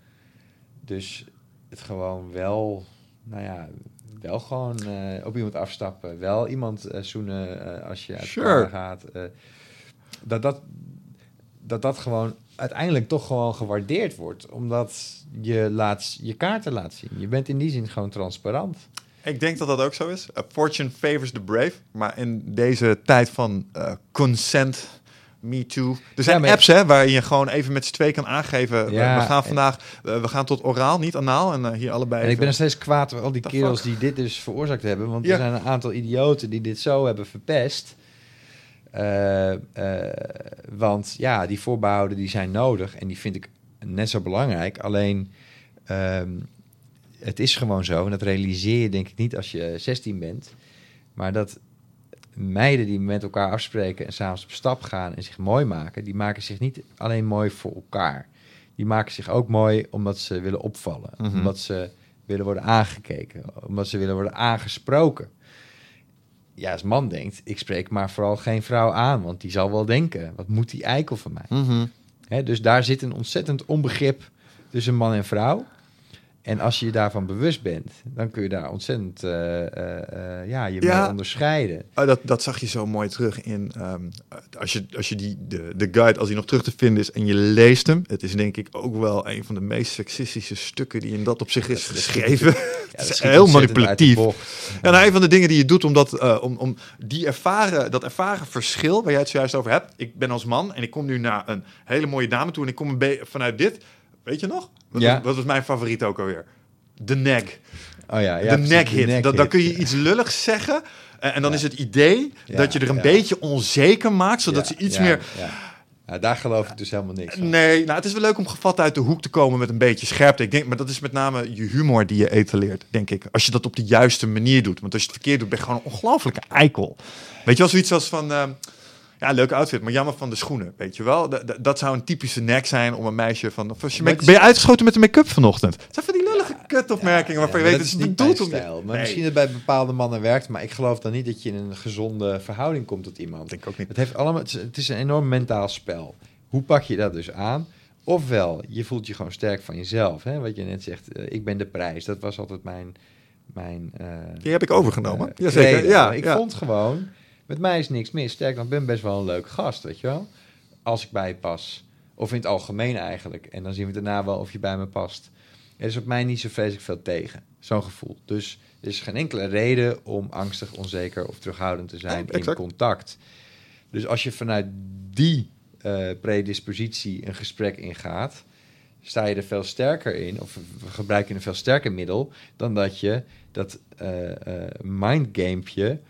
Dus het gewoon wel, nou ja, wel gewoon eh, op iemand afstappen. Wel iemand eh, zoenen als je uit Sure. gaat. dat, dat, dat dat gewoon uiteindelijk toch gewoon gewaardeerd wordt. Omdat je laat, je kaarten laat zien. Je bent in die zin gewoon transparant. Ik denk dat dat ook zo is. Uh, fortune favors the brave. Maar in deze tijd van eh, consent, me too. Er zijn Ja, apps hè, waar je gewoon even met z'n twee kan aangeven. Ja, we, gaan vandaag, eh, we gaan tot oraal, niet anaal. En eh, hier allebei. En ik ben nog steeds kwaad al die kerels fuck? die dit dus veroorzaakt hebben. Want Ja. er zijn een aantal idioten die dit zo hebben verpest. Eh, eh, want ja, die voorbehouden die zijn nodig. En die vind ik net zo belangrijk. Alleen, ehm, het is gewoon zo. En dat realiseer je denk ik niet als je 16 bent. Maar dat meiden die met elkaar afspreken en s'avonds op stap gaan en zich mooi maken, die maken zich niet alleen mooi voor elkaar. Die maken zich ook mooi omdat ze willen opvallen. Mhm. Omdat ze willen worden aangekeken. Omdat ze willen worden aangesproken. Ja, als man denkt, ik spreek maar vooral geen vrouw aan, want die zal wel denken, wat moet die eikel van mij? Mhm. Dus daar zit een ontzettend onbegrip tussen man en vrouw. En als je je daarvan bewust bent, dan kun je daar ontzettend eh, eh, eh, ja, je Ja. mee onderscheiden. Oh, dat, dat zag je zo mooi terug in. ehm, als je, als je die, de, de guide, als die nog terug te vinden is en je leest hem. Het is denk ik ook wel een van de meest seksistische stukken die in dat op zich is Dat- geschreven. Ja, het dat is schiet heel manipulatief. Ja, nou, een van de dingen die je doet om, dat, om, om die ervaren, dat ervaren verschil waar jij het zojuist over hebt. Ik ben als man en ik kom nu naar een hele mooie dame toe en ik kom een vanuit dit. Weet je nog? Wat, Ja. was, wat was mijn favoriet ook alweer? De nek. Oh ja, ja, de neck hit. Dan, kun je iets lulligs zeggen. En, en dan Ja. is het idee dat je er een beetje onzeker maakt, zodat ze iets meer. Ja. Ja, daar geloof ik dus helemaal niks van. Nee, nou, het is wel leuk om gevat uit de hoek te komen met een beetje scherpte. Ik denk, maar dat is met name je humor die je etaleert, denk ik. Als je dat op de juiste manier doet. Want als je het verkeerd doet, ben je gewoon een ongelofelijke eikel. Weet je wel, zoiets als van... ehm, Ja, leuke outfit, maar jammer van de schoenen, weet je wel. D- dat zou een typische nek zijn om een meisje van... Of als je ben je uitgeschoten met de make-up vanochtend? Het zijn van die lullige kutopmerkingen waarvan je Ja, weet... dat Het is niet bedoeld mijn om... stijl. Maar Nee, misschien dat bij bepaalde mannen werkt. Maar ik geloof dan niet dat je in een gezonde verhouding komt tot iemand. dat denk ik ook niet. Het, heeft allemaal, het, is, het is een enorm mentaal spel. Hoe pak je dat dus aan? Ofwel, je voelt je gewoon sterk van jezelf. Hè? Wat je net zegt, eh, ik ben de prijs. Dat was altijd mijn... mijn eh, Die heb ik overgenomen. eh, Jazeker, ja. ik ja. vond gewoon, met mij is niks mis. Sterk, ik ben best wel een leuke gast, weet je wel. Als ik bij je pas. Of in het algemeen eigenlijk. En dan zien we daarna wel of je bij me past. Er is op mij niet zo vreselijk veel tegen. Zo'n gevoel. Dus er is geen enkele reden om angstig, onzeker of terughoudend te zijn Ja, in contact. Dus als je vanuit die eh, predispositie een gesprek ingaat, sta je er veel sterker in, of we gebruiken een veel sterker middel, dan dat je dat eh eh mindgamepje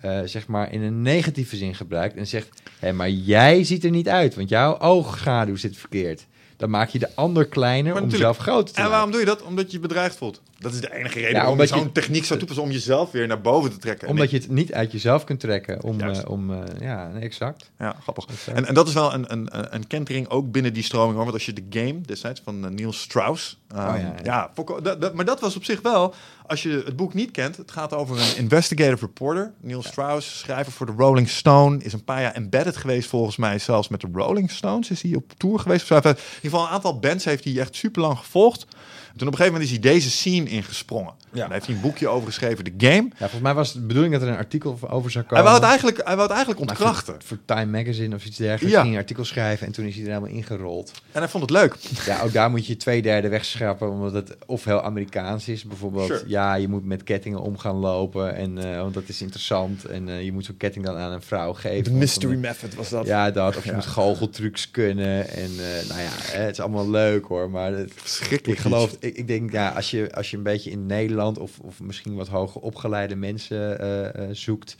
eh, zeg maar in een negatieve zin gebruikt en zegt, hé, maar jij ziet er niet uit, want jouw oogschaduw zit verkeerd. Dan maak je de ander kleiner Maar om zelf groter te En maken. waarom doe je dat? Omdat je je bedreigd voelt. Dat is de enige reden Ja, waarom je zo'n techniek zou toepassen om jezelf weer naar boven te trekken. Omdat je het niet uit jezelf kunt trekken om, eh, om eh, ja, exact. Ja, grappig. exact. En, en dat is wel een, een, een- kentering ook binnen die stroming. Hoor. Want als je de game destijds van eh, Niels Strauss... ehm, Oh, ja, ja. ja, fok- dat- dat- maar dat was op zich wel... Als je het boek niet kent, het gaat over een investigative reporter. Niels Strauss, schrijver voor de Rolling Stone. Is een paar jaar embedded geweest volgens mij. Zelfs met de Rolling Stones is hij op tour geweest. In ieder geval een aantal bands heeft hij echt super lang gevolgd. En toen op een gegeven moment is hij deze scene ingesprongen. Ja. Daar heeft hij een boekje over geschreven, de game. Ja, volgens mij was het de bedoeling dat er een artikel over zou Hij komen. wou het eigenlijk, hij wou het eigenlijk ontkrachten. Voor, voor Time Magazine of iets dergelijks. Ja. Ging hij een artikel schrijven en toen is hij er helemaal ingerold. En hij vond het leuk. Ja, ook daar moet je twee derde wegschrappen, omdat het of heel Amerikaans is. Bijvoorbeeld, Sure. ja, je moet met kettingen om gaan lopen, en, eh, want dat is interessant. En eh, je moet zo'n ketting dan aan een vrouw geven. want dan- method was dat. Ja, dat. Of je Ja. moet goocheltrucs kunnen. En eh, nou ja, het is allemaal leuk hoor. Maar het, ik geloof, ik, ik denk, ja, als je, als je een beetje in Nederland of, of misschien wat hoger opgeleide mensen eh, eh, zoekt,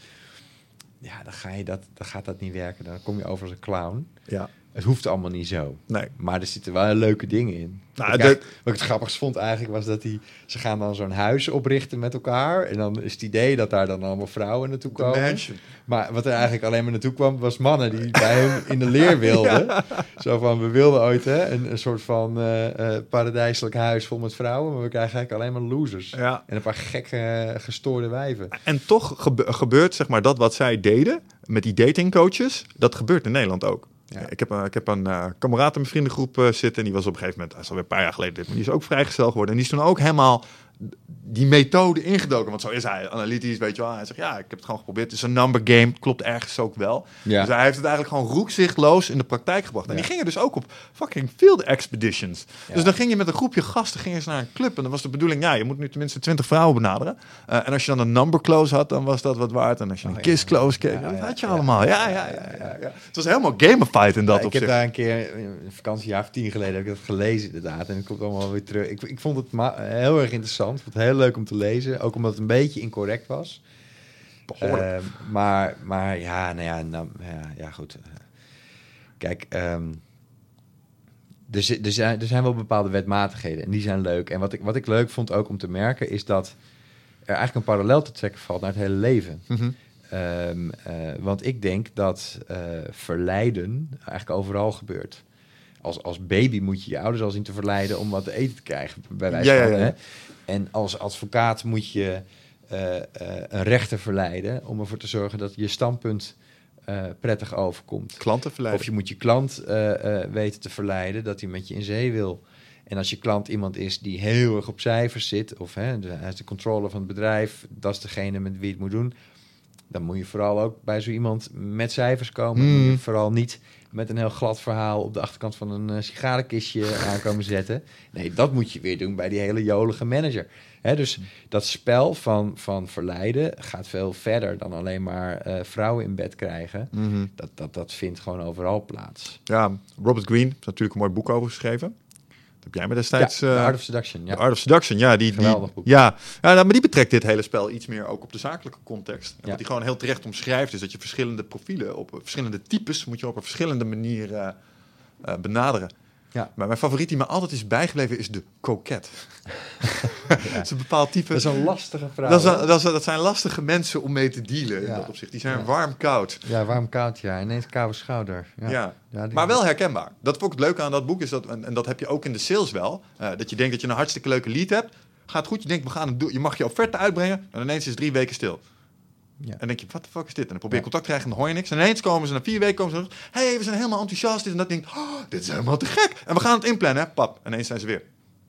ja, dan, ga je dat, dan gaat dat niet werken. Dan kom je over als een clown. Ja. Het hoeft allemaal niet zo. Nee. Maar er zitten wel leuke dingen in. Nou, wat, ik wat het grappigst vond eigenlijk was dat die, ze gaan dan zo'n huis oprichten met elkaar. En dan is het idee dat daar dan allemaal vrouwen naartoe komen. mansion. Maar wat er eigenlijk alleen maar naartoe kwam, was mannen die bij hem in de leer wilden. Zo van, we wilden ooit hè, een, een soort van eh, eh, paradijselijk huis vol met vrouwen, maar we krijgen eigenlijk alleen maar losers. Ja. En een paar gekke, eh, gestoorde wijven. En toch gebe- gebeurt zeg maar dat wat zij deden met die datingcoaches, dat gebeurt in Nederland ook. Ja. Ik heb, eh, ik heb een eh kameraad in mijn vriendengroep eh, zitten en die was op een gegeven moment, hij is alweer een paar jaar geleden, dit, maar die is ook vrijgesteld geworden. En die is toen ook helemaal die methode ingedoken. Want zo is hij, analytisch, weet je wel. Hij zegt, ja, ik heb het gewoon geprobeerd. Het is een number game, klopt ergens ook wel. Ja. Dus hij heeft het eigenlijk gewoon roekzichtloos in de praktijk gebracht. En Ja. die gingen dus ook op fucking field expeditions. Ja. Dus dan ging je met een groepje gasten gingen ze naar een club. En dan was de bedoeling, ja, je moet nu tenminste 20 vrouwen benaderen. Eh, en als je dan een number close had, dan was dat wat waard. En als je een Oh, kiss close kreeg, Ja, dat had je allemaal. Ja, ja, ja, ja, ja. Het was helemaal gamified in dat Ja, ik heb opzicht. daar een keer, een vakantiejaar of tien geleden, heb ik dat gelezen inderdaad. En het komt allemaal weer terug. Ik, ik vond het heel erg interessant. Ik vond het heel leuk om te lezen. Ook omdat het een beetje incorrect was. Ehm, maar, maar ja, nou ja, nou, ja, ja goed. Kijk, ehm, er, er, zijn, er zijn wel bepaalde wetmatigheden en die zijn leuk. En wat ik, wat ik leuk vond ook om te merken is dat er eigenlijk een parallel te trekken valt naar het hele leven. Mhm. Ehm, eh, want ik denk dat eh, verleiden eigenlijk overal gebeurt. Als, als baby moet je je ouders al zien te verleiden om wat te eten te krijgen, bij wijze Ja, ja, van. ja. Hè? En als advocaat moet je eh, eh, een rechter verleiden om ervoor te zorgen dat je standpunt eh, prettig overkomt. Klanten verleiden. Of je moet je klant weten te verleiden dat hij met je in zee wil. En als je klant iemand is die heel erg op cijfers zit, of hè, de, hij is de controller van het bedrijf, dat is degene met wie het moet doen, dan moet je vooral ook bij zo iemand met cijfers komen. Mm. Moet je vooral niet met een heel glad verhaal op de achterkant van een eh, sigarenkistje aankomen zetten. Nee, dat moet je weer doen bij die hele jolige manager. Hè, dus dat spel van, van verleiden gaat veel verder dan alleen maar eh, vrouwen in bed krijgen. Mhm. Dat, dat, dat vindt gewoon overal plaats. Ja, Robert Greene heeft natuurlijk een mooi boek over geschreven. Heb jij me destijds... ja, eh, Art of Seduction. Ja. Art of Seduction, ja. Die, die. Ja, ja nou, maar die betrekt dit hele spel iets meer ook op de zakelijke context. En. Wat hij gewoon heel terecht omschrijft is dat je verschillende profielen, op verschillende types, moet je op een verschillende manier eh, eh, benaderen. Ja. Maar mijn favoriet die me altijd is bijgebleven is de coquette. dat is een bepaald type. Dat is een lastige vraag. Dat, is dat, is- dat zijn lastige mensen om mee te dealen in dat opzicht. Die zijn Ja. warm-koud. Ja, warm koud, ja. Ineens koude schouder. Ja. Die- Maar wel herkenbaar. Dat vond ik het leuke aan dat boek. Is dat, en, en dat heb je ook in de sales wel. eh, dat je denkt dat je een hartstikke leuke lead hebt. Gaat goed. Je denkt, we gaan het doen. Je mag je offerte uitbrengen. En ineens is drie weken stil. Ja. En dan denk je, wat de fuck is dit? En dan probeer je contact te krijgen en dan hoor je niks. En ineens komen ze na vier weken komen ze. Hé, hey, we zijn helemaal enthousiast. Dit en dat. Denk, ik, oh, dit is helemaal te gek. En we gaan het inplannen. Hè? Pap. En ineens zijn ze weer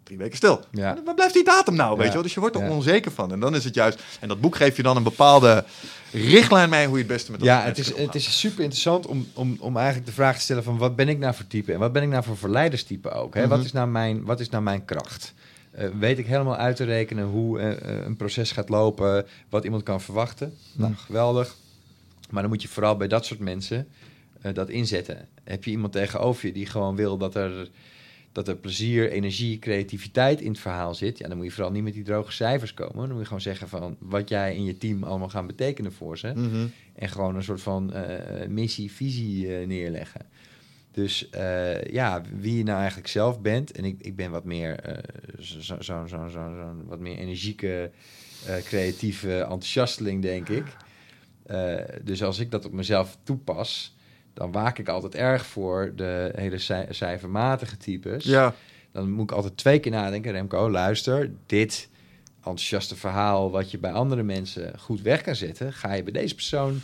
drie weken stil. Ja. En Waar blijft die datum nou? Weet je wel? Dus je wordt er onzeker van. En dan is het juist. En dat boek geeft je dan een bepaalde richtlijn mee hoe je het beste met dat Ja, het is, het is super interessant om, om, om eigenlijk de vraag te stellen van wat ben ik nou voor type en wat ben ik nou voor verleiderstype ook. Hè? Mhm. wat, is nou mijn, wat is nou mijn kracht? Eh, weet ik helemaal uit te rekenen hoe eh, eh, een proces gaat lopen, wat iemand kan verwachten? Nou, geweldig. Maar dan moet je vooral bij dat soort mensen dat inzetten. Heb je iemand tegenover je die gewoon wil dat er, dat er plezier, energie, creativiteit in het verhaal zit, ja, dan moet je vooral niet met die droge cijfers komen. Dan moet je gewoon zeggen van wat jij in je team allemaal gaan betekenen voor ze. Mhm. En gewoon een soort van missie, visie neerleggen. Dus eh, ja, wie je nou eigenlijk zelf bent. En ik, ik ben wat meer eh, zo'n zo, zo, zo, wat meer energieke, eh, creatieve enthousiasteling, denk ik. Dus als ik dat op mezelf toepas, dan waak ik altijd erg voor de hele cij- cijfermatige types. Ja. Dan moet ik altijd twee keer nadenken. Remco, luister, dit enthousiaste verhaal wat je bij andere mensen goed weg kan zetten, ga je bij deze persoon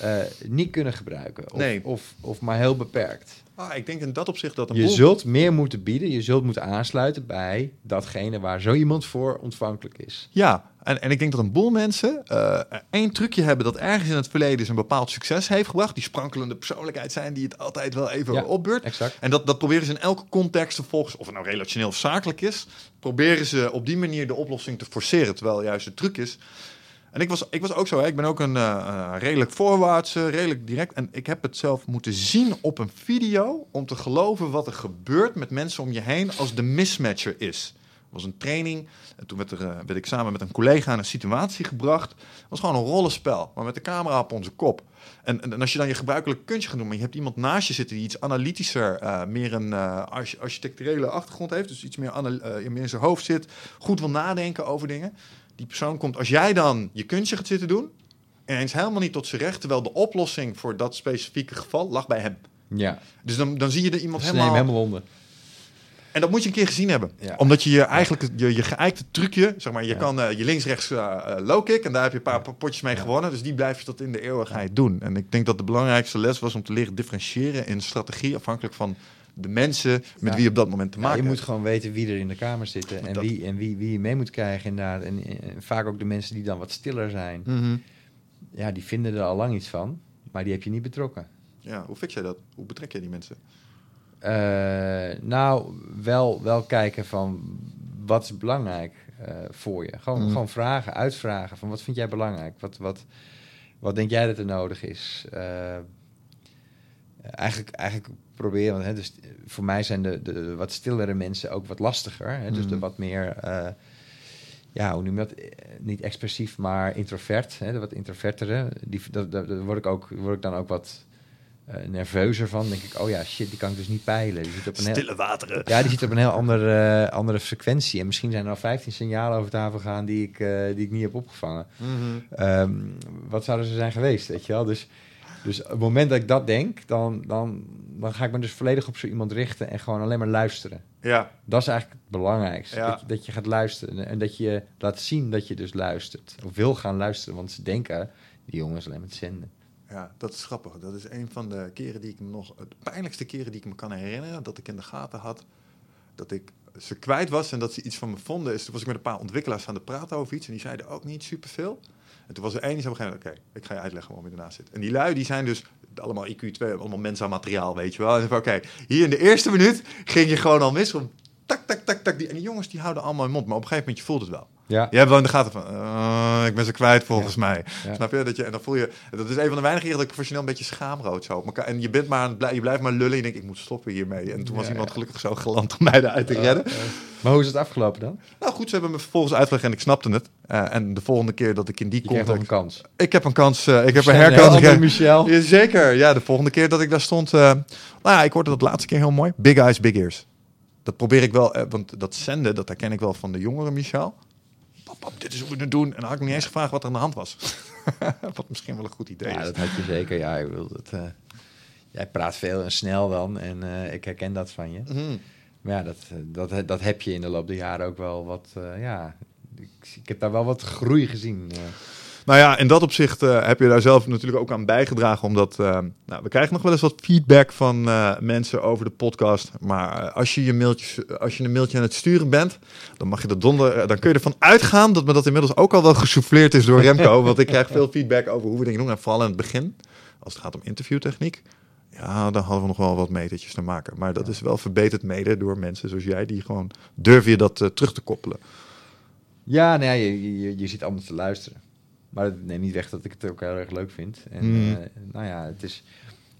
eh, niet kunnen gebruiken. Of, Nee. of, of maar heel beperkt. Ah, ik denk in dat opzicht dat een Je zult meer moeten bieden, je zult moeten aansluiten bij datgene waar zo iemand voor ontvankelijk is. Ja, en, en ik denk dat een boel mensen eh, één trucje hebben dat ergens in het verleden een bepaald succes heeft gebracht. Die sprankelende persoonlijkheid zijn die het altijd wel even Ja. opbeurt. Exact. En dat, dat proberen ze in elke context te volgens, of het nou relationeel of zakelijk is, proberen ze op die manier de oplossing te forceren. Terwijl juist de truc is. En ik was, ik was ook zo, hè. ik ben ook een eh, eh, redelijk voorwaarts, eh, redelijk direct. En ik heb het zelf moeten zien op een video om te geloven wat er gebeurt met mensen om je heen als de mismatcher is. Het was een training en toen werd, er, werd ik samen met een collega in een situatie gebracht. Het was gewoon een rollenspel, maar met de camera op onze kop. En, en, als je dan je gebruikelijke kunstje gaat doen, maar je hebt iemand naast je zitten die iets analytischer, meer een arch- architecturele achtergrond heeft, dus iets meer, meer in zijn hoofd zit, goed wil nadenken over dingen. Die persoon komt, als jij dan je kunstje gaat zitten doen, ineens helemaal niet tot zijn recht, terwijl de oplossing voor dat specifieke geval lag bij hem. Ja, Dus dan, dan zie je er iemand helemaal... helemaal onder. En dat moet je een keer gezien hebben. Ja. Omdat je je eigenlijk je, je geëikte trucje, zeg maar, je Ja. kan eh, je links-rechts eh, low kick en daar heb je een paar Ja. potjes mee gewonnen. Dus die blijf je tot in de eeuwigheid doen. En ik denk dat de belangrijkste les was om te leren differentiëren in strategie afhankelijk van de mensen met Ja. wie je op dat moment te Ja, maken je moet hebt. gewoon weten wie er in de kamer zitten en, Dat- wie, en wie, wie je mee moet krijgen inderdaad. En, en vaak ook de mensen die dan wat stiller zijn. Mhm. Ja, die vinden er al lang iets van, maar die heb je niet betrokken. Ja, hoe fix jij dat? Hoe betrek jij die mensen? Eh, nou, wel, wel kijken van wat is belangrijk eh, voor je. Gewoon, Mhm. gewoon vragen, uitvragen van wat vind jij belangrijk? Wat, wat, wat denk jij dat er nodig is? Eh, eigenlijk, eigenlijk proberen, hè, dus voor mij zijn de, de, de wat stillere mensen ook wat lastiger. Hè, Dus de Mhm. wat meer, eh, ja, hoe noem je dat? Eh, Niet expressief, maar introvert. Hè, de wat introvertere. Die, dat, dat, daar word ik, ook, word ik dan ook wat eh, nerveuzer van. denk ik, oh ja, shit, die kan ik dus niet peilen. Die zit op een heel, Stille wateren. ja, die zit op een heel andere, eh, andere frequentie. En misschien zijn er al 15 signalen over tafel gegaan die ik, eh, die ik niet heb opgevangen. Mhm. Ehm, wat zouden ze zijn geweest, weet je wel? Dus, dus op het moment dat ik dat denk, dan, dan, dan ga ik me dus volledig op zo iemand richten en gewoon alleen maar luisteren. Ja, Dat is eigenlijk het belangrijkste. Ja. Dat, je, dat je gaat luisteren en dat je laat zien dat je dus luistert. Of wil gaan luisteren, want ze denken, die jongen is alleen met zenden. Ja, dat is grappig. Dat is een van de keren die ik me nog, de pijnlijkste keren die ik me kan herinneren, dat ik in de gaten had dat ik ze kwijt was en dat ze iets van me vonden. Is, toen was ik met een paar ontwikkelaars aan het praten over iets en die zeiden ook niet superveel. En toen was er één die zei op een gegeven moment, oké, ik ga je uitleggen waarom je ernaast zit. En die lui, die zijn dus allemaal IQ2, allemaal mensa materiaal, weet je wel. En van, oké, hier in de eerste minuut ging je gewoon al mis om tak, tak, tak, tak. Die, en die jongens die houden allemaal hun mond, maar op een gegeven moment je voelt het wel. Ja. Je hebt wel in de gaten van, eh, ik ben ze kwijt volgens mij. Ja. Snap je? Dat je? En dan voel je, dat is een van de weinige dat ik professioneel een beetje schaamrood zo op elkaar. En je bent maar, aan je blijft maar lullen. Je denkt, ik moet stoppen hiermee. En toen was iemand gelukkig zo geland om mij eruit te redden. Maar hoe is het afgelopen dan? Nou goed, ze hebben me vervolgens uitgelegd en ik snapte het. Eh, en de volgende keer dat ik in die Je nog een kans. Ik heb een kans, eh, ik heb een herkans Michel. Ja, zeker. Ja, de volgende keer dat ik daar stond... nou ja, ik hoorde dat laatste keer heel mooi. Big eyes, big ears. Dat probeer ik wel, want dat zenden, dat herken ik wel van de jongere Michel. Pap, dit is hoe we het doen. En dan had ik niet eens gevraagd wat er aan de hand was. wat misschien wel een goed idee Ja, is. dat had je zeker. Ja, ik bedoel, dat, eh, jij praat veel en snel dan. En eh, ik herken dat van je. Mhm. Maar ja, dat, dat, dat heb je in de loop der jaren ook wel wat... eh, ja, ik, ik heb daar wel wat groei gezien. Nou ja, in dat opzicht eh, heb je daar zelf natuurlijk ook aan bijgedragen. Omdat eh, nou, we krijgen nog wel eens wat feedback van eh, mensen over de podcast. Maar als, je je mailtjes, als je een mailtje aan het sturen bent, dan mag je er donder, dan kun je ervan uitgaan dat me dat inmiddels ook al wel gesouffleerd is door Remco. want ik krijg veel feedback over hoe we dingen doen. En vooral in het begin, als het gaat om interviewtechniek. Ja, dan hadden we nog wel wat metertjes te maken. Maar dat is wel verbeterd mede door mensen zoals jij, die gewoon durven je dat terug te koppelen. Ja, ja, je, je, je zit anders te luisteren. Maar dat neemt niet weg dat ik het ook heel erg leuk vind. En Mm. eh, nou ja, het is...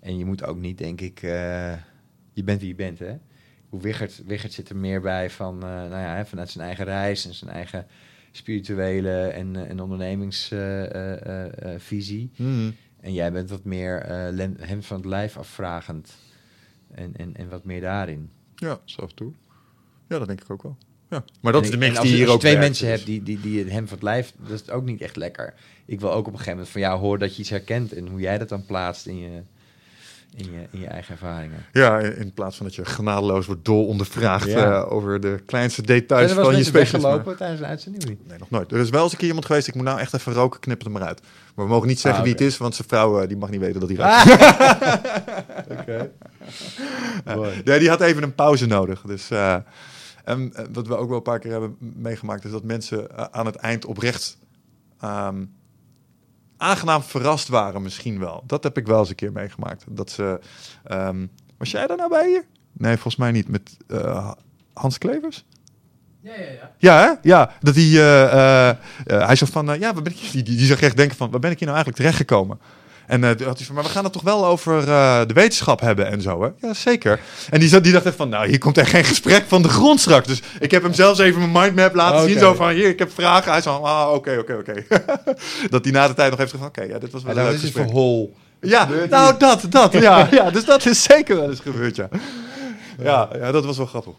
En je moet ook niet, denk ik... eh, je bent wie je bent, hè? Hoe Wiggert, Wiggert zit er meer bij van... eh, nou ja, vanuit zijn eigen reis en zijn eigen spirituele en, en ondernemingsvisie. En jij bent wat meer hem van het lijf afvragend. En, en, en wat meer daarin. Ja, en toe. Ja, dat denk ik ook wel. Ja. Maar dat En is de mix als die je- hier als ook je twee werkt, mensen dus. hebt die, die, die het hem van het lijf, dat is ook niet echt lekker. Ik wil ook op een gegeven moment van jou horen dat je iets herkent en hoe jij dat dan plaatst in je, in je, in je eigen ervaringen. Ja, in plaats van dat je genadeloos wordt dol ondervraagd Ja. eh, over de kleinste details er van je specialisme. weggelopen tijdens een uitzending? Nee, nog nooit. Er is wel eens een keer iemand geweest, ik moet nou echt even roken, knip het er maar uit. Maar we mogen niet zeggen Ah, wie het is, want zijn vrouw eh, die mag niet weten dat hij ruikt. Oké. Nee, die had even een pauze nodig. Dus, eh, en eh, wat we ook wel een paar keer hebben meegemaakt, is dat mensen eh, aan het eind oprecht ehm, aangenaam verrast waren, misschien wel. Dat heb ik wel eens een keer meegemaakt. Dat ze, ehm, was jij daar nou bij hier? Nee, volgens mij niet. Met eh, Hans Klevers? Ja, ja, ja. Ja, hè? Ja, dat hij, eh, hij zei van, ja, waar ben ik, die, die, die zag echt denken van, waar ben ik hier nou eigenlijk terechtgekomen? En toen had hij van, maar we gaan het toch wel over eh, de wetenschap hebben en zo, hè? Ja, zeker. En die, zat, die dacht echt van, nou, hier komt echt geen gesprek van de grond straks. Dus ik heb hem zelfs even mijn mindmap laten zien, zo van, hier, ik heb vragen. Hij zei, ah, oké, oké, oké. Dat hij na de tijd nog heeft gezegd van, oké, ja, dit was wel En een leuk is gesprek. voor hol. Ja, nou, dat, dat, ja, ja. Dus dat is zeker wel eens gebeurd, ja. Ja, ja dat was wel grappig.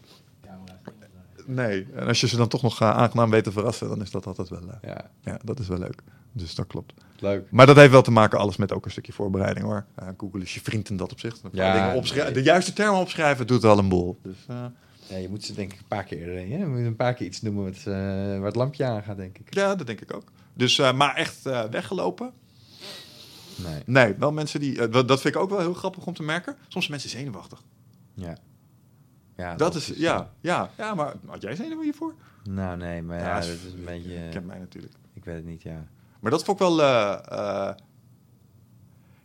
Nee, en als je ze dan toch nog eh, aangenaam weet te verrassen, dan is dat altijd wel, Ja, ja, dat is wel leuk. Dus dat klopt. Leuk. Maar dat heeft wel te maken alles met ook een stukje voorbereiding hoor. Eh, Google is je vriend in dat opzicht. Ja, dingen opschrijven-. De juiste termen opschrijven doet wel een boel. Dus, eh, Ja, je moet ze denk ik een paar keer, eh, ja, je moet een paar keer iets noemen wat, eh, waar het lampje aangaat, denk ik. ja, dat denk ik ook. Dus, eh, maar echt eh, weggelopen? Nee. Nee, wel mensen die... eh, dat vind ik ook wel heel grappig om te merken. Soms zijn mensen zenuwachtig. Ja. Ja, Dat is, eh, ja, ja, ja, maar had jij zenuwen hiervoor? Nou, nee, maar Ja, ja, dat is een beetje... Je kent mij natuurlijk. Ik weet het niet, ja. Maar dat vond ik wel... eh, eh,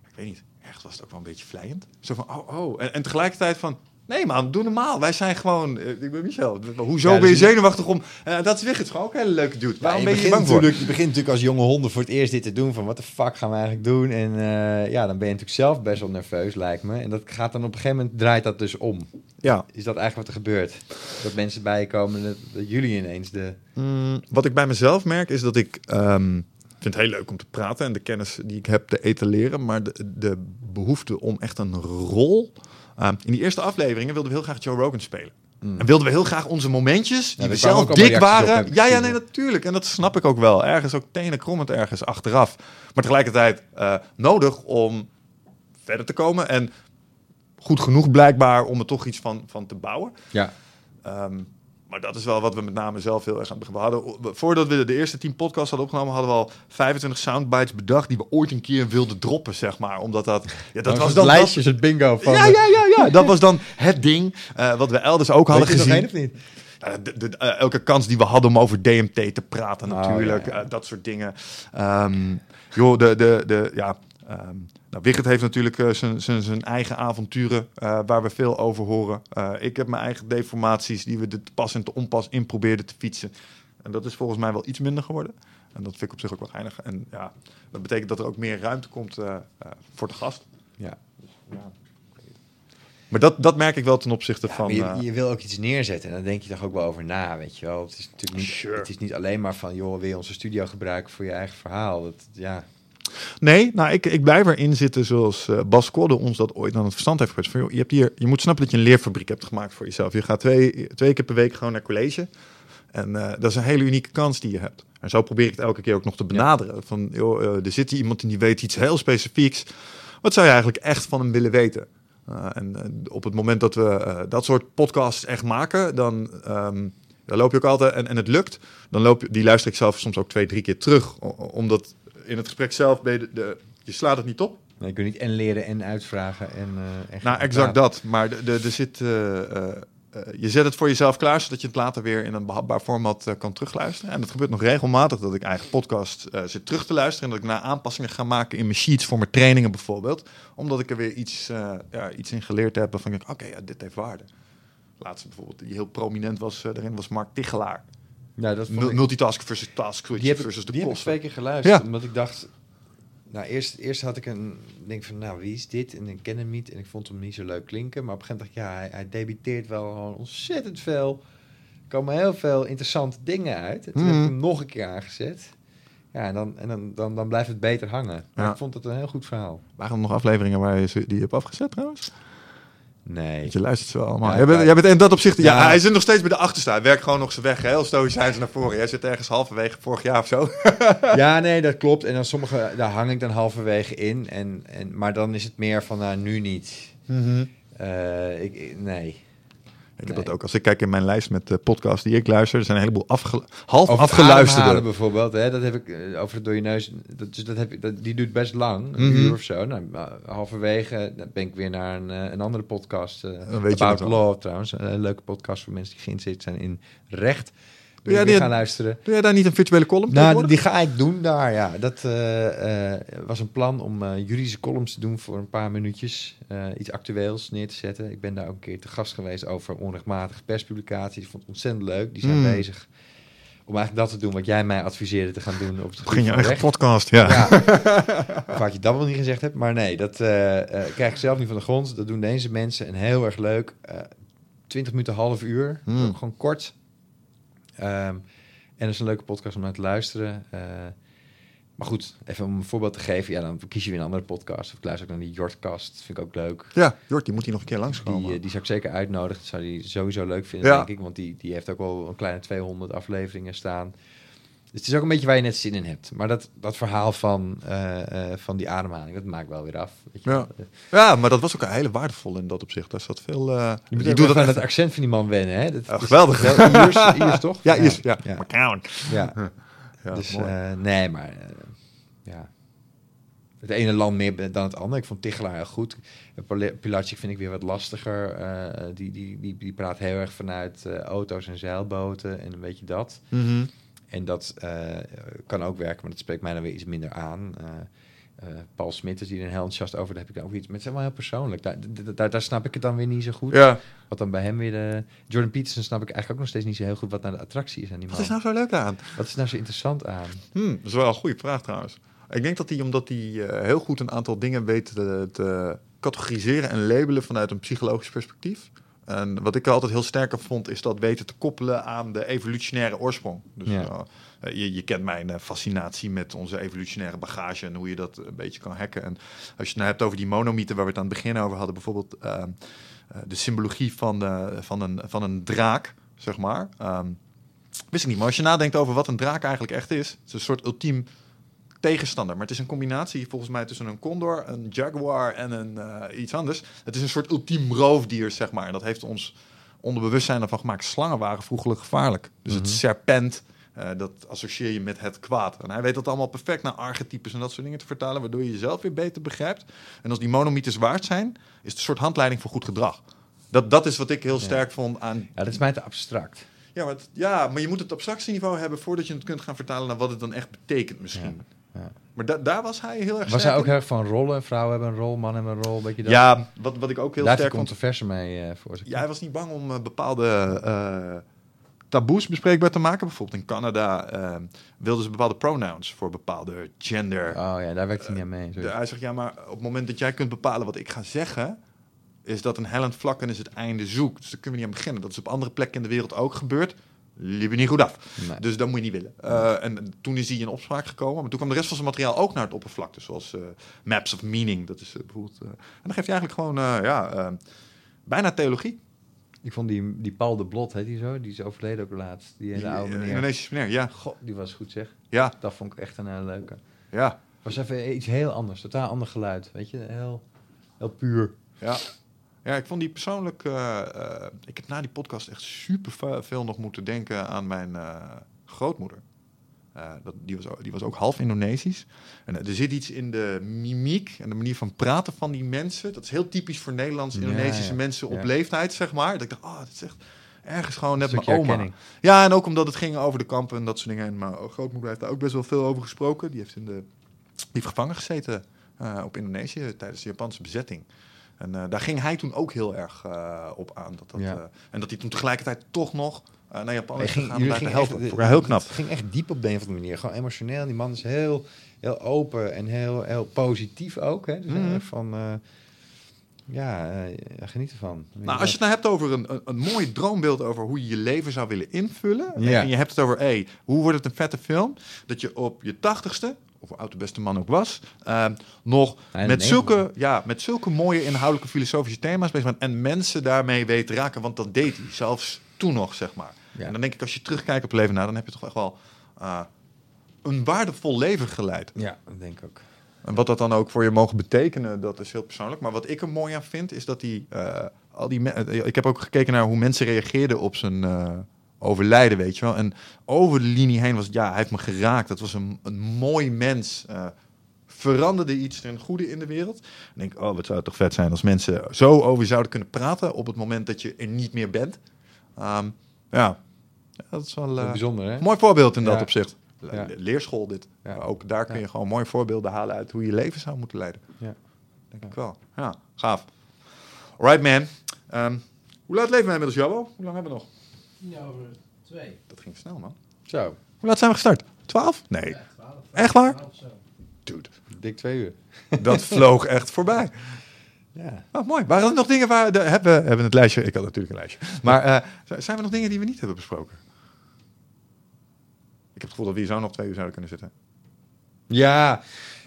ik weet niet, echt was het ook wel een beetje vlijend. Zo van, oh, oh. En, en tegelijkertijd van... Nee man, doe normaal. Wij zijn gewoon... eh, ik ben Michel. Hoezo Ja, ben je dus- zenuwachtig om... dat is Wigert, gewoon ook een hele leuke dude. Waarom ben je hier bang voor? je begint natuurlijk als jonge honden voor het eerst dit te doen. Van wat de fuck gaan we eigenlijk doen? En ja, dan ben je natuurlijk zelf best wel nerveus, lijkt me. En dat gaat dan op een gegeven moment, draait dat dus om. Ja. Is dat eigenlijk wat er gebeurt? Dat mensen bij je komen, dat, dat jullie ineens de... Mm, wat ik bij mezelf merk is dat ik ehm, vind het heel leuk om te praten en de kennis die ik heb te etaleren, maar de, de behoefte om echt een rol. ehm, in die eerste afleveringen wilden we heel graag Joe Rogan spelen. En wilden we heel graag onze momentjes, die Ja, we zelf dik waren. Ja, ja, nee, natuurlijk. En dat snap ik ook wel. Ergens ook tenenkrommend ergens achteraf. Maar tegelijkertijd eh, nodig om verder te komen. En goed genoeg blijkbaar om er toch iets van, van te bouwen. Ja, Ehm, maar dat is wel wat we met name zelf heel erg aan het begin. We hadden, voordat we de eerste 10 podcasts hadden opgenomen, hadden we al 25 soundbites bedacht die we ooit een keer wilden droppen, zeg maar. Omdat dat. Ja, dat was dan. dat- lijstjes, het bingo van... ja, ja, ja, ja. Dat was dan het ding eh, wat we elders ook hadden Weet je gezien. nog één of niet? Ja, de, de- eh, elke kans die we hadden om over DMT te praten, Oh, natuurlijk. ja, ja. eh, dat soort dingen. Ehm, joh, de, de, de, ja. ehm nou, Wigert heeft natuurlijk eh, zijn- eigen avonturen eh, waar we veel over horen. Eh, ik heb mijn eigen deformaties die we de te pas en te onpas in probeerden te fietsen. En dat is volgens mij wel iets minder geworden. En dat vind ik op zich ook wel geinig. En ja, dat betekent dat er ook meer ruimte komt voor de gast. Ja. Ja. Maar dat, dat merk ik wel ten opzichte Ja, van... je, je wil ook iets neerzetten en dan denk je toch ook wel over na, weet je wel. Het is natuurlijk niet, Sure. het is niet alleen maar van, joh, wil je onze studio gebruiken voor je eigen verhaal? Dat, ja, Nee, nou, ik, ik blijf erin zitten zoals eh, Bas Kodde ons dat ooit aan het verstand heeft gebracht. Van, joh, je, hebt hier, je moet snappen dat je een leerfabriek hebt gemaakt voor jezelf. Je gaat twee, twee keer per week gewoon naar college. En eh, dat is een hele unieke kans die je hebt. En zo probeer ik het elke keer ook nog te benaderen. Van, joh, eh, er zit hier iemand en die weet iets heel specifieks. Wat zou je eigenlijk echt van hem willen weten? Uh, en uh, op het moment dat we uh, dat soort podcasts echt maken, dan, um, dan loop je ook altijd, en, en het lukt, dan loop je, die luister ik zelf soms ook twee, drie keer terug. Omdat in het gesprek zelf, ben je, de, de, je slaat het niet op. Nee, je kunt niet en leren en uitvragen. En, uh, en nou, exact dat. Maar er zit, uh, uh, je zet het voor jezelf klaar, zodat je het later weer in een behapbaar format kan terugluisteren. En dat gebeurt nog regelmatig, dat ik eigen podcast zit terug te luisteren. En dat ik na aanpassingen ga maken in mijn sheets voor mijn trainingen bijvoorbeeld. Omdat ik er weer iets, ja, iets in geleerd heb waarvan ik, oké, okay, ja, dit heeft waarde. Laatste bijvoorbeeld, die heel prominent was daarin, was Mark Tichelaar. Ja, dat vond ik... Multitask versus task switch die heb, versus de die heb ik twee keer geluisterd, ja. omdat ik dacht... Nou, eerst, eerst had ik een... denk van, nou, wie is dit? En ik ken hem niet en ik vond hem niet zo leuk klinken. Maar op een gegeven moment dacht ik, ja, hij, hij debiteert wel gewoon ontzettend veel. Er komen heel veel interessante dingen uit. En toen Mhm. heb ik hem nog een keer aangezet. Ja, en dan, en dan, dan, dan blijft het beter hangen. Maar Ja. ik vond het een heel goed verhaal. Waren er nog afleveringen waar je ze- die je hebt afgezet trouwens? Nee. Want je luistert ze wel allemaal. Ja, jij, bent, jij bent in dat opzicht... Ja, Ja. hij zit nog steeds bij de achterste. Hij werkt gewoon nog zijn weg. Heel stoïcijns naar voren. Jij zit ergens halverwege vorig jaar of zo. Ja, nee, dat klopt. En dan sommige, daar hang ik dan halverwege in. En, en, maar dan is het meer van, nou, nu niet. Eh, ik, ik- nee. Ik heb Nee. dat ook. Als ik kijk in mijn lijst met de podcasts die ik luister... er zijn een heleboel afge, half Over afgeluisterde. bijvoorbeeld, hè, dat heb ik eh, over het door je neus. Dat, dus dat heb ik, dat, die duurt best lang, een Mhm. uur of zo. Nou, halverwege ben ik weer naar een, eh, een andere podcast. eh je About. Law trouwens. Een leuke podcast voor mensen die geïnteresseerd zijn in recht. Ben Ja, ik die- gaan luisteren. Doe jij daar niet een virtuele column Nou, die ga ik doen daar, ja. Dat eh, eh, was een plan om eh, juridische columns te doen voor een paar minuutjes. iets actueels neer te zetten. Ik ben daar ook een keer te gast geweest over onrechtmatige perspublicaties. Ik vond het ontzettend leuk. Die zijn Hmm. bezig om eigenlijk dat te doen wat jij mij adviseerde te gaan doen op het Begin je eigen recht. podcast, ja. Ja. je dat wel niet gezegd hebt. Maar nee, dat krijg ik zelf niet van de grond. Dat doen deze mensen. En heel erg leuk. Eh 20 minuten, half uur. Hmm. Gewoon kort. Ehm, en dat is een leuke podcast om naar te luisteren. Eh, maar goed, even om een voorbeeld te geven. Ja, dan kies je weer een andere podcast. Of ik luister ook naar die Jortkast. vind ik ook leuk. Ja, Jort, die moet hier nog een keer langskomen. Die, eh, die zou ik zeker uitnodigen. Dat zou die sowieso leuk vinden, Ja. denk ik. Want die, die heeft ook wel een kleine 200 afleveringen staan. Dus het is ook een beetje waar je net zin in hebt. Maar dat, dat verhaal van, eh, eh, van die ademhaling, dat maakt wel weer af. Weet je. Ja. maar dat was ook een hele waardevol in dat opzicht. Daar zat veel... eh, Je moet doet dat aan echt... het accent van die man wennen, hè? Dat, Ja, is geweldig. Wel Iers, Iers, toch? Ja, is, ja. ja. Ja. Ja, dus nee, maar ja. Het ene land meer dan het andere. Ik vond Tichelaar heel goed. Pil- Pilatschik vind ik weer wat lastiger. Die, die, die, die praat heel erg vanuit auto's en zeilboten en een beetje dat. Mhm. En dat eh, kan ook werken, maar dat spreekt mij dan weer iets minder aan. Eh, eh, Paul Smit is hier een heel enthousiast over, daar heb ik dan ook iets. Maar het is helemaal heel persoonlijk. Daar, daar- snap ik het dan weer niet zo goed. Ja. Wat dan bij hem weer de... Jordan Peterson snap ik eigenlijk ook nog steeds niet zo heel goed wat nou de attractie is aan die man. Wat is nou zo leuk aan? Wat is nou zo interessant aan? Hmm, dat is wel een goede vraag trouwens. Ik denk dat hij, omdat hij eh, heel goed een aantal dingen weet te, te categoriseren en labelen vanuit een psychologisch perspectief. En wat ik altijd heel sterker vond, is dat weten te koppelen aan de evolutionaire oorsprong. Dus Ja. eh, je, je kent mijn eh, fascinatie met onze evolutionaire bagage en hoe je dat een beetje kan hacken. En als je het nou hebt over die monomythen waar we het aan het begin over hadden, bijvoorbeeld eh, eh, de symbologie van, van, een, van een draak, zeg maar. Ehm, wist ik niet, maar als je nadenkt over wat een draak eigenlijk echt is, het is een soort ultiem tegenstander. Maar het is een combinatie volgens mij tussen een condor, een jaguar en een, eh, iets anders. Het is een soort ultiem roofdier, zeg maar. En dat heeft ons onderbewustzijn ervan gemaakt. Slangen waren vroeger gevaarlijk. Dus het serpent, eh, dat associeer je met het kwaad. En hij weet dat allemaal perfect naar archetypes en dat soort dingen te vertalen, waardoor je jezelf weer beter begrijpt. En als die monomythes waard zijn, is het een soort handleiding voor goed gedrag. Dat, dat is wat ik heel sterk vond aan Ja, dat is mij te abstract. ja maar, het- ja, maar je moet het abstractieniveau hebben voordat je het kunt gaan vertalen naar wat het dan echt betekent misschien. Ja, ja. Maar da- daar was hij heel erg Was hij ook heel erg van rollen? Vrouwen hebben een rol, mannen hebben een rol, beetje dat. Ja, wat, wat ik ook heel Daar sterk vond. controverse mee eh, voor zich. Ja, hij was niet bang om eh, bepaalde eh, taboes bespreekbaar te maken. Bijvoorbeeld in Canada wilden ze bepaalde pronouns voor bepaalde gender. Oh ja, daar werkt hij niet aan mee. Hij zegt, ja, maar op het moment dat jij kunt bepalen wat ik ga zeggen, is dat een hellend vlak en is het einde zoek. Dus daar kunnen we niet aan beginnen. Dat is op andere plekken in de wereld ook gebeurd. Liep er niet goed af. Nee. Dus dat moet je niet willen. Eh, en toen is hij in opspraak gekomen. Maar toen kwam de rest van zijn materiaal ook naar het oppervlakte. Zoals eh, Maps of Meaning. Dat is eh, bijvoorbeeld... en dan geeft hij eigenlijk gewoon, ja, bijna theologie. Ik vond die, die Paul de Blot, heet die zo? Die is overleden ook laatst. Die hele oude meneer. Indonesische meneer, ja. God, die was goed zeg. Ja, Dat vond ik echt een hele leuke. ja, was even iets heel anders. Totaal ander geluid. Weet je, heel, heel puur. ja. Ja, ik vond die persoonlijk... eh, eh, ik heb na die podcast echt super ve- veel nog moeten denken aan mijn eh, grootmoeder. Dat, die, was, ook- die was ook half Indonesisch. En er zit iets in de mimiek en de manier van praten van die mensen. Dat is heel typisch voor Nederlands-Indonesische Ja, ja. mensen op Ja. leeftijd, zeg maar. Dat ik dacht, oh, dat is echt ergens gewoon net mijn oma. herkenning. Ja, en ook omdat het ging over de kampen en dat soort dingen. En mijn grootmoeder heeft daar ook best wel veel over gesproken. Die heeft, in de, die heeft gevangen gezeten op Indonesië tijdens de Japanse bezetting. En eh, daar ging hij toen ook heel erg eh, op aan. Dat dat, Ja. eh, en dat hij toen tegelijkertijd toch nog naar Japan is Hij gegaan om daar te helpen. echt- heel knap. Het ging echt diep op de een of andere manier. Gewoon emotioneel. Die man is heel, heel open en heel, heel positief ook. Hè? Dus erg van... ja, geniet ervan. Nou, als je het nou hebt over een, een, een mooi droombeeld over hoe je je leven zou willen invullen. Ja. En je hebt het over, hey, hoe wordt het een vette film? Dat je op je tachtigste, hoe oud de beste man ook was, eh, nog met, zulke, ja, met zulke mooie inhoudelijke filosofische thema's bezig bent. En mensen daarmee weet raken. Want dat deed hij, zelfs toen nog, zeg maar. Ja. En dan denk ik, als je terugkijkt op leven, nou, dan heb je toch echt wel eh, een waardevol leven geleid. Ja, dat denk ik ook. En wat dat dan ook voor je mogen betekenen, dat is heel persoonlijk. Maar wat ik er mooi aan vind, is dat die, eh, al die eh, ik heb ook gekeken naar hoe mensen reageerden op zijn overlijden, weet je wel. En over de linie heen was het, ja, hij heeft me geraakt. Dat was een, een mooi mens. eh, veranderde iets ten goede in de wereld. En denk, oh, wat zou het toch vet zijn als mensen zo over je zouden kunnen praten op het moment dat je er niet meer bent. Ehm, ja. Dat is wel eh, bijzonder, hè? mooi voorbeeld in dat opzicht. Ja. Leerschool dit. Ja. Ook daar kun je gewoon mooie voorbeelden halen uit hoe je leven zou moeten leiden. Ja. Denk ik wel. Ja, gaaf. Alright man. Ehm, hoe laat leven wij inmiddels, Jabbo? Hoe lang hebben we nog? Tien over twee. Dat ging snel, man. Zo, Hoe laat zijn we gestart? 12? Nee. Ja, twaalf. Echt waar? Twaalf zo. Dude, dik twee uur. dat vloog echt voorbij. Ja. Oh, mooi. Waren er nog dingen waar... De, hebben, we hebben het lijstje... Ik had natuurlijk een lijstje. Maar eh, zijn er nog dingen die we niet hebben besproken? Ik heb het gevoel dat we hier zo nog twee uur zouden kunnen zitten. Ja,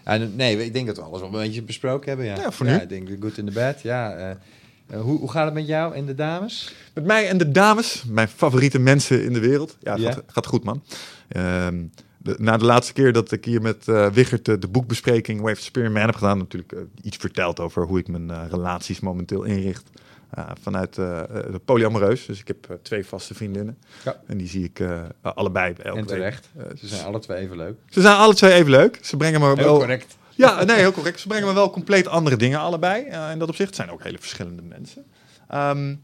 en, nee, ik denk dat we alles wel een beetje besproken hebben. Ja, Ja, voor nu. ik denk de good in the bad. Ja, eh, eh, hoe, hoe gaat het met jou en de dames? Met mij en de dames, mijn favoriete mensen in de wereld. Ja, Ja? Gaat, gaat goed, man. Ehm, de, na de laatste keer dat ik hier met eh Wichert de, de boekbespreking Wave Spear Man heb gedaan, natuurlijk eh, iets verteld over hoe ik mijn relaties momenteel inricht. vanuit de polyamoreus. Dus ik heb twee vaste vriendinnen. Ja. En die zie ik allebei. elke en week. terecht. Eh, Ze zijn alle twee even leuk. ze zijn alle twee even leuk. Ze brengen me Heel wel... correct. Ja, nee, heel correct. Ze brengen me wel compleet andere dingen allebei. eh, in dat opzicht Het zijn ook hele verschillende mensen. Ehm,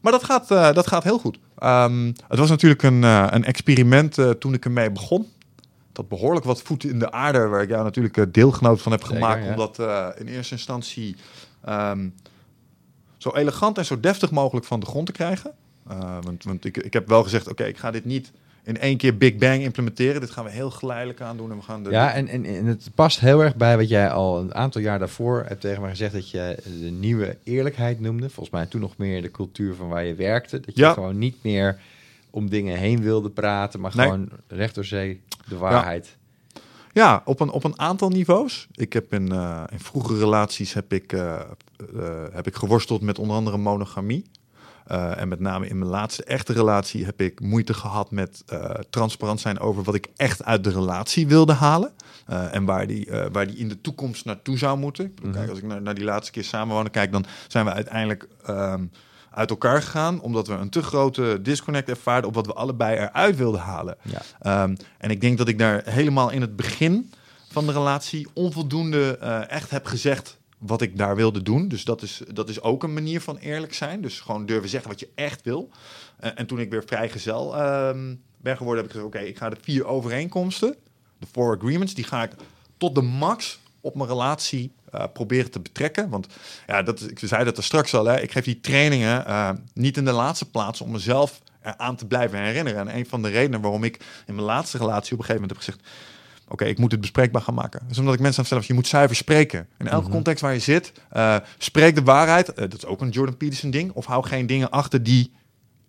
maar dat gaat, eh, dat gaat heel goed. Ehm, het was natuurlijk een, eh, een experiment toen ik ermee begon. Dat behoorlijk wat voeten in de aarde, waar ik jou natuurlijk deelgenoot van heb Zeker, gemaakt. ja. Om dat eh, in eerste instantie ehm, zo elegant en zo deftig mogelijk van de grond te krijgen. Want want ik, ik heb wel gezegd, oké, ik ga dit niet in één keer Big Bang implementeren. Dit gaan we heel geleidelijk aan doen. En we gaan de, Ja, en, en, en het past heel erg bij wat jij al een aantal jaar daarvoor hebt tegen mij gezegd. Dat je de nieuwe eerlijkheid noemde. Volgens mij toen nog meer de cultuur van waar je werkte. Dat je Ja. gewoon niet meer om dingen heen wilde praten. Maar Nee. gewoon recht door zee de waarheid. Ja, op een, op een aantal niveaus. Ik heb in, eh, in vroegere relaties heb ik, eh, eh, heb ik geworsteld met onder andere monogamie. Eh, en met name in mijn laatste echte relatie heb ik moeite gehad met eh, transparant zijn over wat ik echt uit de relatie wilde halen. Eh, en waar die, waar die in de toekomst naartoe zou moeten. Ik bedoel, Mhm. kijk, als ik naar, naar die laatste keer samenwonen kijk, dan zijn we uiteindelijk ehm, uit elkaar gegaan. Omdat we een te grote disconnect ervaarden op wat we allebei eruit wilden halen. Ja. Ehm, en ik denk dat ik daar helemaal in het begin van de relatie onvoldoende echt heb gezegd wat ik daar wilde doen. Dus dat is, dat is ook een manier van eerlijk zijn. Dus gewoon durven zeggen wat je echt wil. Eh, en toen ik weer vrijgezel ehm ben geworden, heb ik gezegd: oké, ik ga de vier overeenkomsten, de four agreements, die ga ik tot de max op mijn relatie eh, proberen te betrekken. Want ja, dat, ik zei dat er straks al, hè, ik geef die trainingen eh, niet in de laatste plaats om mezelf aan te blijven herinneren. En een van de redenen waarom ik in mijn laatste relatie op een gegeven moment heb gezegd... Oké, ik moet het bespreekbaar gaan maken. Dus omdat ik mensen aan het je moet zuiver spreken. In elke Mhm. context waar je zit, eh, spreek de waarheid. Eh, dat is ook een Jordan Peterson ding. Of hou geen dingen achter die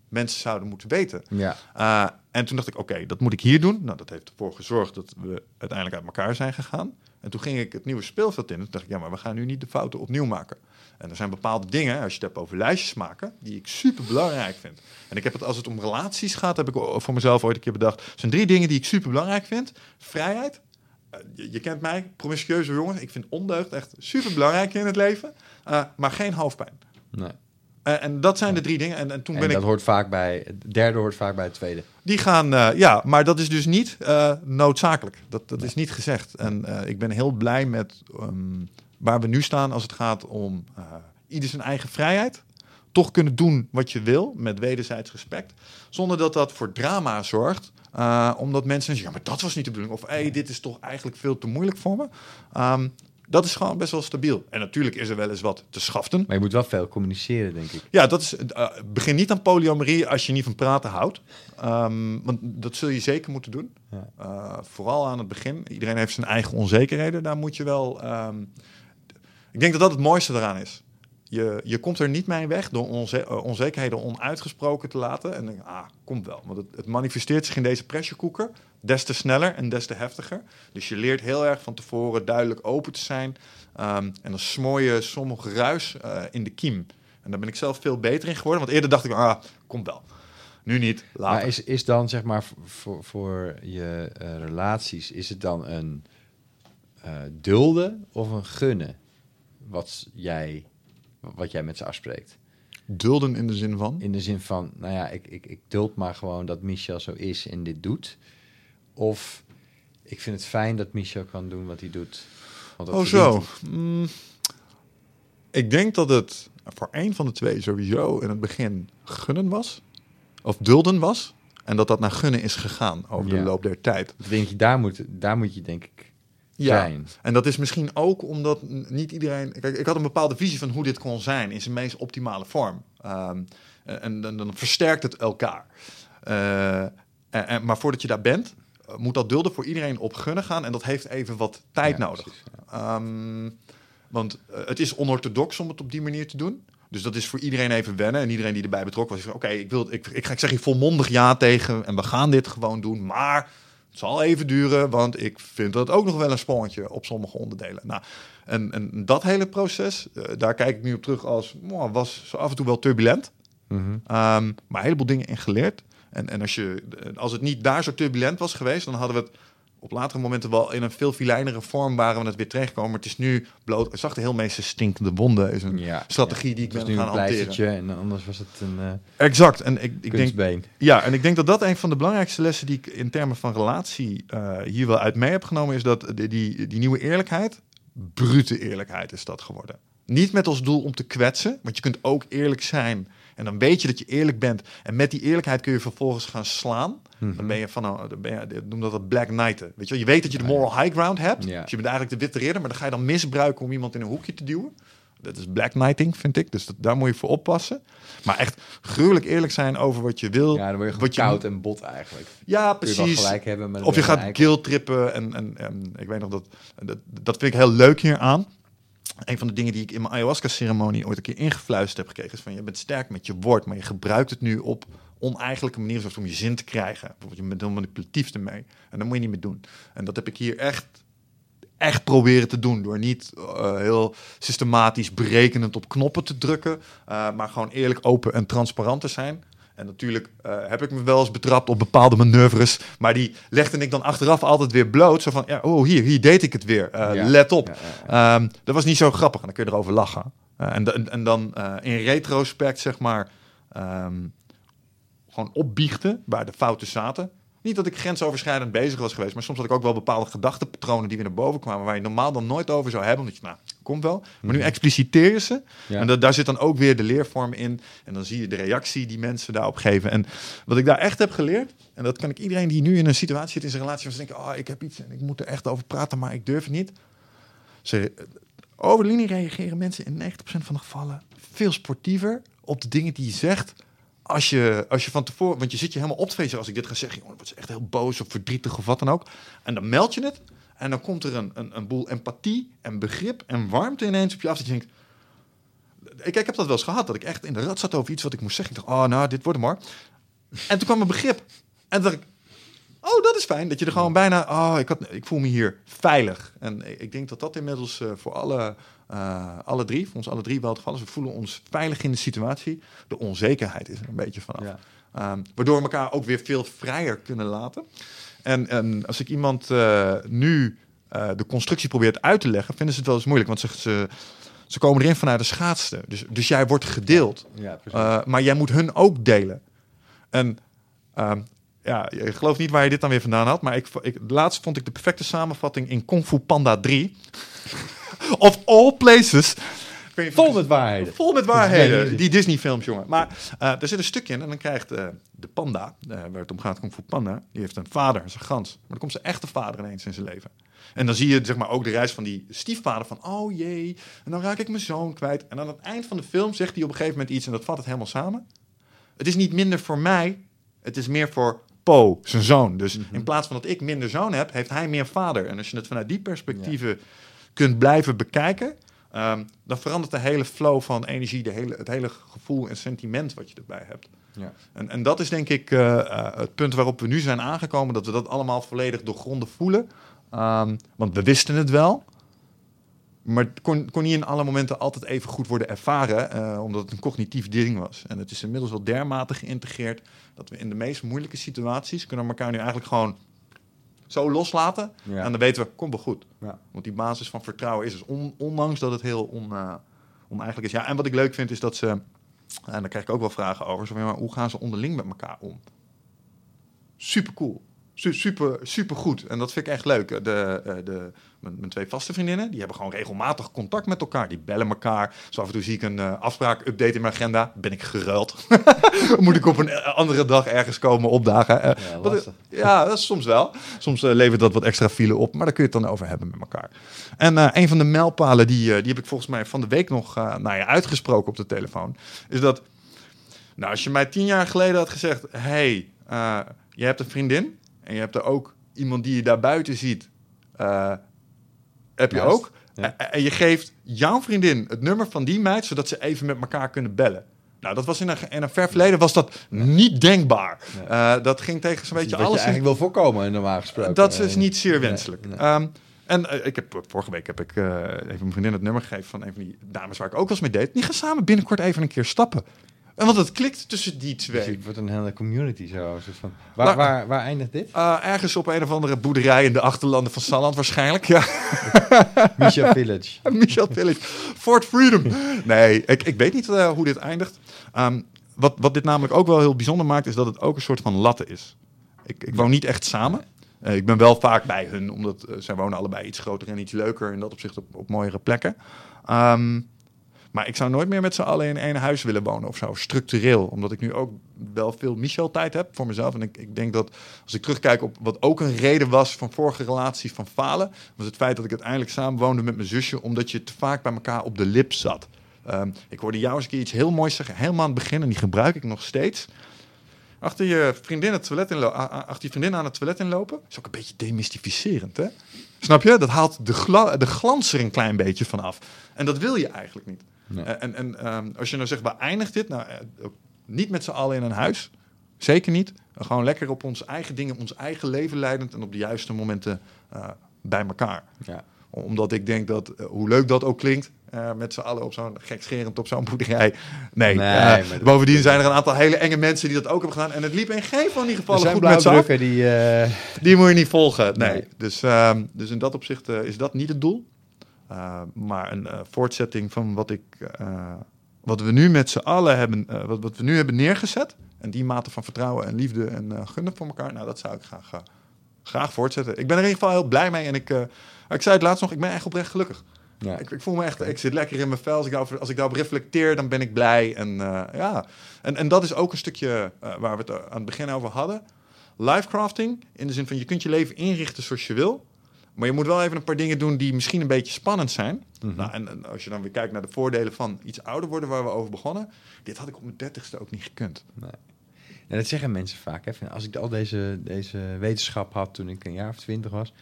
mensen zouden moeten weten. Ja. Uh, en toen dacht ik, oké, dat moet ik hier doen. Nou, dat heeft ervoor gezorgd dat we uiteindelijk uit elkaar zijn gegaan. En toen ging ik het nieuwe speelveld in. En toen dacht ik, ja, maar we gaan nu niet de fouten opnieuw maken. En er zijn bepaalde dingen, als je het hebt over lijstjes maken, die ik super belangrijk vind. En ik heb het, als het om relaties gaat, heb ik voor mezelf ooit een keer bedacht. Er zijn drie dingen die ik super belangrijk vind: vrijheid. Uh, je, je, kent mij, promiscueuze jongen. Ik vind ondeugd echt super belangrijk in het leven. Uh, maar geen hoofdpijn. Nee. Uh, en dat zijn de drie dingen. En, en toen en ben dat ik. hoort vaak bij. Het derde hoort vaak bij het tweede. Die gaan, uh, ja, maar dat is dus niet uh, noodzakelijk. Dat, dat is niet gezegd. En ik ben heel blij met um, waar we nu staan als het gaat om uh, ieder zijn eigen vrijheid. Toch kunnen doen wat je wil met wederzijds respect. Zonder dat dat voor drama zorgt. Uh, omdat mensen zeggen, ja, maar dat was niet de bedoeling. Of hey, dit is toch eigenlijk veel te moeilijk voor me. Um, dat is gewoon best wel stabiel. En natuurlijk is er wel eens wat te schaften. Maar je moet wel veel communiceren, denk ik. Ja, dat is, uh, begin niet aan polyamorie als je niet van praten houdt. Um, want dat zul je zeker moeten doen. Ja. Uh, vooral aan het begin. Iedereen heeft zijn eigen onzekerheden. Daar moet je wel... Um, ik denk dat dat het mooiste eraan is. Je, je komt er niet mee weg door onze, uh, onzekerheden onuitgesproken te laten. En denk, ah, komt wel. Want het, manifesteert zich in deze pressure cooker des te sneller en des te heftiger. Dus je leert heel erg van tevoren duidelijk open te zijn. Um, en dan smoor je sommige ruis uh, in de kiem. En daar ben ik zelf veel beter in geworden. Want eerder dacht ik, ah, komt wel. Nu niet, later. Maar is, is dan, zeg maar, voor, voor je uh, relaties... is het dan een uh, dulden of een gunnen? Wat jij, wat jij met ze afspreekt? Dulden in de zin van? In de zin van, nou ja, ik, ik, ik duld maar gewoon dat Michel zo is en dit doet. Of ik vind het fijn dat Michel kan doen wat hij doet. Want oh zo. Mm, ik denk dat het voor een van de twee sowieso in het begin gunnen was. Of dulden was. En dat dat naar gunnen is gegaan over ja. de loop der tijd. Ik denk je, daar moet, daar moet je denk ik ja. zijn. En dat is misschien ook omdat niet iedereen... Kijk, ik had een bepaalde visie van hoe dit kon zijn in zijn meest optimale vorm. Um, en, en, dan versterkt het elkaar. Uh, en, en, maar voordat je daar bent, moet dat dulden voor iedereen op gunnen gaan. En dat heeft even wat tijd ja, nodig. Precies, ja. um, want het is onorthodox om het op die manier te doen. Dus dat is voor iedereen even wennen. En iedereen die erbij betrokken was, oké, okay, ik, wil, ik, ik, ik zeg hier volmondig ja tegen. En we gaan dit gewoon doen. Maar het zal even duren, want ik vind dat ook nog wel een sprongetje op sommige onderdelen. Nou, en, en dat hele proces, uh, daar kijk ik nu op terug als, was zo af en toe wel turbulent. Mhm. Mm -hmm. um, maar een heleboel dingen in geleerd. En, en als, je, als het niet daar zo turbulent was geweest, dan hadden we het op latere momenten wel in een veel filijnere vorm waren we het weer terechtgekomen. Maar het is nu bloot. De heel meeste stinkende wonden. Is een ja, strategie ja. die ik ben gaan hanteren. En anders was het een. Uh, exact. En ik, ik kunstbeen. denk. Ja, en ik denk dat dat een van de belangrijkste lessen die ik in termen van relatie uh, hier wel uit mee heb genomen, is dat die, die, die nieuwe eerlijkheid, brute eerlijkheid is dat geworden. Niet met als doel om te kwetsen, want je kunt ook eerlijk zijn. En dan weet je dat je eerlijk bent. En met die eerlijkheid kun je vervolgens gaan slaan. Mm Mhm. -hmm. Dan ben je van, nou, dan ben je, noem dat het black knighten. Weet je, wel? je weet dat je de moral high ground hebt. Dus je bent eigenlijk de witte ridder, maar dan ga je dan misbruiken om iemand in een hoekje te duwen. Dat is black knighting, vind ik. Dus dat, daar moet je voor oppassen. Maar echt gruwelijk eerlijk zijn over wat je wil. Ja, dan word je wat koud en bot eigenlijk. Ja, precies. wel gelijk hebben, maar dan of je gaat guilt trippen. En, en, en ik weet nog dat, dat... Dat vind ik heel leuk hieraan. Een van de dingen die ik in mijn ayahuasca-ceremonie ooit een keer ingefluisterd heb gekregen... is van je bent sterk met je woord, maar je gebruikt het nu op oneigenlijke manier... zoals om je zin te krijgen. Bijvoorbeeld, je bent heel manipulatief ermee. En dat moet je niet meer doen. En dat heb ik hier echt, echt proberen te doen... door niet uh, heel systematisch berekenend op knoppen te drukken... Uh, maar gewoon eerlijk, open en transparant te zijn... En natuurlijk uh, heb ik me wel eens betrapt op bepaalde manoeuvres. Maar die legde ik dan achteraf altijd weer bloot. Zo van, ja, oh, hier, hier deed ik het weer. Uh, ja. Let op. Ja, um, dat was niet zo grappig. En dan kun je erover lachen. Uh, en, en, en, dan in retrospect, zeg maar, um, gewoon opbiechten waar de fouten zaten. Niet dat ik grensoverschrijdend bezig was geweest, maar soms had ik ook wel bepaalde gedachtenpatronen die weer naar boven kwamen, waar je normaal dan nooit over zou hebben. Omdat je, nou, komt wel. Maar nu expliciteer je ze. Ja. En da daar zit dan ook weer de leervorm in. En dan zie je de reactie die mensen daarop geven. En wat ik daar echt heb geleerd, en dat kan ik iedereen die nu in een situatie zit in zijn relatie, van denken, oh, ik heb iets en ik moet er echt over praten, maar ik durf het niet. Ze, over de linie reageren mensen in 90% van de gevallen veel sportiever op de dingen die je zegt als je, als je van tevoren, want je zit je helemaal op te feesten als ik dit ga zeggen, jongen, wordt echt heel boos of verdrietig of wat dan ook. En dan meld je het en dan komt er een, een, een boel empathie en begrip en warmte ineens op je af. Dat je denkt, ik, ik heb dat wel eens gehad, dat ik echt in de rat zat over iets wat ik moest zeggen. Ik dacht, oh nou, dit wordt hem maar. En toen kwam een begrip. En dacht ik, oh, dat is fijn. Dat je er gewoon bijna, oh, ik, had, ik voel me hier veilig. En ik denk dat dat inmiddels uh, voor alle, uh, alle drie, voor ons alle drie wel het geval is. We voelen ons veilig in de situatie. De onzekerheid is er een beetje vanaf. Ja. Um, waardoor we elkaar ook weer veel vrijer kunnen laten. En, en als ik iemand uh, nu de constructie probeert uit te leggen, vinden ze het wel eens moeilijk. Want ze, ze, ze komen erin vanuit de schaatste. Dus, dus jij wordt gedeeld. Ja, maar jij moet hun ook delen. En um, ja, je gelooft niet waar je dit dan weer vandaan had. Maar ik, ik, laatst vond ik de perfecte samenvatting in Kung Fu Panda 3. of all places. Vol met waarheden. Vol met waarheden. Die Disney-films, jongen. Maar uh, er zit een stukje in en dan krijgt uh, de panda, uh, waar het om gaat, Kung Fu Panda, die heeft een vader, zijn gans. Maar dan komt zijn echte vader ineens in zijn leven. En dan zie je zeg maar, ook de reis van die stiefvader van, oh jee, en dan raak ik mijn zoon kwijt. En aan het eind van de film zegt hij op een gegeven moment iets en dat vat het helemaal samen. Het is niet minder voor mij, het is meer voor Po, zijn zoon. Dus mhm. in plaats van dat ik minder zoon heb, heeft hij meer vader. En als je het vanuit die perspectieven kunt blijven bekijken, um, dan verandert de hele flow van energie, de hele, het hele gevoel en sentiment wat je erbij hebt. Ja. En, en dat is denk ik uh, uh, het punt waarop we nu zijn aangekomen, dat we dat allemaal volledig doorgronden voelen. Um, want we wisten het wel. Maar het kon, kon niet in alle momenten altijd even goed worden ervaren, uh, omdat het een cognitief ding was. En het is inmiddels wel dermate geïntegreerd dat we in de meest moeilijke situaties kunnen elkaar nu eigenlijk gewoon zo loslaten. En dan weten we, kom wel goed. Ja. Want die basis van vertrouwen is dus, on, ondanks dat het heel on, uh, oneigenlijk is. Ja, en wat ik leuk vind is dat ze, en daar krijg ik ook wel vragen over, zo, maar hoe gaan ze onderling met elkaar om? Super cool super, super goed. En dat vind ik echt leuk. De, eh, de, mijn, mijn, twee vaste vriendinnen, die hebben gewoon regelmatig contact met elkaar. Die bellen elkaar. Zo af en toe zie ik een uh, afspraak update in mijn agenda. Ben ik geruild. Moet ik op een eh, andere dag ergens komen opdagen. Uh, ja, dat is soms wel. Soms uh, levert dat wat extra file op. Maar daar kun je het dan over hebben met elkaar. En een van de mijlpalen, die, die heb ik volgens mij van de week nog nou ja, uitgesproken op de telefoon. Is dat, nou, als je mij tien jaar geleden had gezegd... hey, je hebt een vriendin en je hebt er ook iemand die je daar buiten ziet, uh, heb je ook. En je geeft jouw vriendin het nummer van die meid, zodat ze even met elkaar kunnen bellen. Nou, dat was in een, in een ver verleden was dat niet denkbaar. Uh, dat ging tegen zo'n beetje alles. je eigenlijk wil voorkomen, normaal gesproken. Dat is niet zeer wenselijk. Um, en uh, ik heb, vorige week heb ik uh, even mijn vriendin het nummer gegeven van een van die dames waar ik ook wel eens mee deed. Die gaan samen binnenkort even een keer stappen. En want het klikt tussen die twee. Dus het wordt een hele community zo. van, waar, nou, waar, waar eindigt dit? Uh, ergens op een of andere boerderij in de achterlanden van Salland waarschijnlijk. Ja. Michel Village. Michel Village. Fort Freedom. Nee, ik, ik weet niet uh, hoe dit eindigt. Um, wat, wat dit namelijk ook wel heel bijzonder maakt, is dat het ook een soort van latte is. Ik, ik woon niet echt samen. Uh, ik ben wel vaak bij hun, omdat zij wonen allebei iets groter en iets leuker. In dat opzicht op, op mooiere plekken. Um, maar ik zou nooit meer met z'n allen in één huis willen wonen of zo, structureel. Omdat ik nu ook wel veel Michel-tijd heb voor mezelf. En ik, ik denk dat als ik terugkijk op wat ook een reden was van vorige relaties van falen, was het feit dat ik uiteindelijk samen woonde met mijn zusje, omdat je te vaak bij elkaar op de lip zat. Um, ik hoorde jou eens een keer iets heel moois zeggen, helemaal aan het begin, en die gebruik ik nog steeds. Achter je vriendin, het toilet achter je vriendin aan het toilet inlopen, is ook een beetje demystificerend, hè? Snap je? Dat haalt de, de glans er een klein beetje van af. En dat wil je eigenlijk niet. Eh, en en um, als je nou zegt, waar eindigt dit? Nou, uh, niet met z'n allen in een huis. Zeker niet. Gewoon lekker op onze eigen dingen, ons eigen leven leidend en op de juiste momenten uh, bij elkaar. Ja. Omdat ik denk dat, hoe leuk dat ook klinkt, met z'n allen op zo'n gekscherend op zo'n boerderij. Nee, nee bovendien zijn er een aantal hele enge mensen die dat ook hebben gedaan. En het liep in geen van die gevallen goed met z'n die, die moet je niet volgen. Nee. nee. Dus, um, dus in dat opzicht is dat niet het doel. Uh, maar een uh, voortzetting van wat, ik, uh, wat we nu met z'n allen hebben, wat, wat, we nu hebben neergezet. En die mate van vertrouwen en liefde en gunnen voor elkaar. Nou, dat zou ik graag, graag voortzetten. Ik ben er in ieder geval heel blij mee. En ik, ik zei het laatst nog, ik ben echt oprecht gelukkig. Ja. Ik, ik, voel me echt, ik zit lekker in mijn vel. Als ik, daarover, als ik daarop reflecteer, dan ben ik blij. En, ja. en, en dat is ook een stukje waar we het aan het begin over hadden. Lifecrafting, in de zin van je kunt je leven inrichten zoals je wil. Maar je moet wel even een paar dingen doen die misschien een beetje spannend zijn. Mhm. Nou, en, en als je dan weer kijkt naar de voordelen van iets ouder worden, waar we over begonnen. Dit had ik op mijn dertigste ook niet gekund. En dat zeggen mensen vaak. Hè, als ik al deze, deze wetenschap had toen ik een jaar of twintig was,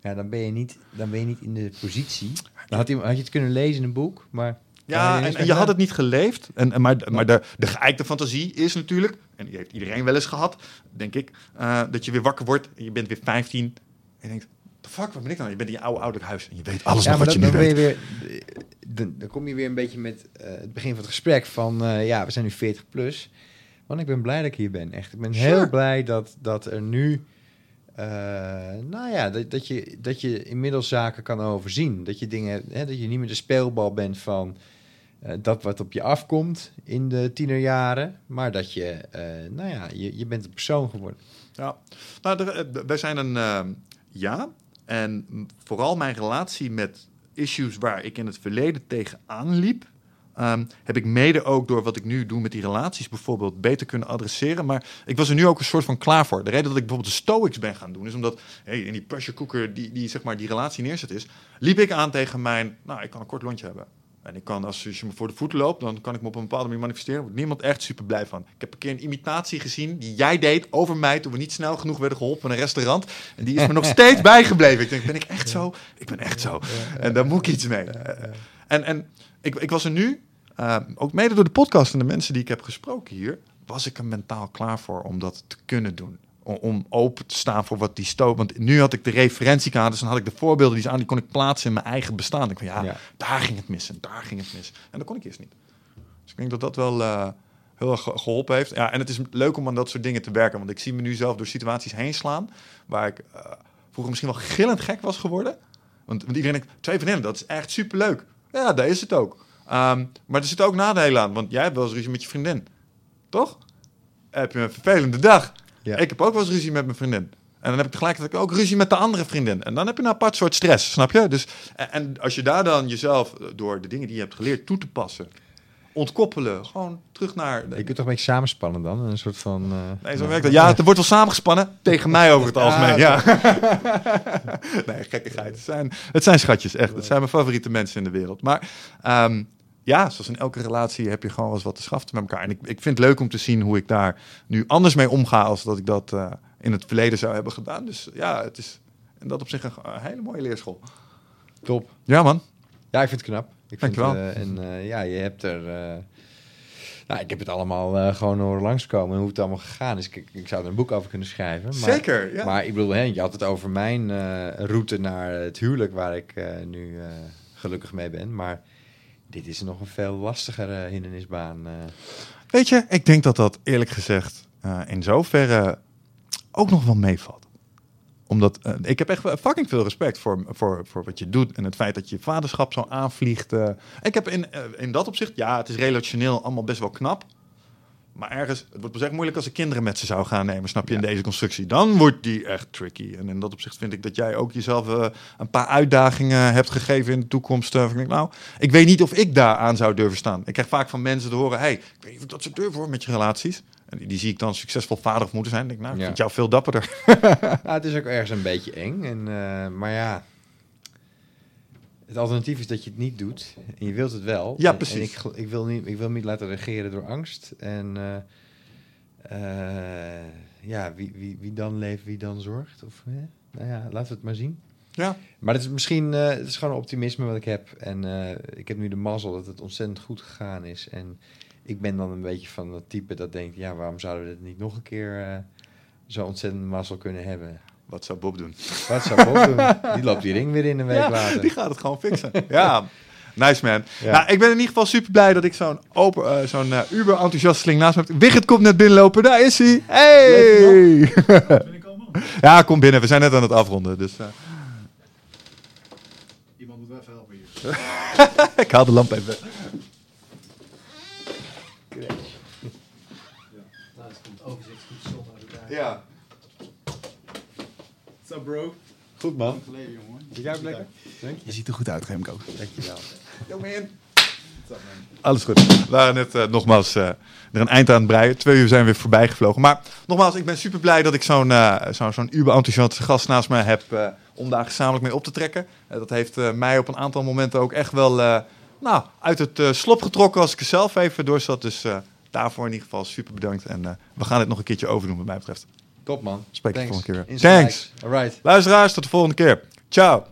ja, dan, ben je niet, dan ben je niet in de positie. Dan had, iemand- had je het kunnen lezen in een boek, maar... Ja, en, en je had het niet geleefd. En, en maar maar de, de geëikte fantasie is natuurlijk, en die heeft iedereen wel eens gehad, denk ik, eh, dat je weer wakker wordt en je bent weer 15 en je denkt, the fuck, wat ben ik dan? Je bent in je oude ouderlijk huis en je weet alles ja, nog maar wat je dan, nu weet. je weer, dan, dan kom je weer een beetje met eh, het begin van het gesprek van, eh, ja, we zijn nu 40 plus. Want ik ben blij dat ik hier ben, echt. Ik ben Sure. heel blij dat, dat er nu, eh, nou ja, dat, dat, je, dat je inmiddels zaken kan overzien. Dat je dingen, hè, dat je niet meer de speelbal bent van dat wat op je afkomt in de tienerjaren. Maar dat je, nou ja, je, je bent een persoon geworden. Ja, nou, er- wij zijn een ja. En vooral mijn relatie met issues waar ik in het verleden tegenaan liep, ehm, heb ik mede ook door wat ik nu doe met die relaties bijvoorbeeld beter kunnen adresseren. Maar ik was er nu ook een soort van klaar voor. De reden dat ik bijvoorbeeld de Stoics ben gaan doen, is omdat hey, in die pressure cooker die, die zeg maar die relatie neerzet is, liep ik aan tegen mijn, nou, ik kan een kort lontje hebben. En ik kan, als, je me voor de voeten loopt, dan kan ik me op een bepaalde manier manifesteren. Daar wordt niemand echt super blij van. Ik heb een keer een imitatie gezien die jij deed over mij toen we niet snel genoeg werden geholpen in een restaurant. En die is me nog steeds bijgebleven. Ik denk, ben ik echt zo? Ik ben echt zo. En daar moet ik iets mee. En, en ik, ik was er nu, eh, ook mede door de podcast en de mensen die ik heb gesproken hier, was ik er mentaal klaar voor om dat te kunnen doen. Om, open te staan voor wat die stoot. Want nu had ik de referentiekaders en had ik de voorbeelden die ze aan, die kon ik plaatsen in mijn eigen bestaan. Ik van ja, Ja. daar ging het mis en daar ging het mis. En dat kon ik eerst niet. Dus ik denk dat dat wel eh, heel erg ge- geholpen heeft. Ja, en het is leuk om aan dat soort dingen te werken. Want ik zie me nu zelf door situaties heen slaan. Waar ik eh, vroeger misschien wel gillend gek was geworden. Want, want iedereen denkt, twee vriendinnen, dat is echt superleuk. Ja, dat is het ook. Ehm, maar er zitten ook nadelen aan. Want jij hebt wel eens ruzie met je vriendin. Toch? Heb je een vervelende dag. Ja. Ik heb ook wel eens ruzie met mijn vriendin. En dan heb ik tegelijkertijd ook ruzie met de andere vriendin. En dan heb je een apart soort stress, snap je? Dus, en, en als je daar dan jezelf eh, door de dingen die je hebt geleerd toe te passen, ontkoppelen, gewoon terug naar... Je kunt toch een beetje samenspannen dan? Een soort van... eh, Nee, zo werkt dat. Ja, het wordt wel samengespannen tegen mij over het algemeen. Ja. nee, gekkigheid. Het zijn, het zijn schatjes, echt. Het zijn mijn favoriete mensen in de wereld. Maar ehm, ja, zoals in elke relatie heb je gewoon wel eens wat te schaften met elkaar. En ik, ik vind het leuk om te zien hoe ik daar nu anders mee omga als dat ik dat eh, in het verleden zou hebben gedaan. Dus ja, het is in dat op zich een, een hele mooie leerschool. Top. Ja, man. Ja, ik vind het knap. Ik vind, eh, en eh, ja, je hebt er... eh, nou, ik heb het allemaal eh, gewoon horen langskomen en hoe het allemaal gegaan is. Ik, ik zou er een boek over kunnen schrijven. Maar, Zeker, ja. Maar ik bedoel, hè, je had het over mijn eh, route naar het huwelijk, waar ik eh, nu eh, gelukkig mee ben. Maar dit is nog een veel lastigere hindernisbaan. eh. Weet je, ik denk dat dat eerlijk gezegd eh, in zoverre ook nog wel meevalt. Omdat eh, ik heb echt fucking veel respect voor, voor, voor wat je doet en het feit dat je vaderschap zo aanvliegt. eh. ik heb in, eh, in dat opzicht, ja, het is relationeel allemaal best wel knap. Maar ergens, het wordt pas echt moeilijk als ik kinderen met ze zou gaan nemen, snap je, in deze constructie. Dan wordt die echt tricky. En in dat opzicht vind ik dat jij ook jezelf eh, een paar uitdagingen hebt gegeven in de toekomst. eh, ik denk, nou, ik weet niet of ik daar aan zou durven staan. Ik krijg vaak van mensen te horen, hey, ik weet niet of dat zou durven hoor met je relaties. En die, die zie ik dan succesvol vader of moeder zijn. Ik denk, nou, ik Ja. vind jou veel dapperder. Ja, het is ook ergens een beetje eng. En, eh, maar ja, het alternatief is dat je het niet doet. En je wilt het wel. Ja, En- precies. En ik, ik, wil niet, ik wil niet laten regeren door angst. En eh, eh, ja, wie, wie, wie dan leeft, wie dan zorgt. Of, hè? Nou ja, laten we het maar zien. ja, Maar het is misschien eh, het is gewoon optimisme wat ik heb. En eh, ik heb nu de mazzel dat het ontzettend goed gegaan is. En ik ben dan een beetje van dat type dat denkt... ja, waarom zouden we dit niet nog een keer eh, zo ontzettend mazzel kunnen hebben? Wat zou Bob doen? Wat zou Bob doen? Die loopt die ring weer in een week Ja, later. die gaat het gewoon fixen. ja, nice man. Ja. Nou, ik ben in ieder geval super blij dat ik zo'n open, eh, zo'n eh, uber enthousiasteling naast me heb. Wigget komt net binnenlopen, daar is hij. Hey! Ben ik al man? ja, kom binnen. We zijn net aan het afronden. Dus eh, Iemand moet wel even helpen hier. ik haal de lamp even weg. Nou, het komt overzicht goed zon uit elkaar. Ja. Bro. Goed man. Geleden, jongen. Jij lekker? Je. ziet er goed uit, Remco. Dankjewel. Yo man. Alles goed. We waren net eh, nogmaals eh, er een eind aan het breien. Twee uur zijn weer voorbij gevlogen. Maar nogmaals, ik ben super blij dat ik zo'n uh, zo'n uber-enthousiaste gast naast me heb om daar gezamenlijk mee op te trekken. dat heeft mij op een aantal momenten ook echt wel nou, uit het slop getrokken als ik er zelf even door zat. Dus daarvoor in ieder geval super bedankt. En we gaan dit nog een keertje overdoen wat mij betreft. Top man. Spreek je Thanks. volgende keer weer. Thanks. All right. Luisteraars, tot de volgende keer. Ciao.